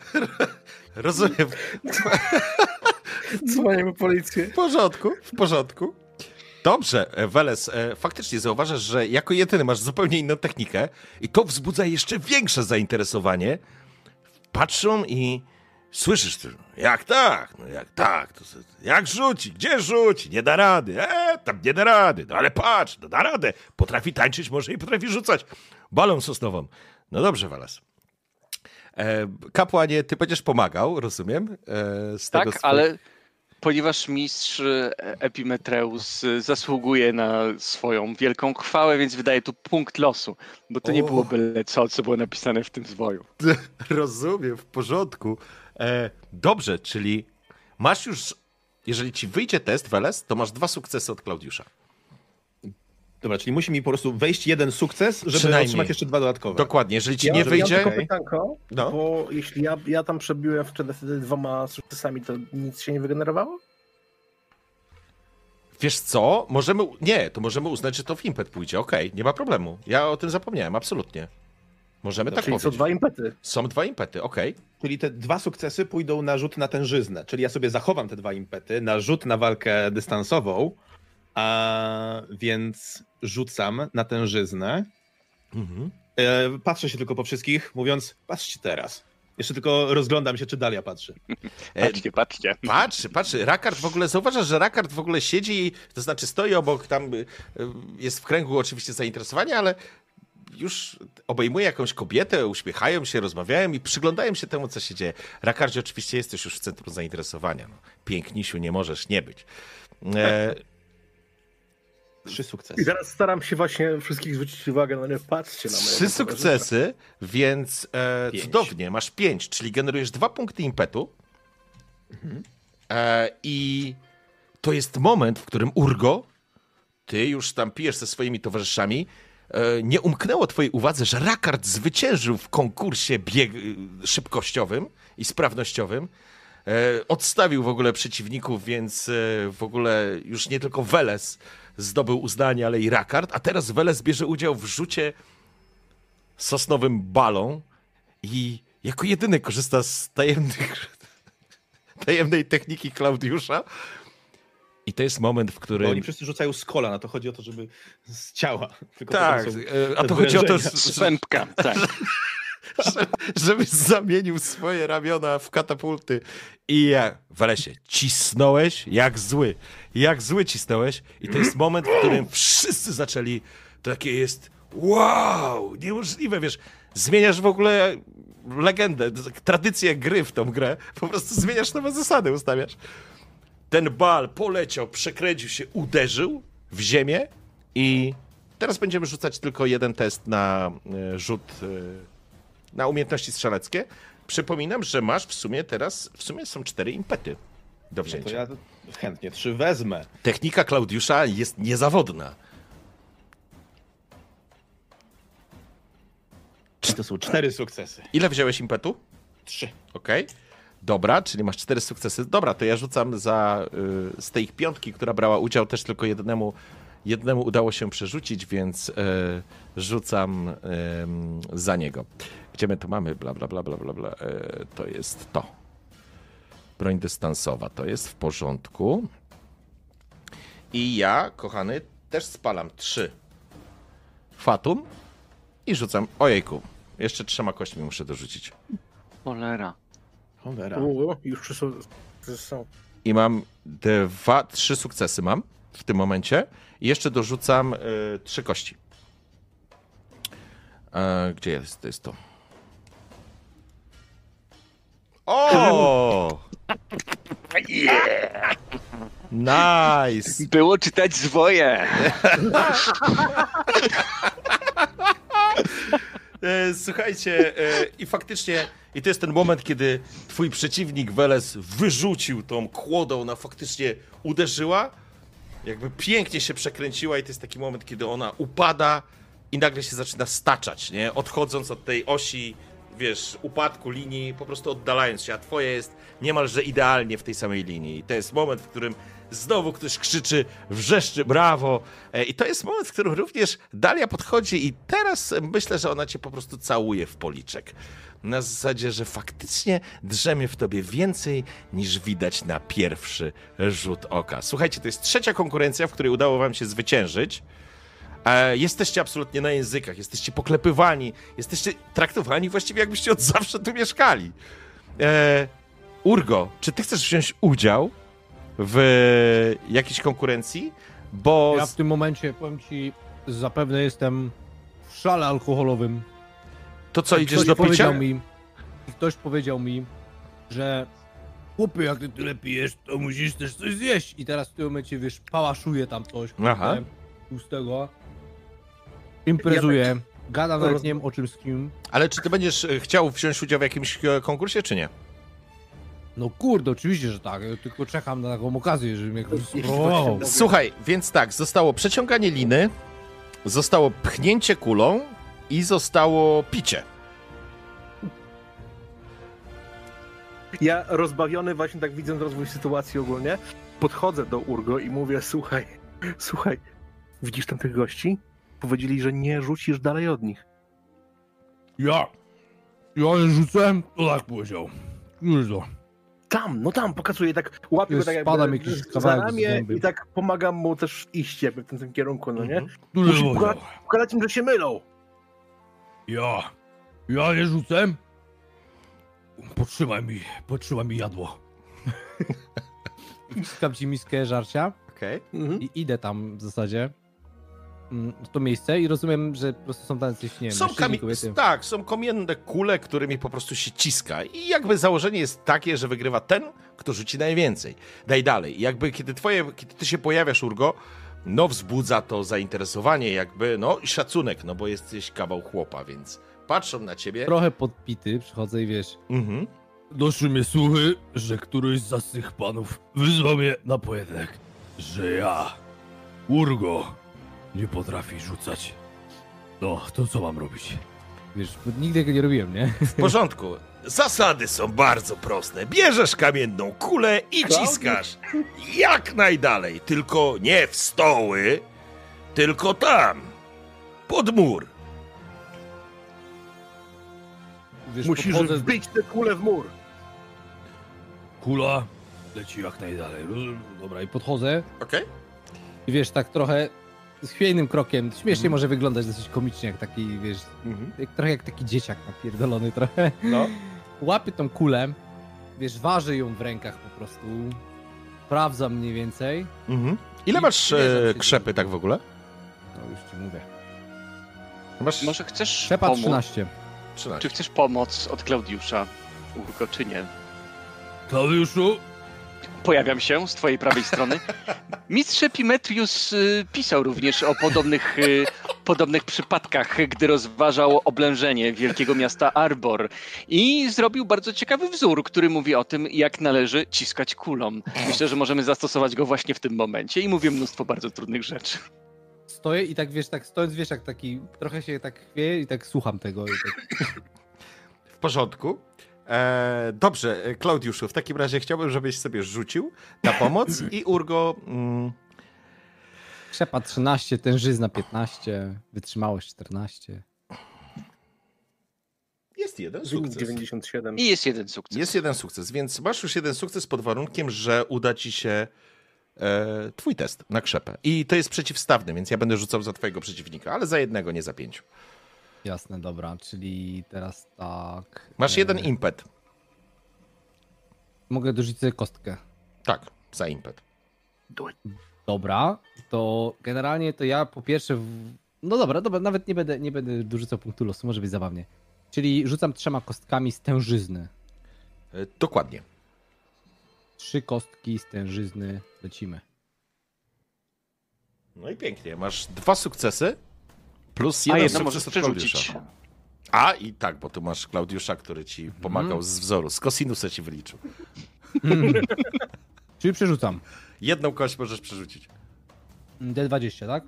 <laughs> Rozumiem. <laughs> Dzwonimy policję. W porządku, w porządku. Dobrze, e, Weles, e, faktycznie zauważasz, że jako jedyny masz zupełnie inną technikę i to wzbudza jeszcze większe zainteresowanie. Patrzą i słyszysz, ty, jak tak, no jak tak, to, jak rzuci, gdzie rzuci, nie da rady, e, tam nie da rady, no ale patrz, no da radę, potrafi tańczyć, może i potrafi rzucać balą sosnową. No dobrze, Weles. E, kapłanie, ty będziesz pomagał, rozumiem? E, z tego Tak, swojego- ale ponieważ mistrz e, Epimetreus e, zasługuje na swoją wielką chwałę, więc wydaje tu punkt losu, bo to nie O. było byle co, co było napisane w tym zwoju. <laughs> Rozumiem, w porządku. E, dobrze, czyli masz już, jeżeli ci wyjdzie test, Weles, to masz dwa sukcesy od Klaudiusza. Dobra, czyli musi mi po prostu wejść jeden sukces, żeby Przynajmniej. otrzymać jeszcze dwa dodatkowe. Dokładnie, jeżeli ci Ja, nie ja wyjdzie... tylko pytanko, No. bo jeśli ja, ja tam przebiłem wtedy, wtedy dwoma sukcesami, to nic się nie wygenerowało? Wiesz co, możemy... Nie, to możemy uznać, że to w impet pójdzie, okej, nie ma problemu. Ja o tym zapomniałem, absolutnie. Możemy tak Czyli powiedzieć. są dwa impety. Są dwa impety, okej. Czyli te dwa sukcesy pójdą na rzut na tężyznę. Czyli ja sobie zachowam te dwa impety na rzut na walkę dystansową, a więc rzucam na tężyznę. Mhm. E, patrzę się tylko po wszystkich, mówiąc, patrzcie teraz. Jeszcze tylko rozglądam się, czy Dalia patrzy. E, <laughs> Patrzcie, patrzcie. Patrzy, patrzy. Rakard w ogóle, zauważasz, że Rakard w ogóle siedzi, i, to znaczy stoi obok, tam y, jest w kręgu oczywiście zainteresowania, ale już obejmuje jakąś kobietę, uśmiechają się, rozmawiają i przyglądają się temu, co się dzieje. Rakardzie oczywiście jesteś już w centrum zainteresowania. No, pięknisiu, nie możesz nie być. E, Trzy I sukcesy. teraz staram się właśnie wszystkich zwrócić uwagę, no nie patrzcie na mnie. trzy sukcesy, więc e, cudownie, masz pięć, czyli generujesz dwa punkty impetu. E, I to jest moment, w którym Urgo, ty już tam pijesz ze swoimi towarzyszami, e, nie umknęło twojej uwadze, że Rakard zwyciężył w konkursie bieg y, szybkościowym i sprawnościowym. E, odstawił w ogóle przeciwników, więc e, w ogóle już nie tylko Weles zdobył uznanie, ale i Rakard, a teraz Weles bierze udział w rzucie sosnowym balą i jako jedyny korzysta z tajemnych, <laughs> tajemnej techniki Klaudiusza. I to jest moment, w Bo którym... oni wszyscy rzucają z kolan, a to chodzi o to, żeby z ciała. Tylko Tak, e, a to chodzi o to, że, Swępka, tak. <laughs> <laughs> że- żebyś zamienił swoje ramiona w katapulty. I ja, Walesie, cisnąłeś jak zły. Jak zły cisnąłeś. I to jest moment, w którym wszyscy zaczęli, to takie jest wow, niemożliwe, wiesz, zmieniasz w ogóle legendę, tradycję gry w tą grę. Po prostu zmieniasz nowe zasady, ustawiasz. Ten bal poleciał, przekręcił się, uderzył w ziemię i teraz będziemy rzucać tylko jeden test na e, rzut e, na umiejętności strzeleckie. Przypominam, że masz w sumie teraz, w sumie są cztery impety do No wzięcia. to ja chętnie trzy wezmę. Technika Klaudiusza jest niezawodna. To są cztery sukcesy. Ile wziąłeś impetu? Trzy. Okej. Dobra, czyli masz cztery sukcesy. Dobra, to ja rzucam za y, z tej ich piątki, która brała udział, też tylko jednemu, jednemu udało się przerzucić, więc y, rzucam y, za niego. Gdzie my to mamy? Bla, bla, bla, bla, bla, bla. Y, to jest to. Broń dystansowa, to jest w porządku. I ja, kochany, też spalam trzy fatum i rzucam. Ojejku, jeszcze trzema kośćmi muszę dorzucić. Cholera. Cholera. U, już są. I mam dwa, trzy sukcesy mam w tym momencie. I jeszcze dorzucam y, trzy kości. E, gdzie jest, to jest to? O! Nice! Było czytać zwoje. E, Słuchajcie, e, i faktycznie, i to jest ten moment, kiedy twój przeciwnik Weles wyrzucił tą kłodą, ona faktycznie uderzyła, jakby pięknie się przekręciła i to jest taki moment, kiedy ona upada i nagle się zaczyna staczać, nie? Odchodząc od tej osi, wiesz, upadku linii, po prostu oddalając się, a twoje jest niemalże idealnie w tej samej linii. I to jest moment, w którym znowu ktoś krzyczy, wrzeszczy, brawo. E, I to jest moment, w którym również Dalia podchodzi i teraz myślę, że ona cię po prostu całuje w policzek. Na zasadzie, że faktycznie drzemie w tobie więcej niż widać na pierwszy rzut oka. Słuchajcie, to jest trzecia konkurencja, w której udało wam się zwyciężyć. E, Jesteście absolutnie na językach, jesteście poklepywani, jesteście traktowani właściwie jakbyście od zawsze tu mieszkali. E, Urgo, czy ty chcesz wziąć udział w jakiejś konkurencji? Bo Ja w tym momencie, powiem ci, zapewne jestem w szale alkoholowym. to co, idziesz ktoś do picia? mi, Ktoś powiedział mi, że chłopie, jak ty tyle pijesz, to musisz też coś zjeść. I teraz w tym momencie, wiesz, pałaszuje tam coś. Aha. Tłustego. Imprezuje. Gadam nawet nie wiem o czym z kim. Ale czy ty będziesz e, chciał wziąć udział w jakimś e, konkursie, czy nie? No kurde, oczywiście, że tak. Ja tylko czekam na taką okazję, żeby mnie ktoś spróbował. Słuchaj, więc tak, zostało przeciąganie liny, zostało pchnięcie kulą i zostało picie. Ja rozbawiony właśnie tak widząc rozwój sytuacji ogólnie, podchodzę do Urgo i mówię, słuchaj, słuchaj, widzisz tam tych gości? Powiedzieli, że nie rzucisz dalej od nich. Ja. Ja nie rzucę? To tak powiedział. Już to. Tam, no tam, pokazuję tak, łapię go tak spadam jakby jakiś za kawałek z ramię zęby. i tak pomagam mu też iść jakby w tym, tym kierunku, no nie? Mhm. Powiedział. pokazać, pokazać im, że się mylą. Ja. Ja nie rzucę? Potrzymaj mi, potrzymaj mi jadło. <laughs> Wciskam ci miskę żarcia Okej. Mhm. i idę tam w zasadzie to miejsce i rozumiem, że po prostu są tam jacyś, nie wiem, Są kami- kobiety. tak, są kamienne kule, którymi po prostu się ciska. I jakby założenie jest takie, że wygrywa ten, kto rzuci najwięcej. Daj dalej. I jakby kiedy twoje, kiedy ty się pojawiasz, Urgo, no wzbudza to zainteresowanie, jakby, no i szacunek, no bo jesteś kawał chłopa, więc patrzą na ciebie. Trochę podpity, przychodzę i wiesz, Mhm. Doszły mnie słuchy, że któryś z tych panów wyzwał mnie na pojedynek, że ja, Urgo, nie potrafi rzucać. No, to co mam robić? wiesz, nigdy tego nie robiłem, nie? W porządku. Zasady są bardzo proste. Bierzesz kamienną kulę i ciskasz. Jak najdalej. Tylko nie w stoły, tylko tam. Pod mur. wiesz, Musisz podchodzę, wbić tę kulę w mur. Kula leci jak najdalej. dobra, i podchodzę Okej? i wiesz, tak trochę chwiejnym krokiem, śmiesznie Mhm. może wyglądać dosyć komicznie, jak taki, wiesz, Mhm. jak, trochę jak taki dzieciak napierdolony trochę. No. <laughs> Łapię tą kulę, wiesz, ważę ją w rękach po prostu, sprawdzam mniej więcej, Mhm. Ile I masz e, krzepy tak w ogóle? no już ci mówię. Masz Może chcesz Szepa pomóc? 13. 13. Czy chcesz pomoc od Klaudiusza, Urko, czy nie? Klaudiuszu, Pojawiam się z twojej prawej strony. Mistrz Epimetrius y, pisał również o podobnych, y, podobnych przypadkach, gdy rozważał oblężenie wielkiego miasta Arbor i zrobił bardzo ciekawy wzór, który mówi o tym, jak należy ciskać kulą. Myślę, że możemy zastosować go właśnie w tym momencie i mówię mnóstwo bardzo trudnych rzeczy. Stoję i tak, wiesz, tak stojąc, wiesz, jak taki, trochę się tak chwieję i tak słucham tego. I tak, W porządku. E, dobrze, e, Klaudiuszu, w takim razie chciałbym, żebyś sobie rzucił na pomoc <clears throat> i Urgo... Mm, Szepa 13, tężyzna 15, wytrzymałość 14. jest jeden sukces. 97. I jest jeden sukces. Jest jeden sukces, więc masz już jeden sukces pod warunkiem, że uda ci się e, twój test na krzepę. I to jest przeciwstawny, więc ja będę rzucał za twojego przeciwnika, ale za jednego, nie za pięciu. Jasne, dobra, czyli teraz tak. Masz e, jeden impet. Mogę dorzucić sobie kostkę. Tak, za impet. Dobra, to generalnie to ja po pierwsze. W... No dobra, dobra, nawet nie będę, nie będę dorzucał punktu losu, może być zabawnie. Czyli rzucam trzema kostkami z tężyzny. E, dokładnie. Trzy kostki z tężyzny lecimy. No i pięknie. Masz dwa sukcesy plus A jeden jedno sukces możesz od przerzucić. Klaudiusza. A i tak, bo tu masz Klaudiusza, który ci pomagał z wzoru. Z kosinusa ci wyliczył. <laughs> Czyli przerzucam. Jedną kość możesz przerzucić. D20, tak?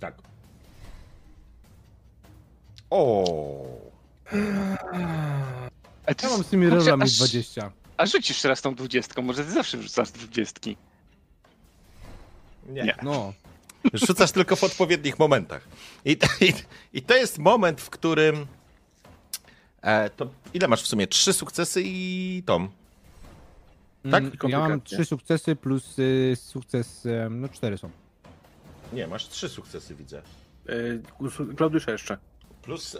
Tak. O. A, ty, Ja mam z tymi rolami aż- 20. a rzucisz teraz tą dwudziestką, może ty zawsze wrzucasz dwudziestki. Nie. Nie. No. Rzucasz tylko w odpowiednich momentach. I, i, i to jest moment, w którym. E, to ile masz w sumie? Trzy sukcesy i Tom. Tak? Mm, Ja mam trzy sukcesy plus y, sukces. y, No cztery są. Nie, masz trzy sukcesy, widzę. E, Klaudiusza jeszcze. Plus e,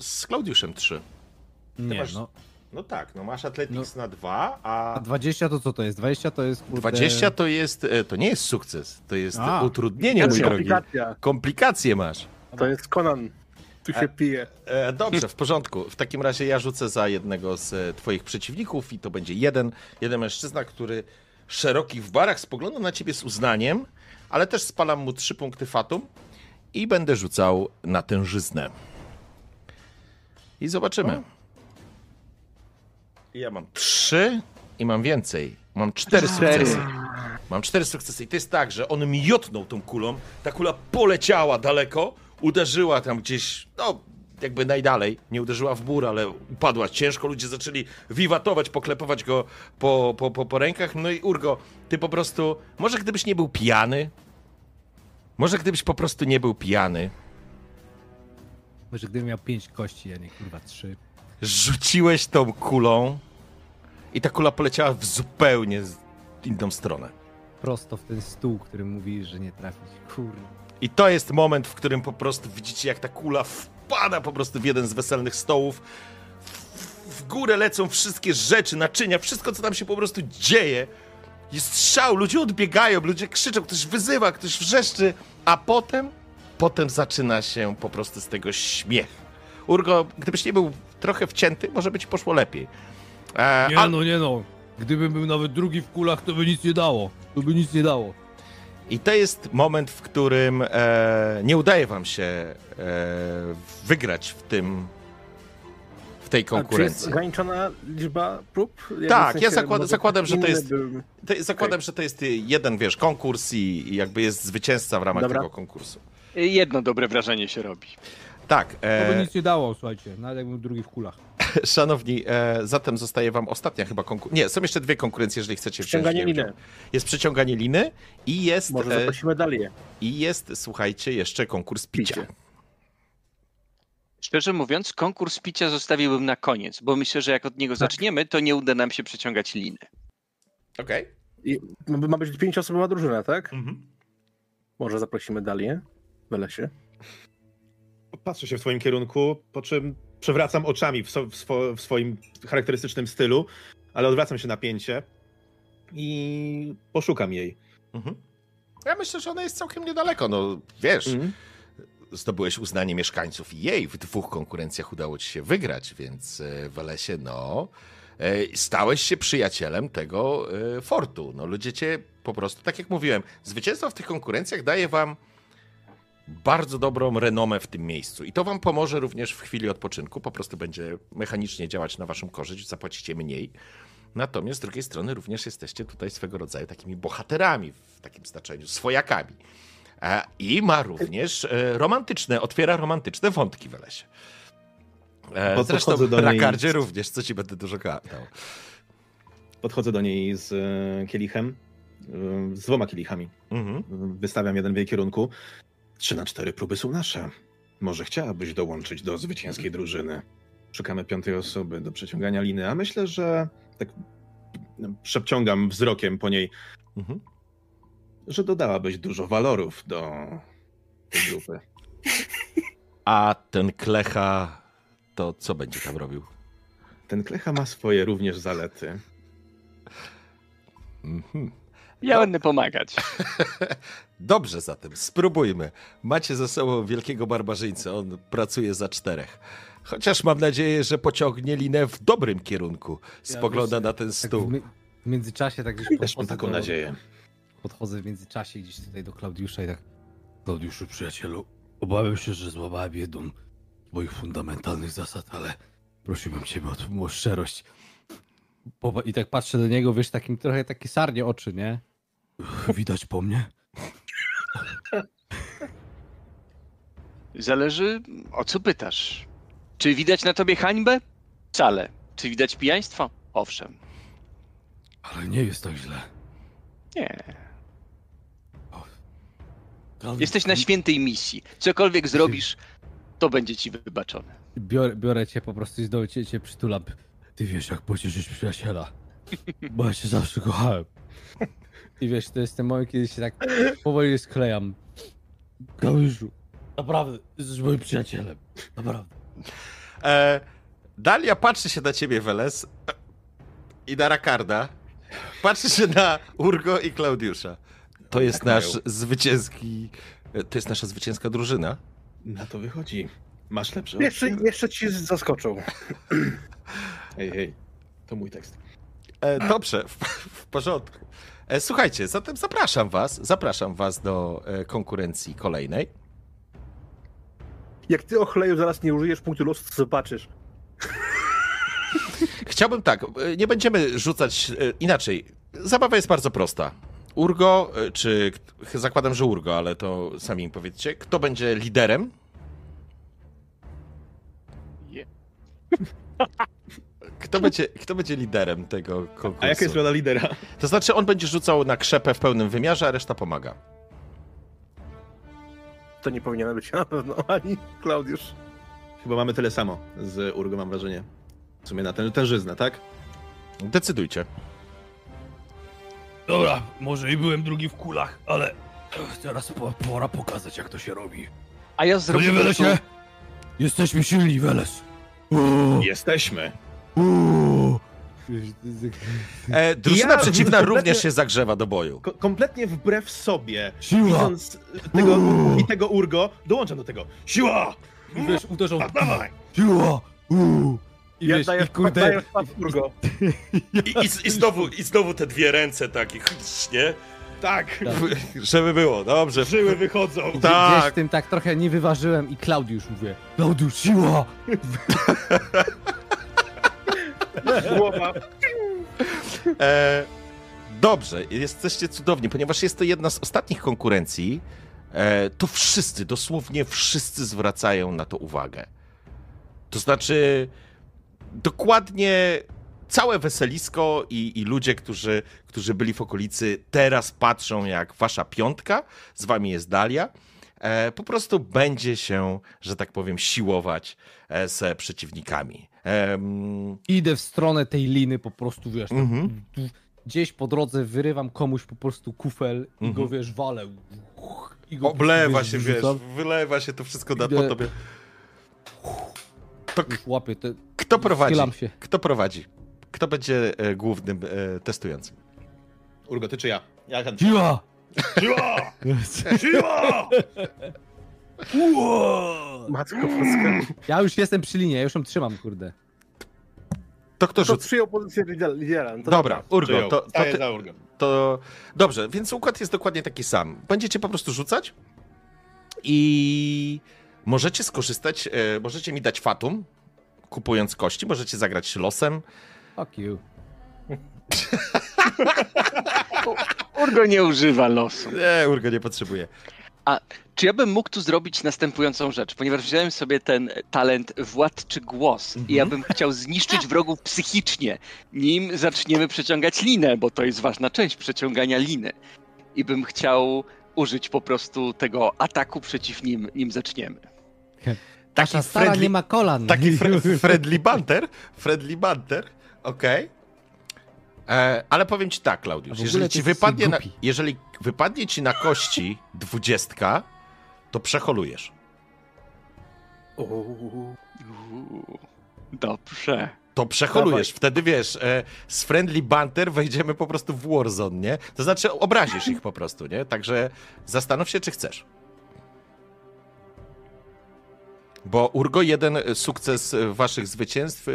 z Klaudiuszem trzy. Nie, masz- no. No tak, no masz Athletics na dwa, a A 20 to co to jest? 20 to jest. Kurde... 20 to jest. e, To nie jest sukces, to jest A. utrudnienie, mój drogi. Komplikacja. Komplikacje masz. To jest Conan. Tu się pije. E, dobrze, w porządku. W takim razie ja rzucę za jednego z e, twoich przeciwników i to będzie jeden, jeden mężczyzna, który szeroki w barach spogląda na ciebie z uznaniem, ale też spalam mu trzy punkty fatum i będę rzucał na tężyznę. I zobaczymy. Ja mam trzy i mam więcej. Mam cztery sukcesy. Mam cztery sukcesy. I to jest tak, że on miotnął tą kulą, ta kula poleciała daleko, uderzyła tam gdzieś, no jakby najdalej, nie uderzyła w mur, ale upadła ciężko, ludzie zaczęli wiwatować, poklepować go po, po, po, po rękach, no i Urgo, ty po prostu, może gdybyś nie był pijany, może gdybyś po prostu nie był pijany, Może gdybym miał 5 kości, a nie kurwa 3. rzuciłeś tą kulą i ta kula poleciała w zupełnie inną stronę. Prosto w ten stół, który mówi, że nie trafić. Kurwa. I to jest moment, w którym po prostu widzicie, jak ta kula wpada po prostu w jeden z weselnych stołów. W- górę lecą wszystkie rzeczy, naczynia, wszystko, co tam się po prostu dzieje. Jest strzał, ludzie odbiegają, ludzie krzyczą, ktoś wyzywa, ktoś wrzeszczy, a potem, potem zaczyna się po prostu z tego śmiech. Urgo, gdybyś nie był trochę wcięty, może by ci poszło lepiej. E, nie a- no, nie no. Gdybym był nawet drugi w kulach, to by nic nie dało. To by nic nie dało. I to jest moment, w którym e, nie udaje wam się e, wygrać w tym w tej A czy jest konkurencji. ograniczona liczba prób? Jakby Tak, ja zakład- zakładam, że to jest- To, zakładam, że to jest jeden, wiesz, konkurs i, i jakby jest zwycięzca w ramach Dobra. tego konkursu. Jedno dobre wrażenie się robi. Tak, To by e, nic nie dało, słuchajcie. Nawet jakbym drugi w kulach. <laughs> szanowni, e, zatem zostaje wam ostatnia chyba konkurencja. Nie, są jeszcze dwie konkurencje, jeżeli chcecie niej liny. Jest przeciąganie liny i jest, Może e, zaprosimy Dalię. i jest, słuchajcie, jeszcze konkurs picia. Picie. Szczerze mówiąc, konkurs picia zostawiłbym na koniec, bo myślę, że jak od niego zaczniemy, to nie uda nam się przeciągać liny. Okej. I ma ma być pięcioosobowa drużyna, tak? Mhm. Może zaprosimy Dalię w lesie. Patrzę się w twoim kierunku, po czym przewracam oczami w, so, w, swo, w swoim charakterystycznym stylu, ale odwracam się napięcie i poszukam jej. Mhm. Ja myślę, że ona jest całkiem niedaleko. No wiesz, Mhm. zdobyłeś uznanie mieszkańców i jej w dwóch konkurencjach udało ci się wygrać, więc e, w Lesie, no, e, stałeś się przyjacielem tego e, fortu. No, ludzie cię po prostu, tak jak mówiłem, zwycięstwo w tych konkurencjach daje wam bardzo dobrą renomę w tym miejscu i to wam pomoże również w chwili odpoczynku, po prostu będzie mechanicznie działać na waszą korzyść, zapłacicie mniej. Natomiast z drugiej strony również jesteście tutaj swego rodzaju takimi bohaterami w takim znaczeniu, swojakami. E, I ma również e, romantyczne, otwiera romantyczne wątki w lesie. E, Bo Zresztą do niej- Rakardzie również, co ci będę dużo gadał. Podchodzę do niej z kielichem, z dwoma kielichami. Mhm. Wystawiam jeden w jej kierunku. Trzy na cztery próby są nasze. Może chciałabyś dołączyć do zwycięskiej drużyny. Szukamy piątej osoby do przeciągania liny, a myślę, że tak no, przeciągam wzrokiem po niej, Mhm. że dodałabyś dużo walorów do tej grupy. A ten klecha, to co będzie tam robił? Ten klecha ma swoje również zalety. Mhm. Ja będę pomagać. <laughs> Dobrze zatem, spróbujmy. Macie ze sobą wielkiego barbarzyńcę, on pracuje za czterech. Chociaż mam nadzieję, że pociągnie linę w dobrym kierunku. Spogląda wiesz, na ten Tak w, stół. mi- w międzyczasie tak gdzieś Też mam taką do- nadzieję. Podchodzę w międzyczasie gdzieś tutaj do Klaudiusza i tak Klaudiuszu, przyjacielu, obawiam się, że złamałem jedną z moich fundamentalnych zasad, ale prosiłbym ciebie o tą szczerość. i tak patrzę do niego, wiesz, takim trochę takie sarnie oczy, nie? Widać po mnie? Zależy o co pytasz. Czy widać na tobie hańbę? Wcale. Czy widać pijaństwo? Owszem. Ale nie jest tak źle. Nie. Klaudiusz, Jesteś na świętej misji. Cokolwiek zrobisz, to będzie ci wybaczone. Biorę, biorę cię po prostu i znowu cię, cię przytulam. Ty wiesz, jak pocieszyć przyjaciela. Bo ja cię zawsze kochałem. I wiesz, to jest ten moment, kiedy się tak powoli sklejam. Klaudiuszu, naprawdę, jesteś moim przyjacielem. Naprawdę. E, Dalia patrzy się na ciebie, Weles, i na Rakarda. Patrzy się na Urgo i Klaudiusza. To jest Tak nasz mają. zwycięski... To jest nasza zwycięska drużyna. Na to wychodzi. Masz lepsze Jeszcze, jeszcze ci zaskoczą. Hej, hej. To mój tekst. E, dobrze, w, w porządku. E, słuchajcie, zatem zapraszam was, zapraszam was do e, konkurencji kolejnej. Jak ty ochleju zaraz nie użyjesz punktu losu, to zobaczysz. Chciałbym tak, e, nie będziemy rzucać inaczej. Zabawa jest bardzo prosta. Urgo, czy zakładam, że Urgo, ale to sami mi powiedzcie, kto będzie liderem? Je. <laughs> Kto będzie, kto będzie liderem tego konkursu? A jaka jest rola lidera? To znaczy, on będzie rzucał na krzepę w pełnym wymiarze, a reszta pomaga. To nie powinien być na pewno ani Klaudiusz. Chyba mamy tyle samo z Urgo, mam wrażenie. W sumie na tę tężyznę, tak? Decydujcie. Dobra, może i byłem drugi w kulach, ale teraz po, pora pokazać, jak to się robi. A ja zrobię... nie Welesie? Jesteśmy silni, Weles. Jesteśmy. Uuu. E, drużyna Ja przeciwna również się zagrzewa do boju. Ko- kompletnie wbrew sobie. Siła! Widząc tego Uuu. i tego Urgo, dołączam do tego. Siła! I wiesz, uderzą A, dawaj! Siła! Uuu. i Ja wiesz, daję, i kurde, daję Urgo. I, i, i, znowu, I znowu te dwie ręce takie, nie? Tak! Żeby było, dobrze. Żyły wychodzą! gdzieś Tak. w tym tak trochę nie wyważyłem i Klaudiusz mówię. Klaudiusz, siła! <laughs> Głowa. E, dobrze, jesteście cudowni, ponieważ jest to jedna z ostatnich konkurencji. E, to wszyscy, dosłownie wszyscy zwracają na to uwagę. To znaczy, dokładnie całe weselisko i, i ludzie, którzy, którzy byli w okolicy, teraz patrzą jak wasza piątka, z wami jest Dalia. E, po prostu będzie się, że tak powiem, siłować e, z przeciwnikami. Idę w stronę tej liny po prostu, wiesz, tam Mhm. gdzieś po drodze wyrywam komuś po prostu kufel i Mhm. go, wiesz, walę. I go oblewa wiesz, się, wiesz, wylewa się to wszystko na, Idę- po tobie. To łapię te... kto prowadzi? Kto prowadzi? Kto będzie e, głównym e, testującym? Urgo, ty czy ja? Ja chętnie. Siła! Siła! Siła! Ua! Matko Boska. Ja już jestem przy linie, ja już ją trzymam, kurde. To kto To rzuca? przyjął pozycję lidera. lidera. No to Dobra, Urgo, Przyjął. to, to, Staję ty, za Urgą. to dobrze, więc układ jest dokładnie taki sam. Będziecie po prostu rzucać i możecie skorzystać, e, możecie mi dać fatum, kupując kości, możecie zagrać losem. Fuck you. <laughs> Urgo nie używa losu. Nie, Urgo nie potrzebuje. Czy ja bym mógł tu zrobić następującą rzecz? Ponieważ wziąłem sobie ten talent władczy głos i ja bym chciał zniszczyć wrogów psychicznie, nim zaczniemy przeciągać linę, bo to jest ważna część przeciągania liny. I bym chciał użyć po prostu tego ataku przeciw nim, nim zaczniemy. Taki Nasza stara friendly, nie ma kolan. taki fre, <laughs> friendly banter, friendly banter, okej. E, Ale powiem ci tak, Klaudiusz, jeżeli ci wypadnie na, jeżeli wypadnie ci na kości dwudziestka, to przeholujesz. Uuu. Uuu, Dobrze. To przeholujesz. Wtedy wiesz, e, z friendly banter wejdziemy po prostu w Warzone, nie? To znaczy obrazisz ich po prostu, nie? Także zastanów się, czy chcesz. Bo Urgo jeden sukces waszych zwycięstw e,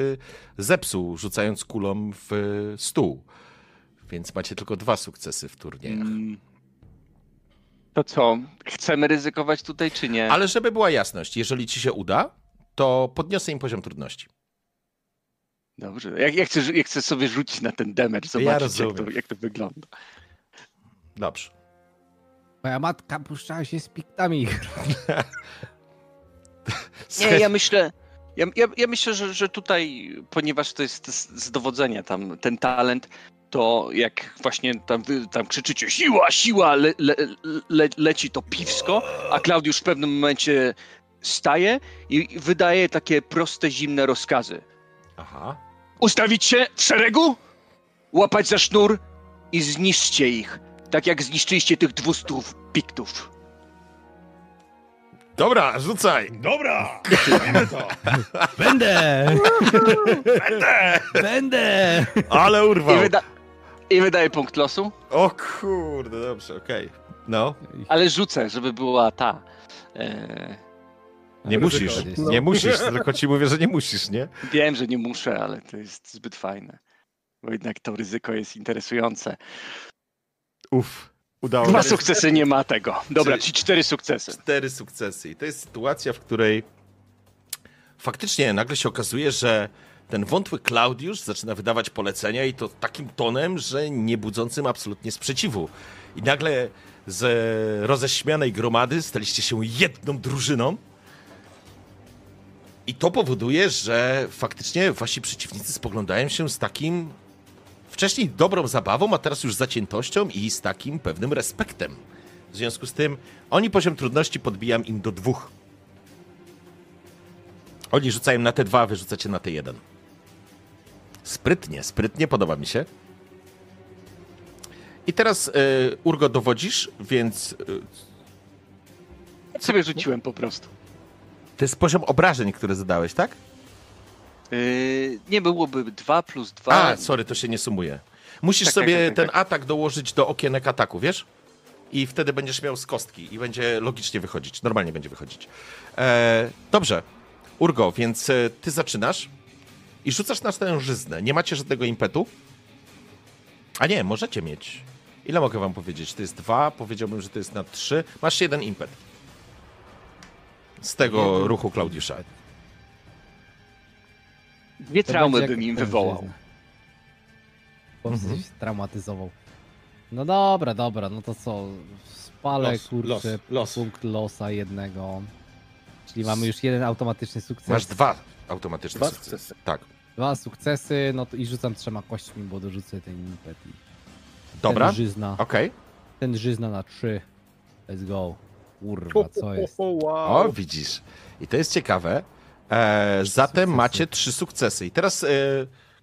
zepsuł, rzucając kulą w stół. Więc macie tylko dwa sukcesy w turniejach. Mm. To co? Chcemy ryzykować tutaj, czy nie? Ale żeby była jasność, jeżeli ci się uda, to podniosę im poziom trudności. Dobrze. Ja, ja, chcę, ja chcę sobie rzucić na ten damage, zobaczyć jak, to, jak to wygląda. Dobrze. Moja matka puszczała się z piktami. <laughs> Nie, ja myślę, ja, ja, ja myślę, że, że tutaj, ponieważ to jest z, dowodzenia tam ten talent, to jak właśnie tam, tam krzyczycie siła, siła, le, le, le, leci to piwsko, a Klaudiusz w pewnym momencie staje i wydaje takie proste, zimne rozkazy. Aha. Ustawić się w szeregu, łapać za sznur i zniszczcie ich, tak jak zniszczyliście tych dwustów piktów. Dobra, rzucaj! Dobra! Robimy to! Będę! Będę! Będę! Ale I, urwał! wyda I wydaje punkt losu, O kurde, dobrze, okej. No, ale rzucę, żeby była ta... E, nie musisz, jest. nie musisz, tylko ci mówię, że nie musisz, nie? Wiem, że nie muszę, ale to jest zbyt fajne. Bo jednak to ryzyko jest interesujące. Uff, udało Dwa się. sukcesy nie ma tego. Dobra, Czyli- czyli cztery sukcesy. Cztery sukcesy. I to jest sytuacja, w której faktycznie nagle się okazuje, że ten wątły Klaudiusz zaczyna wydawać polecenia i to takim tonem, że nie budzącym absolutnie sprzeciwu. I nagle z roześmianej gromady staliście się jedną drużyną. I to powoduje, że faktycznie wasi przeciwnicy spoglądają się z takim wcześniej dobrą zabawą, a teraz już zaciętością i z takim pewnym respektem. W związku z tym oni poziom trudności podbijam im do dwóch. Oni rzucają na te dwa, a wy rzucacie na te jeden. Sprytnie, sprytnie, podoba mi się. I teraz y, Urgo dowodzisz, więc y, sobie rzuciłem po prostu. to jest poziom obrażeń, które zadałeś, tak? Yy, nie byłoby dwa plus dwa. A, sorry, to się nie sumuje. Musisz Tak, sobie tak, tak, ten tak. atak dołożyć do okienek ataku, wiesz? I wtedy będziesz miał z kostki i będzie logicznie wychodzić. Normalnie będzie wychodzić. E, dobrze. Urgo, więc e, ty zaczynasz i rzucasz na stężyznę. Nie macie żadnego impetu? A nie, możecie mieć. Ile mogę wam powiedzieć? To jest dwa, powiedziałbym, że to jest na trzy. Masz jeden impet. Z tego ruchu Klaudiusza. Dwie To traumy bym im wywołał. Chłopcy Mhm. się traumatyzował. No dobra, dobra, no to co? Spalę, Los, kurczę, los, los. punkt losa jednego. Czyli mamy już jeden automatyczny sukces. Masz dwa automatyczne Dwa sukcesy. sukcesy. Tak. Dwa sukcesy, no to i rzucam trzema kośćmi, bo dorzucę ten impet i Dobra, ten żyzna, okej. ten żyzna na trzy. Let's go. kurwa, co jest? O, widzisz. I to jest ciekawe. E, zatem sukcesy. macie trzy sukcesy. I teraz e,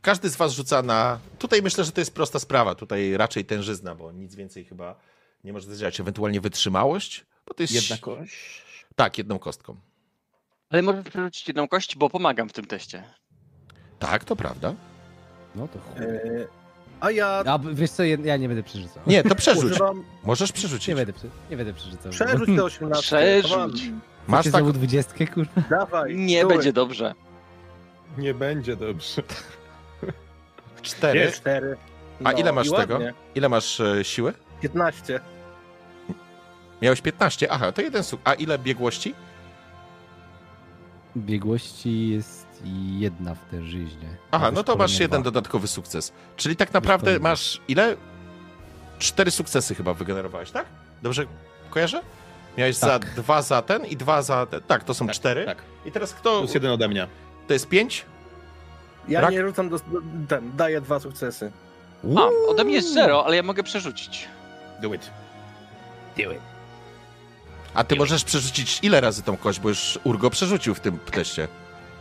każdy z was rzuca na... Tutaj myślę, że to jest prosta sprawa. Tutaj raczej tężyzna, bo nic więcej chyba nie może zadziałać. Ewentualnie wytrzymałość, bo to jest... Jedna kość. Tak, jedną kostką. Ale możesz przerzucić jedną kość, bo pomagam w tym teście. Tak, to prawda. No to chuj. E, A ja A wiesz co, ja ja nie będę przerzucał. Nie, to przerzuć. używam Możesz przerzucić. Nie będę, prze- nie będę przerzucał. przerzuć te 18. Przerzuć. Masz Masz tak... znowu dwudziestkę, kurwa? Dawaj. Nie będzie dobrze. Nie będzie dobrze. <laughs> Cztery. A ile masz i tego? ładnie. Ile masz e, siły? 15. Miałeś 15. Aha, to jeden suk. A ile biegłości? Biegłości jest jedna w tężyźnie. Aha, no to masz jeden dwa. dodatkowy sukces. Czyli tak naprawdę masz ile? Cztery sukcesy chyba wygenerowałeś, tak? Dobrze kojarzę? Miałeś za Tak. dwa za ten i dwa za ten. Tak, to są Tak, cztery. Tak. I teraz kto? Plus jeden ode mnie. To jest pięć? Ja Brak- nie rzucam do, do- ten, daję dwa sukcesy. A, ode mnie jest zero, ale ja mogę przerzucić. Do it. A ty możesz przerzucić ile razy tą kość, bo już Urgo przerzucił w tym teście.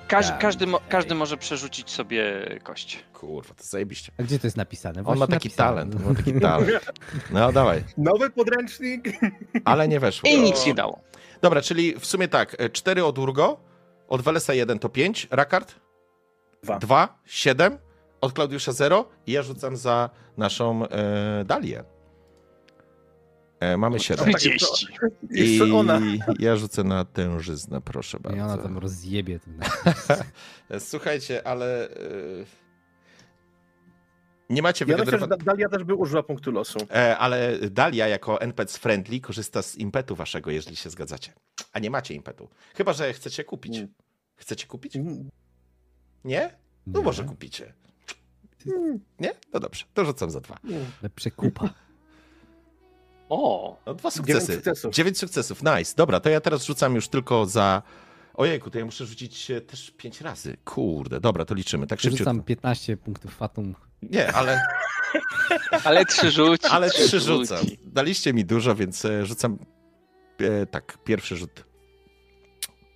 Każ, każdy, mo, każdy może przerzucić sobie kość. Kurwa, to zajebiście. A gdzie to jest napisane? On Właśnie ma taki napisane. talent, on ma taki talent. No dawaj, Nowy podręcznik. ale nie weszło. I nic nie dało. Dobra, czyli w sumie tak, e, cztery od Urgo, od Welesa jeden to pięć, Rakard? Dwa. Dwa, siedem, od Klaudiusza zero i ja rzucam za naszą e, Dalię. E, mamy siedem. tak, 30. I Jeszcze ona. ja rzucę na tężyznę, proszę I ona bardzo. tam rozjebie. E, <laughs> Słuchajcie, ale... E, nie macie Ja myślę, że wygenerowanego... Da- Dalia też by użyła punktu losu. E, ale Dalia jako NPC friendly korzysta z impetu waszego, jeżeli się zgadzacie. A nie macie impetu. Chyba, że chcecie kupić. Nie. Chcecie kupić? Mm, Nie? No Nie. może kupicie. Nie? No dobrze, to rzucam za dwa. Lepsze kupa. O, No dwa Dziewięć sukcesy. sukcesów. Dziewięć sukcesów, nice. Dobra, to ja teraz rzucam już tylko za... Ojejku, to ja muszę rzucić e, też pięć razy. Kurde, dobra, to liczymy, tak szybciutko. Rzucam 15 punktów fatum. Nie, ale, <laughs> ale trzy rzuci. ale trzy rzucam. Daliście mi dużo, więc e, rzucam e, tak, pierwszy rzut. Ja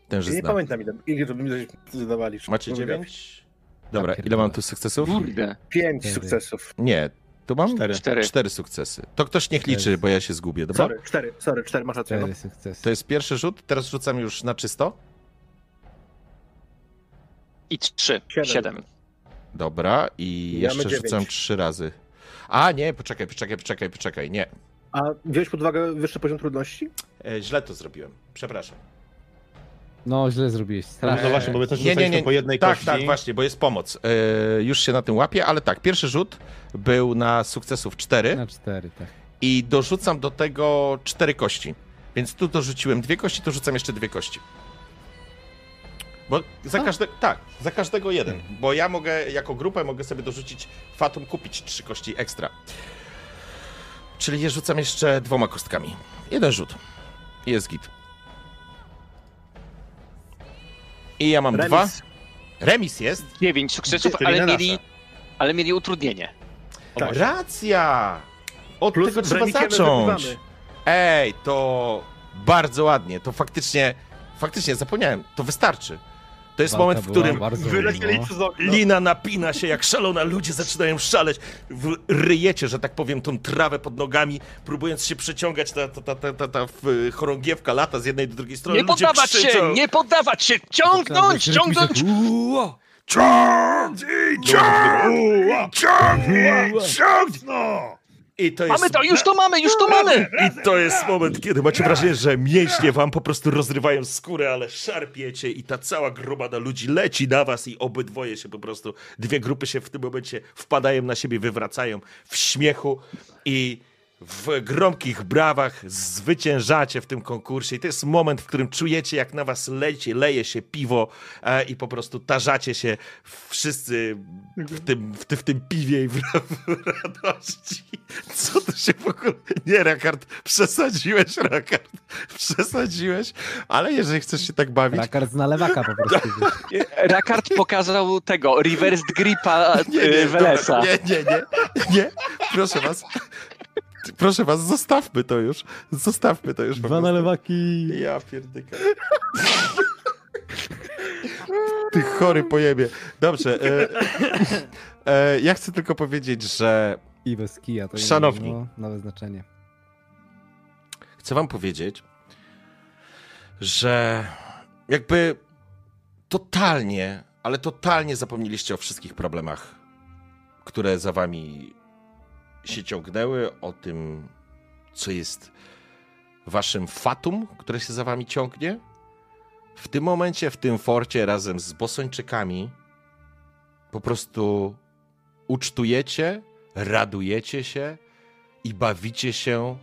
nie Tężyzna. pamiętam ile, ile to mi zadawali. Macie dziewięć? Dobra, ile mam tu sukcesów? Kurde. Pięć sukcesów. Nie, tu mam Cztery. Cztery. cztery sukcesy. To ktoś niech liczy, Cztery. bo ja się zgubię, dobra? Sorry, cztery, sorry, cztery, masz rację. No. Cztery sukcesy. To jest pierwszy rzut, teraz rzucam już na czysto. I trzy. Siedem. Siedem. Dobra, i Mamy jeszcze dziewięć. rzucam trzy razy. A nie, poczekaj, poczekaj, poczekaj, poczekaj, nie. A wziąłeś pod uwagę wyższy poziom trudności? E, źle to zrobiłem, przepraszam. No, źle zrobiłeś. No, Strasznie. no właśnie, bo my też Nie, nie, nie. po jednej tak, kości. tak, właśnie, bo jest pomoc. E, już się na tym łapię, ale tak, pierwszy rzut był na sukcesów cztery Na cztery, tak. i dorzucam do tego cztery kości. Więc tu dorzuciłem dwie kości, to rzucam jeszcze dwie kości. Bo za każdego, tak, za każdego jeden. Bo ja mogę, jako grupę mogę sobie dorzucić Fatum, kupić trzy kości ekstra. Czyli je rzucam jeszcze dwoma kostkami. Jeden rzut. I Jest git. I ja mam Remis. dwa. Remis jest. Dziewięć sukcesów, ale mieli, ale mieli utrudnienie. O, Tak. Racja! Od Plus tego trzeba zacząć. Ej, to bardzo ładnie. To faktycznie, faktycznie zapomniałem. To wystarczy. To jest Walka moment, w którym bardzo Wylecieli przez okno. lina napina się jak szalona, ludzie zaczynają szaleć. W- Ryjecie, że tak powiem, tą trawę pod nogami, próbując się przeciągać. Ta, ta, ta, ta, ta, chorągiewka lata z jednej do drugiej strony. Nie ludzie poddawać się! krzyczą. Nie poddawać się! Ciągnąć! Ciągnąć! Ciągnij, ciągnij, ciągnij, ciągnij. I to jest Mamy to! Już to mamy! Już to mamy! I to jest moment, kiedy macie wrażenie, że mięśnie wam po prostu rozrywają skórę, ale szarpiecie i ta cała gromada ludzi leci na was i obydwoje się po prostu, dwie grupy się w tym momencie wpadają na siebie, wywracają w śmiechu i w gromkich brawach zwyciężacie w tym konkursie i to jest moment, w którym czujecie, jak na was leci, leje się piwo e, i po prostu tarzacie się wszyscy w tym, w, tym- w tym piwie i w, w radości. Co to się w ogóle... Nie, Rakard, przesadziłeś, Rakard, przesadziłeś, ale jeżeli chcesz się tak bawić... Rakard zna lewaka po prostu. <laughs> Rakard pokazał tego, reversed gripa e, Welesa. dobra, nie, nie, nie, nie, proszę was. Proszę was, zostawmy to już. Zostawmy to już. Dwa nalewaki. Ja pierdyka. Ty chory pojebie. Dobrze. E, e, ja chcę tylko powiedzieć, że I bez kija. To Szanowni. No, nowe znaczenie. chcę wam powiedzieć, że jakby totalnie, ale totalnie zapomnieliście o wszystkich problemach, które za wami się ciągnęły, o tym, co jest waszym fatum, które się za wami ciągnie. W tym momencie, w tym forcie, razem z bosończykami, po prostu ucztujecie, radujecie się i bawicie się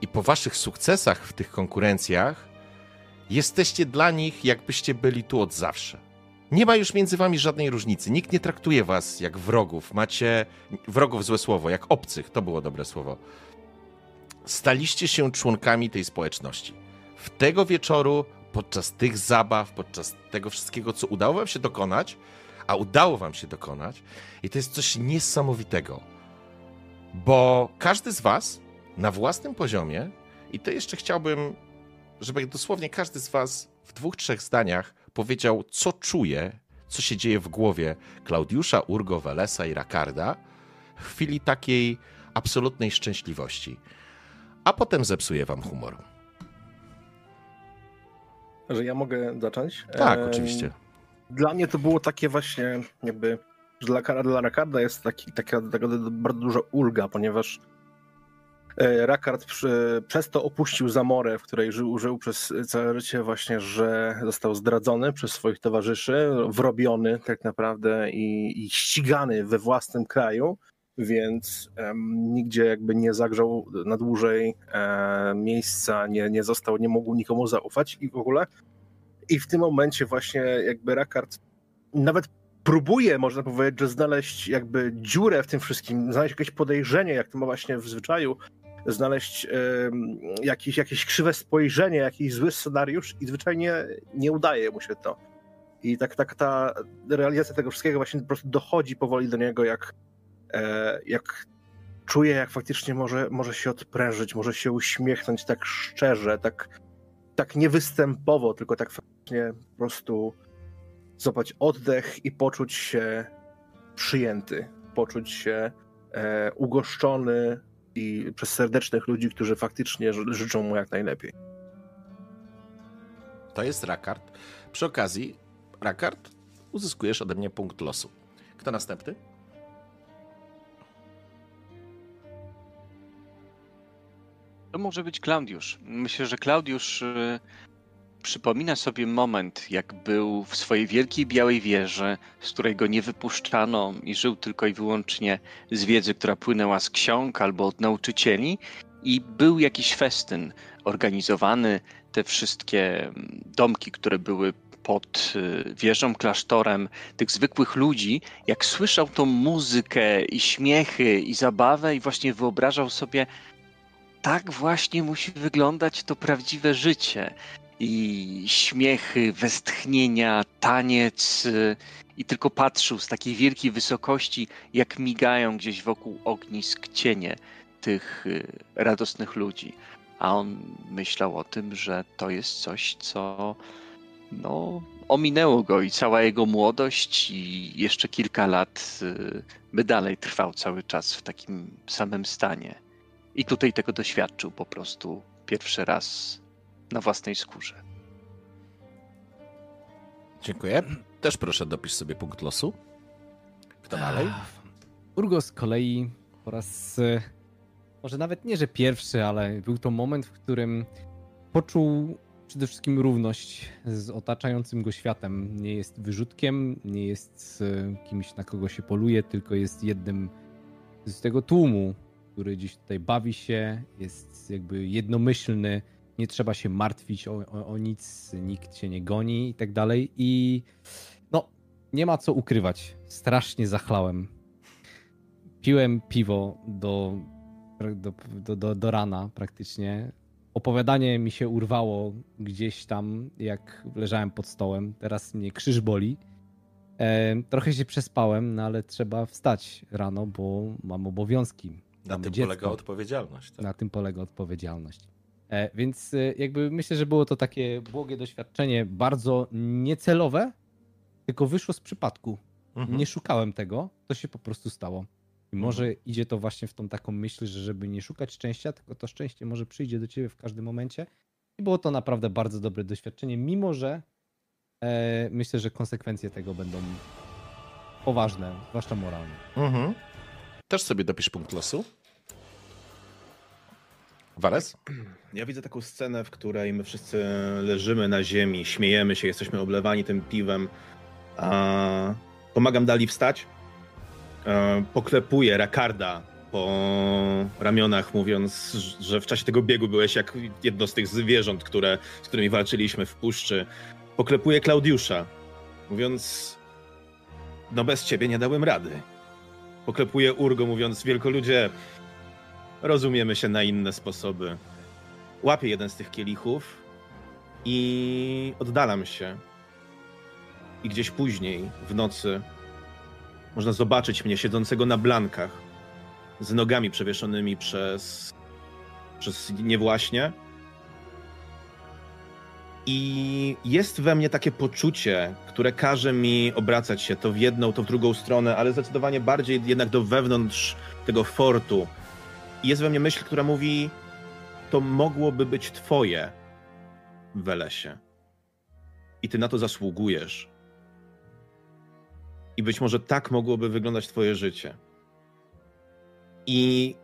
i po waszych sukcesach w tych konkurencjach jesteście dla nich, jakbyście byli tu od zawsze. Nie ma już między wami żadnej różnicy. Nikt nie traktuje was jak wrogów. Macie wrogów złe słowo, jak obcych. To było dobre słowo. Staliście się członkami tej społeczności. W tego wieczoru, podczas tych zabaw, podczas tego wszystkiego, co udało wam się dokonać, a udało wam się dokonać, i to jest coś niesamowitego, bo każdy z was na własnym poziomie, i to jeszcze chciałbym, żeby dosłownie każdy z was w dwóch, trzech zdaniach powiedział, co czuje, co się dzieje w głowie Klaudiusza, Urgo, Welesa i Rakarda w chwili takiej absolutnej szczęśliwości. A potem zepsuje wam humor. Że ja mogę zacząć? Tak, oczywiście. Dla mnie to było takie właśnie jakby, że dla, dla Rakarda jest taki, taka, taka bardzo duża ulga, ponieważ Rakard przy, przez to opuścił Zamorę, w której żył, żył przez całe życie właśnie, że został zdradzony przez swoich towarzyszy, wrobiony tak naprawdę i, i ścigany we własnym kraju, więc em, nigdzie jakby nie zagrzał na dłużej e, miejsca, nie, nie został, nie mógł nikomu zaufać i w ogóle. I w tym momencie właśnie jakby Rakard nawet próbuje, można powiedzieć, że znaleźć jakby dziurę w tym wszystkim, znaleźć jakieś podejrzenie, jak to ma właśnie w zwyczaju, znaleźć jakieś, jakieś krzywe spojrzenie, jakiś zły scenariusz i zwyczajnie nie udaje mu się to. I tak, tak ta realizacja tego wszystkiego właśnie po prostu dochodzi powoli do niego, jak, e, jak czuje, jak faktycznie może, może się odprężyć, może się uśmiechnąć tak szczerze, tak, tak niewystępowo, tylko tak faktycznie po prostu złapać oddech i poczuć się przyjęty, poczuć się e, ugoszczony i przez serdecznych ludzi, którzy faktycznie ży- życzą mu jak najlepiej. To jest Rakard. Przy okazji, Rakard, uzyskujesz ode mnie punkt losu. Kto następny? To może być Klaudiusz. Myślę, że Klaudiusz y, przypomina sobie moment, jak był w swojej wielkiej białej wieży, z której go nie wypuszczano i żył tylko i wyłącznie z wiedzy, która płynęła z ksiąg albo od nauczycieli. I był jakiś festyn organizowany, te wszystkie mm, domki, które były pod y, wieżą, klasztorem, tych zwykłych ludzi, jak słyszał tą muzykę i śmiechy i zabawę i właśnie wyobrażał sobie, tak właśnie musi wyglądać to prawdziwe życie. I śmiechy, westchnienia, taniec, y, i tylko patrzył z takiej wielkiej wysokości, jak migają gdzieś wokół ognisk cienie tych y, radosnych ludzi. A on myślał o tym, że to jest coś, co no, ominęło go i cała jego młodość, i jeszcze kilka lat y, by dalej trwał cały czas w takim samym stanie. I tutaj tego doświadczył po prostu pierwszy raz na własnej skórze. Dziękuję. Też proszę dopisz sobie punkt losu. Kto dalej? Urgo z kolei po raz, e, może nawet nie, że pierwszy, ale był to moment, w którym poczuł przede wszystkim równość z otaczającym go światem. Nie jest wyrzutkiem, nie jest e, kimś, na kogo się poluje, tylko jest jednym z tego tłumu, który dziś tutaj bawi się, jest jakby jednomyślny, nie trzeba się martwić o, o, o nic, nikt cię nie goni i tak dalej. I no, nie ma co ukrywać. Strasznie zachlałem. Piłem piwo do, do, do, do, do rana praktycznie. Opowiadanie mi się urwało gdzieś tam, jak leżałem pod stołem. Teraz mnie krzyż boli. E, trochę się przespałem, no ale trzeba wstać rano, bo mam obowiązki. Na mamy tym dziecko. polega odpowiedzialność. Tak? Na tym polega odpowiedzialność. E, więc e, jakby myślę, że było to takie błogie doświadczenie, bardzo niecelowe, tylko wyszło z przypadku. Mhm. Nie szukałem tego, to się po prostu stało. I może Mhm. idzie to właśnie w tą taką myśl, że żeby nie szukać szczęścia, tylko to szczęście może przyjdzie do ciebie w każdym momencie. I było to naprawdę bardzo dobre doświadczenie, mimo że e, myślę, że konsekwencje tego będą poważne, zwłaszcza moralne. Mhm. Też sobie dopisz punkt losu. Wares? <clears throat> Ja widzę taką scenę, w której my wszyscy leżymy na ziemi, śmiejemy się, jesteśmy oblewani tym piwem. A pomagam Dali wstać. E, Poklepuję Rakarda po ramionach, mówiąc, że w czasie tego biegu byłeś jak jedno z tych zwierząt, które, z którymi walczyliśmy w puszczy. Poklepuję Klaudiusza, mówiąc, no bez ciebie nie dałem rady. Poklepuję Urgo, mówiąc, wielkoludzie, rozumiemy się na inne sposoby. Łapię jeden z tych kielichów i oddalam się. I gdzieś później, w nocy, można zobaczyć mnie siedzącego na blankach, z nogami przewieszonymi przez, przez niewłaśnie. I jest we mnie takie poczucie, które każe mi obracać się to w jedną, to w drugą stronę, ale zdecydowanie bardziej jednak do wewnątrz tego fortu. I jest we mnie myśl, która mówi: To mogłoby być Twoje, Welesie. I Ty na to zasługujesz. I być może tak mogłoby wyglądać Twoje życie. I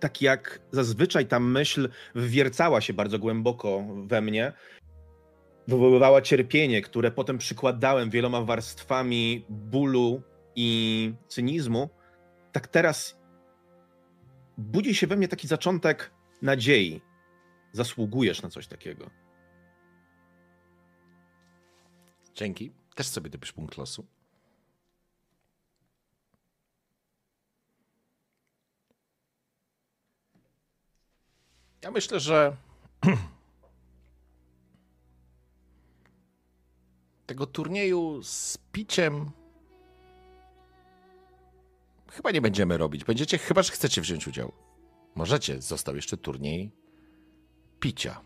tak jak zazwyczaj ta myśl wwiercała się bardzo głęboko we mnie, wywoływała cierpienie, które potem przykładałem wieloma warstwami bólu i cynizmu, tak teraz budzi się we mnie taki zaczątek nadziei. Zasługujesz na coś takiego. Dzięki. Też sobie dopisz punkt losu. Ja myślę, że <clears throat> tego turnieju z piciem chyba nie będziemy robić. Będziecie, chyba że chcecie wziąć udział. Możecie. Został jeszcze turniej picia.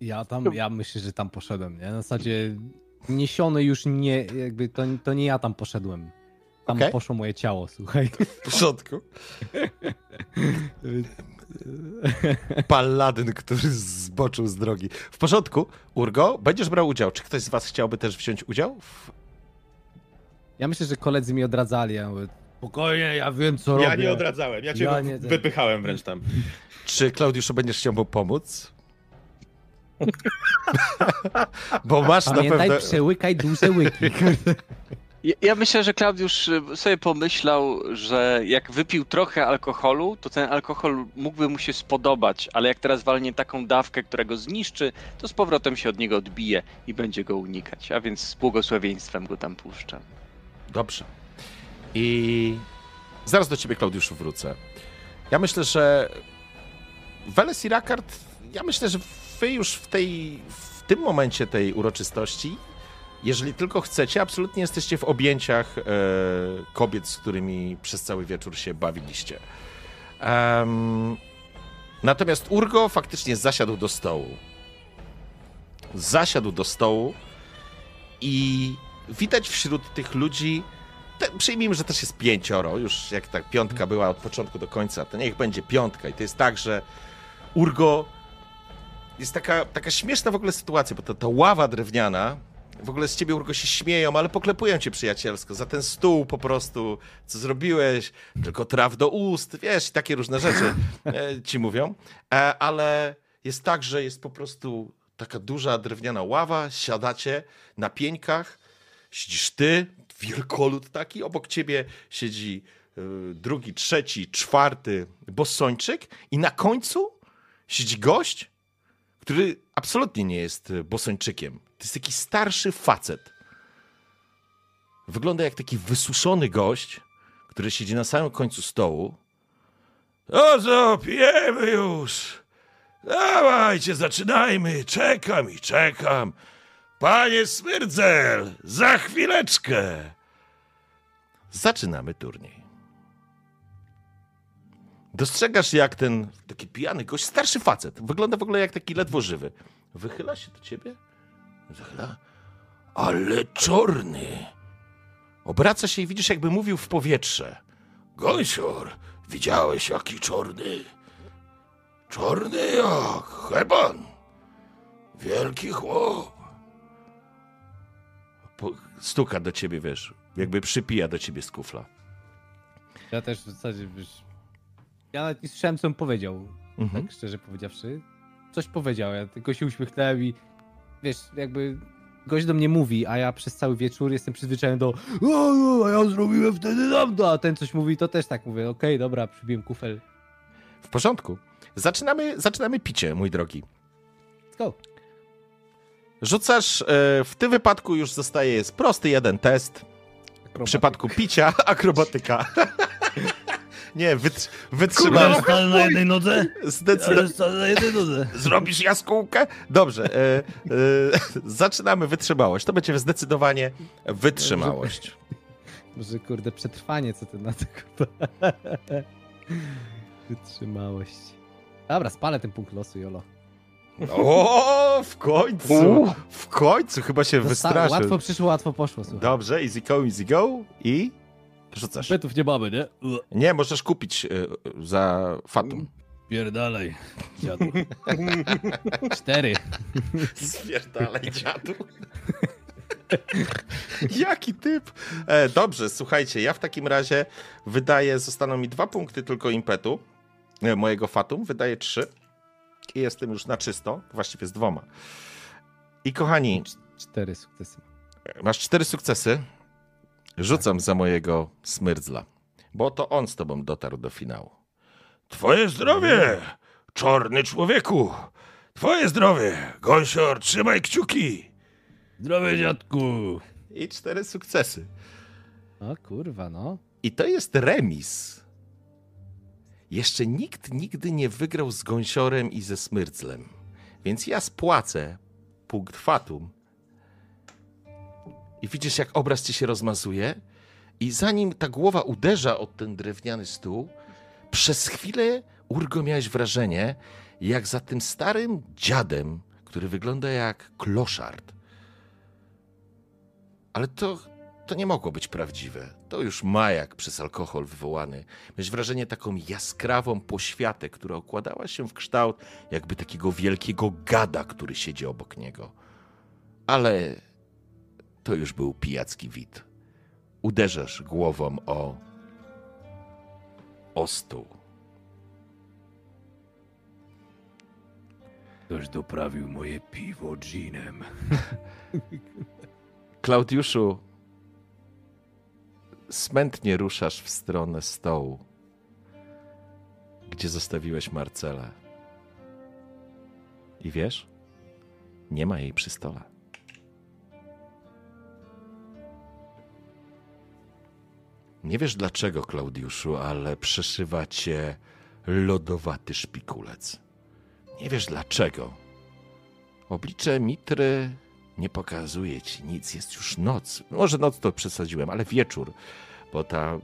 Ja tam, ja myślę, że tam poszedłem, nie? Na zasadzie niesiony już nie, jakby to, to nie ja tam poszedłem. Tam Okej. poszło moje ciało, słuchaj. W porządku. <laughs> Paladyn, który zboczył z drogi. W porządku. Urgo, będziesz brał udział. Czy ktoś z was chciałby też wziąć udział? W... Ja myślę, że koledzy mi odradzali. Ja mówię, spokojnie, ja wiem co Ja robię. nie odradzałem, ja cię Ja nie- wypychałem wręcz tam. Czy Klaudiuszu będziesz chciał mu pomóc? <laughs> Bo masz na Pamiętaj, pewno... przełykaj duże łyki. <laughs> Ja, ja myślę, że Klaudiusz y, sobie pomyślał, że jak wypił trochę alkoholu, to ten alkohol mógłby mu się spodobać, ale jak teraz walnie taką dawkę, która go zniszczy, to z powrotem się od niego odbije i będzie go unikać. A więc z błogosławieństwem go tam puszczam. Dobrze. I zaraz do ciebie, Klaudiuszu, wrócę. Ja myślę, że Weles i Rakard, ja myślę, że wy już w tej, w tym momencie tej uroczystości, jeżeli tylko chcecie, absolutnie jesteście w objęciach e, kobiet, z którymi przez cały wieczór się bawiliście. Em, natomiast Urgo faktycznie zasiadł do stołu. Zasiadł do stołu i widać wśród tych ludzi te, przyjmijmy, że też jest pięcioro, już jak tak piątka była od początku do końca, to niech będzie piątka. I to jest tak, że Urgo jest taka, taka śmieszna w ogóle sytuacja, bo to, ta ława drewniana, w ogóle z ciebie Urgo się śmieją, ale poklepują cię przyjacielsko za ten stół po prostu, co zrobiłeś, tylko traw do ust, wiesz, takie różne rzeczy e, ci mówią. E, ale jest tak, że jest po prostu taka duża drewniana ława, siadacie na pieńkach, siedzisz ty, wielkolud taki, obok ciebie siedzi y, drugi, trzeci, czwarty bosończyk i na końcu siedzi gość, który absolutnie nie jest y, bosończykiem. To jest taki starszy facet. Wygląda jak taki wysuszony gość, który siedzi na samym końcu stołu. O co, pijemy już! Dawajcie, zaczynajmy! Czekam i czekam. Panie Smyrdzel, za chwileczkę. Zaczynamy turniej. Dostrzegasz, jak ten taki pijany gość, starszy facet, wygląda w ogóle jak taki ledwo żywy. Wychyla się do ciebie? Wychyla. Ale czarny. Obraca się i widzisz, jakby mówił w powietrze. Gąsior, widziałeś jaki czarny? Czarny jak heban. Wielki chłop. Stuka do ciebie, wiesz, jakby przypija do ciebie z kufla. Ja też w zasadzie, wiesz... Ja nawet nie słyszałem, co on powiedział, Mhm. tak szczerze powiedziawszy. Coś powiedział, ja tylko się uśmiechnąłem i wiesz, jakby gość do mnie mówi, a ja przez cały wieczór jestem przyzwyczajony do a ja zrobiłem wtedy tamto, a ten coś mówi, to też tak mówię, okej, dobra, przybiłem kufel, W porządku. Zaczynamy, zaczynamy picie, mój drogi. let's go. Rzucasz, e, w tym wypadku już zostaje jest prosty jeden test. W przypadku picia, <laughs> akrobatyka. <laughs> Nie, wytr- wytrzymałem. stanę na jednej nodze? Zdecydowanie. na jednej nodze. <laughs> Zrobisz jaskółkę? Dobrze. E, e, zaczynamy wytrzymałość. To będzie zdecydowanie wytrzymałość. Może kurde, przetrwanie, co ty na to kurwa. Wytrzymałość. Dobra, spalę ten punkt losu, Jolo. O, w końcu! W końcu chyba się wystraszył. Łatwo przyszło, łatwo poszło, słuchaj. Dobrze, easy go, easy go i rzucasz. Petów nie mamy, nie? Nie, możesz kupić e, za Fatum. Pierdalej. Dziadu. <laughs> Cztery. Zwierdalaj dziadu. <laughs> Jaki typ? E, dobrze, słuchajcie, ja w takim razie wydaję, zostaną mi dwa punkty tylko impetu e, mojego Fatum, wydaję trzy i jestem już na czysto, właściwie z dwoma. I kochani, Cz- Cztery sukcesy. masz cztery sukcesy. Rzucam za mojego smyrdzla, bo to on z tobą dotarł do finału. Twoje zdrowie, czarny człowieku! Twoje zdrowie! Gąsior, trzymaj kciuki! Zdrowie, dziadku. I cztery sukcesy. O kurwa, no. I to jest remis. Jeszcze nikt nigdy nie wygrał z gąsiorem i ze smyrclem. Więc ja spłacę punkt fatum. I widzisz, jak obraz ci się rozmazuje? I zanim ta głowa uderza od ten drewniany stół, przez chwilę, Urgo, miałeś wrażenie, jak za tym starym dziadem, który wygląda jak kloszard. Ale to, to nie mogło być prawdziwe. To już majak przez alkohol wywołany. Miałeś wrażenie taką jaskrawą poświatę, która okładała się w kształt jakby takiego wielkiego gada, który siedzi obok niego. Ale to już był pijacki wid. Uderzasz głową o, o stół. Ktoś doprawił moje piwo ginem. <laughs> Klaudiuszu, smętnie ruszasz w stronę stołu, gdzie zostawiłeś Marcelę. I wiesz, nie ma jej przy stole. Nie wiesz dlaczego, Klaudiuszu, ale przeszywa cię lodowaty szpikulec. Nie wiesz dlaczego. Oblicze Mitry nie pokazuje ci nic, jest już noc. Może noc to przesadziłem, ale wieczór, bo ta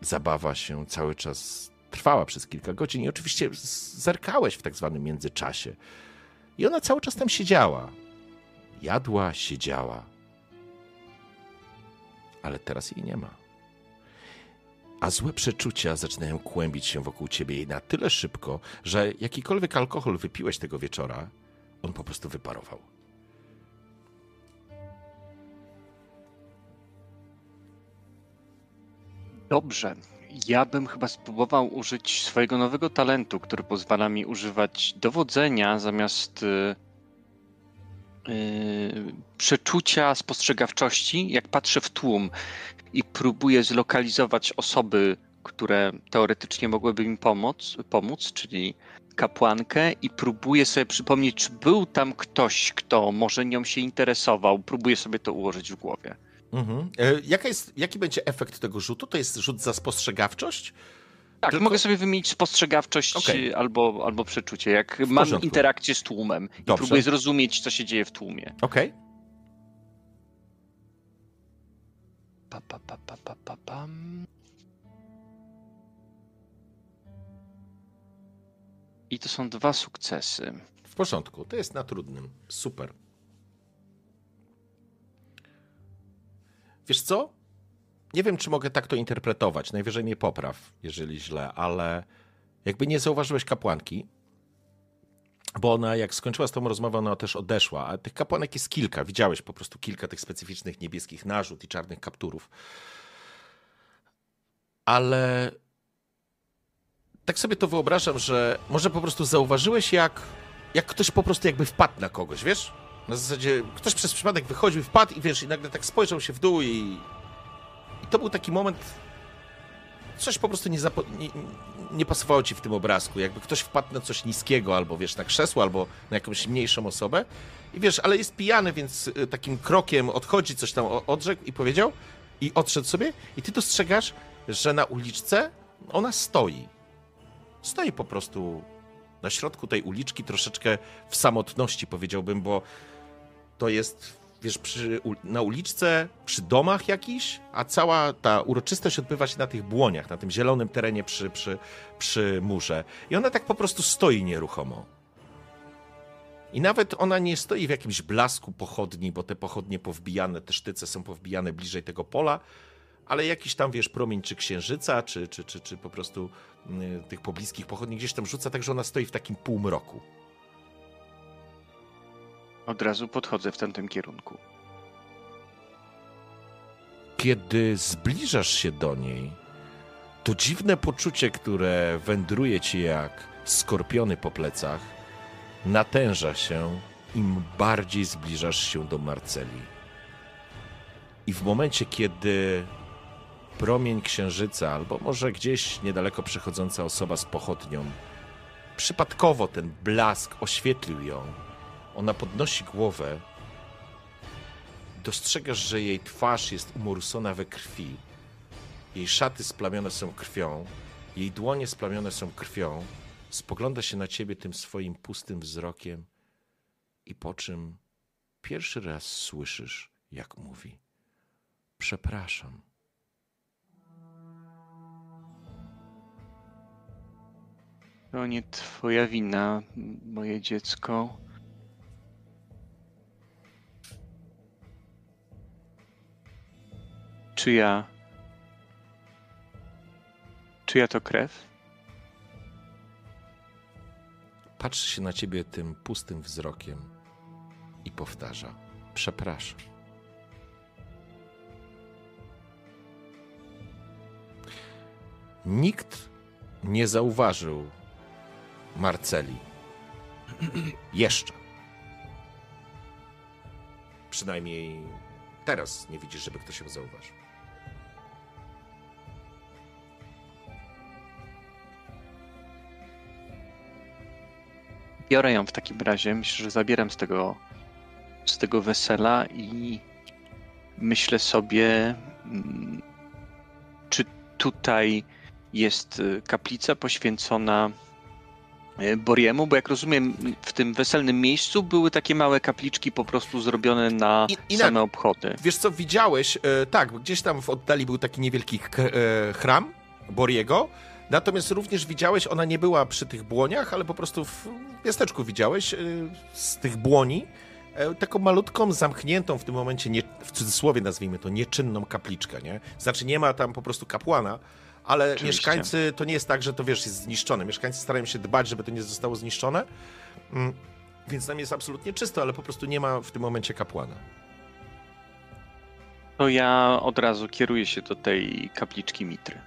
zabawa się cały czas trwała przez kilka godzin i oczywiście zerkałeś w tak zwanym międzyczasie. I ona cały czas tam siedziała. Jadła, siedziała. Ale teraz jej nie ma. A złe przeczucia zaczynają kłębić się wokół ciebie i na tyle szybko, że jakikolwiek alkohol wypiłeś tego wieczora, on po prostu wyparował. Dobrze. Ja bym chyba spróbował użyć swojego nowego talentu, który pozwala mi używać dowodzenia zamiast y, y, przeczucia spostrzegawczości, jak patrzę w tłum i próbuję zlokalizować osoby, które teoretycznie mogłyby mi pomóc, pomóc czyli kapłankę i próbuję sobie przypomnieć, czy był tam ktoś, kto może nią się interesował. Próbuję sobie to ułożyć w głowie. Mhm. E, Jaka jest, jaki będzie efekt tego rzutu? To jest rzut za spostrzegawczość? Tak, Tylko- mogę sobie wymienić spostrzegawczość Okej. albo, albo przeczucie, jak mam interakcję z tłumem i Dobrze. próbuję zrozumieć, co się dzieje w tłumie. Okej. Pa, pa, pa, pa, pa, pa, pam. I to są dwa sukcesy. W porządku, to jest na trudnym. Super. Wiesz co? Nie wiem, czy mogę tak to interpretować. Najwyżej mnie popraw, jeżeli źle, ale jakby nie zauważyłeś kapłanki, bo ona jak skończyła z tą rozmową, ona też odeszła, a tych kapłanek jest kilka. Widziałeś po prostu kilka tych specyficznych niebieskich narzut i czarnych kapturów. Ale tak sobie to wyobrażam, że może po prostu zauważyłeś, jak, jak ktoś po prostu jakby wpadł na kogoś, wiesz? Na zasadzie ktoś przez przypadek wychodził, wpadł i wiesz, i nagle tak spojrzał się w dół i, i to był taki moment, coś po prostu nie, zapo- nie, nie pasowało ci w tym obrazku. Jakby ktoś wpadł na coś niskiego, albo wiesz, na krzesło, albo na jakąś mniejszą osobę. I wiesz, ale jest pijany, więc y, takim krokiem odchodzi, coś tam odrzekł i powiedział, i odszedł sobie. I ty dostrzegasz, że na uliczce ona stoi. Stoi po prostu na środku tej uliczki, troszeczkę w samotności, powiedziałbym, bo to jest, wiesz, przy, na uliczce, przy domach jakiś, a cała ta uroczystość odbywa się na tych błoniach, na tym zielonym terenie przy, przy, przy murze. I ona tak po prostu stoi nieruchomo. I nawet ona nie stoi w jakimś blasku pochodni, bo te pochodnie powbijane, te sztyce są powbijane bliżej tego pola, ale jakiś tam, wiesz, promień czy księżyca, czy, czy, czy, czy po prostu y, tych pobliskich pochodni gdzieś tam rzuca, tak że ona stoi w takim półmroku. Od razu podchodzę w tamtym kierunku. Kiedy zbliżasz się do niej, to dziwne poczucie, które wędruje ci jak skorpiony po plecach, natęża się, im bardziej zbliżasz się do Marceli. I w momencie, kiedy promień księżyca, albo może gdzieś niedaleko przechodząca osoba z pochodnią, przypadkowo ten blask oświetlił ją, ona podnosi głowę dostrzegasz, że jej twarz jest umorsona we krwi. Jej szaty splamione są krwią, jej dłonie splamione są krwią. Spogląda się na ciebie tym swoim pustym wzrokiem i po czym pierwszy raz słyszysz, jak mówi: Przepraszam. To nie twoja wina, moje dziecko. Czyja. Czyja to krew? Patrzy się na ciebie tym pustym wzrokiem i powtarza: Przepraszam. Nikt nie zauważył Marceli. Jeszcze. Przynajmniej teraz nie widzisz, żeby ktoś ją zauważył. Biorę ją w takim razie. Myślę, że zabieram z tego, z tego wesela i myślę sobie, mm, czy tutaj jest y, kaplica poświęcona y, Boriemu, bo jak rozumiem, w tym weselnym miejscu były takie małe kapliczki po prostu zrobione na I- same obchody. Wiesz co, widziałeś, e, tak, gdzieś tam w oddali był taki niewielki e, chram Boriego, natomiast również widziałeś, ona nie była przy tych błoniach, ale po prostu w miasteczku widziałeś e, z tych błoni e, taką malutką, zamkniętą w tym momencie, nie, w cudzysłowie nazwijmy to, nieczynną kapliczkę, nie? Znaczy nie ma tam po prostu kapłana, ale Oczywiście. mieszkańcy, to nie jest tak, że to wiesz, jest zniszczone. Mieszkańcy starają się dbać, żeby to nie zostało zniszczone, mm, więc tam jest absolutnie czysto, ale po prostu nie ma w tym momencie kapłana. To ja od razu kieruję się do tej kapliczki Mitry.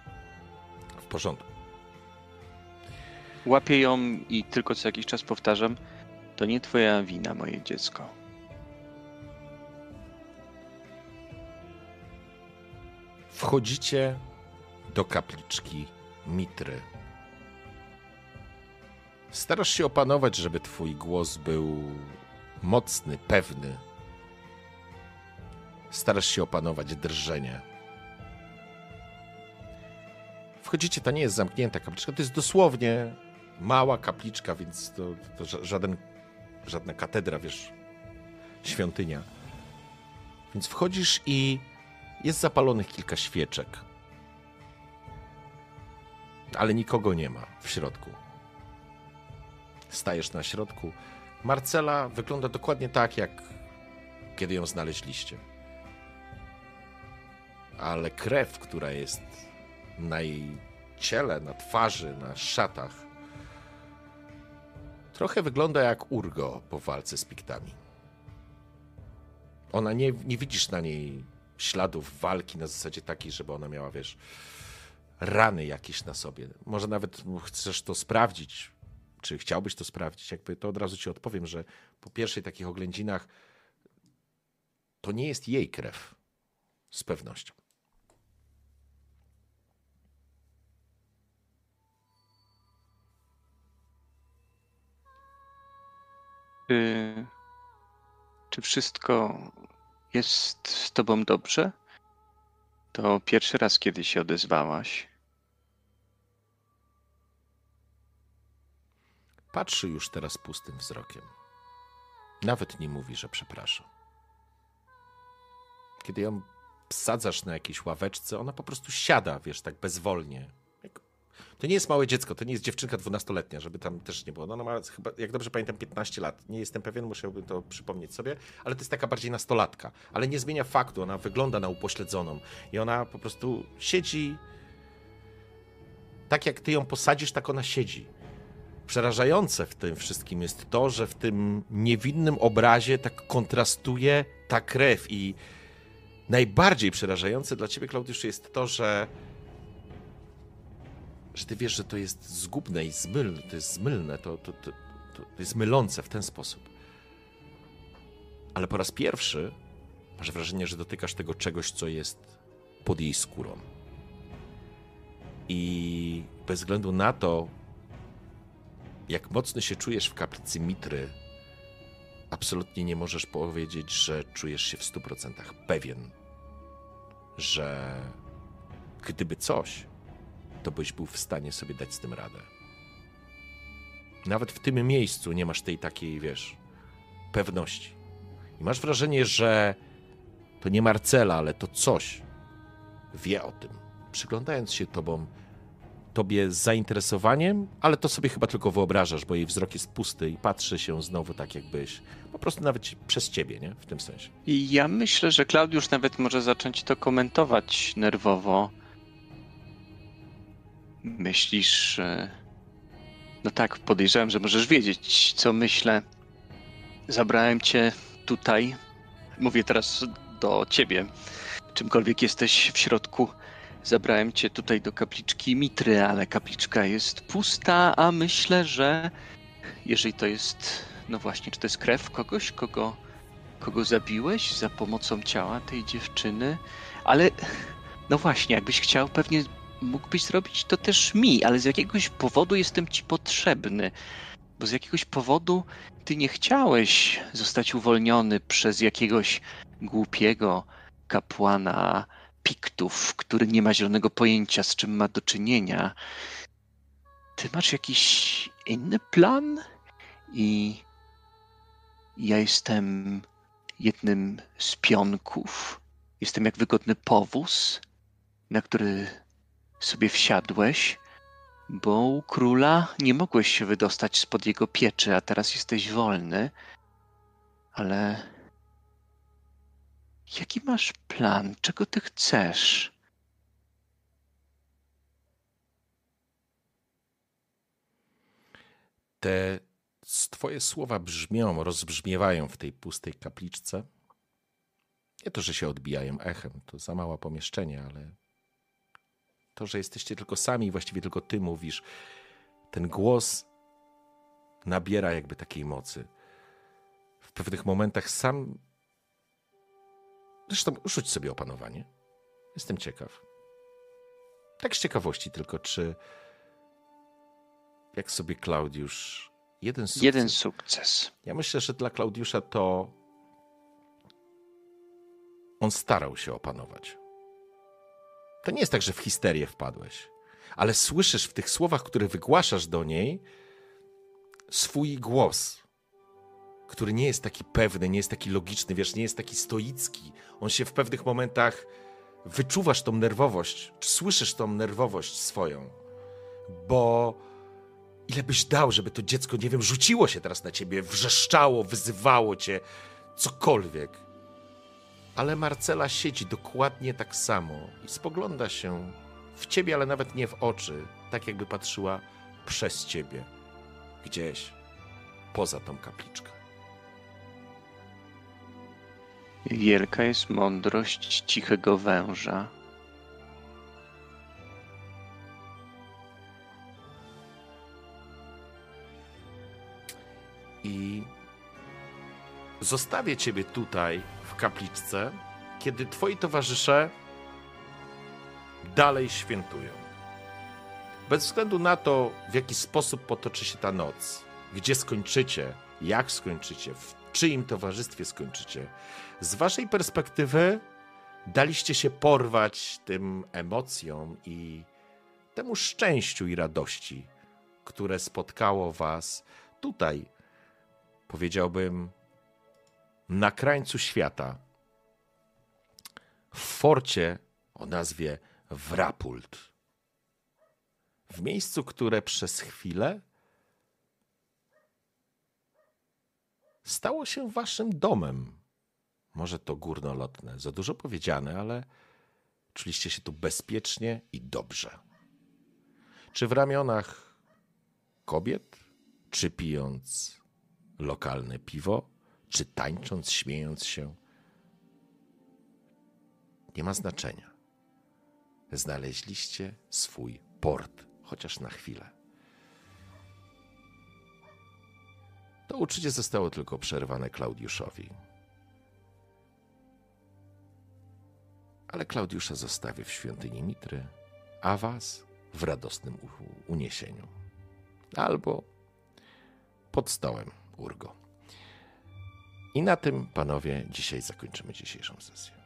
W porządku. Łapię ją i tylko co jakiś czas powtarzam, to nie twoja wina, moje dziecko. Wchodzicie do kapliczki Mitry. Starasz się opanować, żeby twój głos był mocny, pewny. Starasz się opanować drżenie. Wchodzicie, to nie jest zamknięta kapliczka, to jest dosłownie mała kapliczka, więc to, to ża- żaden, żadna katedra, wiesz, świątynia. Więc wchodzisz i jest zapalonych kilka świeczek. Ale nikogo nie ma w środku. Stajesz na środku. Marcela wygląda dokładnie tak, jak kiedy ją znaleźliście. Ale krew, która jest na jej ciele, na twarzy, na szatach, trochę wygląda jak Urgo po walce z Piktami. Ona nie, nie widzisz na niej śladów walki na zasadzie takiej, żeby ona miała, wiesz, rany jakieś na sobie. Może nawet chcesz to sprawdzić, czy chciałbyś to sprawdzić, jakby to od razu ci odpowiem, że po pierwszej takich oględzinach to nie jest jej krew. Z pewnością. Czy, czy wszystko jest z tobą dobrze? To pierwszy raz, kiedy się odezwałaś. Patrzy już teraz pustym wzrokiem. Nawet nie mówi, że przepraszam. Kiedy ją sadzasz na jakiejś ławeczce, ona po prostu siada, wiesz, tak bezwolnie. To nie jest małe dziecko, to nie jest dziewczynka dwunastoletnia, żeby tam też nie było. No, ona ma chyba, jak dobrze pamiętam, 15 lat. Nie jestem pewien, musiałbym to przypomnieć sobie, ale to jest taka bardziej nastolatka. Ale nie zmienia faktu, ona wygląda na upośledzoną. I ona po prostu siedzi tak jak ty ją posadzisz, tak ona siedzi. Przerażające w tym wszystkim jest to, że w tym niewinnym obrazie tak kontrastuje ta krew i najbardziej przerażające dla ciebie, Klaudiuszu, jest to, że że ty wiesz, że to jest zgubne i zmylne, to jest zmylne, to, to, to, to jest mylące w ten sposób. Ale po raz pierwszy masz wrażenie, że dotykasz tego czegoś, co jest pod jej skórą. I bez względu na to, jak mocno się czujesz w kaplicy Mitry, absolutnie nie możesz powiedzieć, że czujesz się w 100% pewien, że gdyby coś, to byś był w stanie sobie dać z tym radę. Nawet w tym miejscu nie masz tej takiej, wiesz, pewności. I masz wrażenie, że to nie Marcela, ale to coś wie o tym. Przyglądając się tobą, tobie z zainteresowaniem, ale to sobie chyba tylko wyobrażasz, bo jej wzrok jest pusty i patrzy się znowu tak, jakbyś po prostu nawet przez ciebie, nie? W tym sensie. Ja myślę, że Klaudiusz nawet może zacząć to komentować nerwowo. Myślisz. No tak, podejrzewam, że możesz wiedzieć, co myślę. Zabrałem cię tutaj. Mówię teraz do ciebie. Czymkolwiek jesteś w środku. Zabrałem cię tutaj do kapliczki Mitry, ale kapliczka jest pusta, a myślę, że jeżeli to jest, no właśnie, czy to jest krew kogoś, kogo, kogo zabiłeś za pomocą ciała tej dziewczyny, ale no właśnie, jakbyś chciał, pewnie mógłbyś zrobić to też mi, ale z jakiegoś powodu jestem ci potrzebny, bo z jakiegoś powodu ty nie chciałeś zostać uwolniony przez jakiegoś głupiego kapłana Piktów, który nie ma zielonego pojęcia, z czym ma do czynienia. Ty masz jakiś inny plan? I ja jestem jednym z pionków. Jestem jak wygodny powóz, na który sobie wsiadłeś, bo u króla nie mogłeś się wydostać spod jego pieczy, a teraz jesteś wolny. Ale jaki masz plan? Czego ty chcesz? Te twoje słowa brzmią, rozbrzmiewają w tej pustej kapliczce. Nie to, że się odbijają echem, to za małe pomieszczenie, ale to, że jesteście tylko sami, właściwie tylko ty mówisz, ten głos nabiera jakby takiej mocy. W pewnych momentach sam. Zresztą rzuć sobie opanowanie. Jestem ciekaw. Tak z ciekawości tylko, czy jak sobie Klaudiusz. Jeden sukces. Jeden sukces. Ja myślę, że dla Klaudiusza to on starał się opanować. To nie jest tak, że w histerię wpadłeś, ale słyszysz w tych słowach, które wygłaszasz do niej, swój głos, który nie jest taki pewny, nie jest taki logiczny, wiesz, nie jest taki stoicki. On się w pewnych momentach wyczuwasz tą nerwowość, słyszysz tą nerwowość swoją, bo Ile byś dał, żeby to dziecko, nie wiem, rzuciło się teraz na ciebie, wrzeszczało, wyzywało cię, cokolwiek. Ale Marcela siedzi dokładnie tak samo i spogląda się w ciebie, ale nawet nie w oczy, tak jakby patrzyła przez ciebie, gdzieś poza tą kapliczkę. Wielka jest mądrość cichego węża. I zostawię ciebie tutaj kapliczce, kiedy twoi towarzysze dalej świętują. Bez względu na to, w jaki sposób potoczy się ta noc, gdzie skończycie, jak skończycie, w czyim towarzystwie skończycie, z waszej perspektywy daliście się porwać tym emocjom i temu szczęściu i radości, które spotkało was tutaj, powiedziałbym, na krańcu świata, w forcie o nazwie Wrapult. W miejscu, które przez chwilę stało się waszym domem. Może to górnolotne, za dużo powiedziane, ale czuliście się tu bezpiecznie i dobrze. Czy w ramionach kobiet, czy pijąc lokalne piwo, czy tańcząc, śmiejąc się, nie ma znaczenia. Znaleźliście swój port, chociaż na chwilę. To uczucie zostało tylko przerwane Klaudiuszowi. Ale Klaudiusza zostawię w świątyni Mitry, a was w radosnym uniesieniu. Albo pod stołem Urgo. I na tym, panowie, dzisiaj zakończymy dzisiejszą sesję.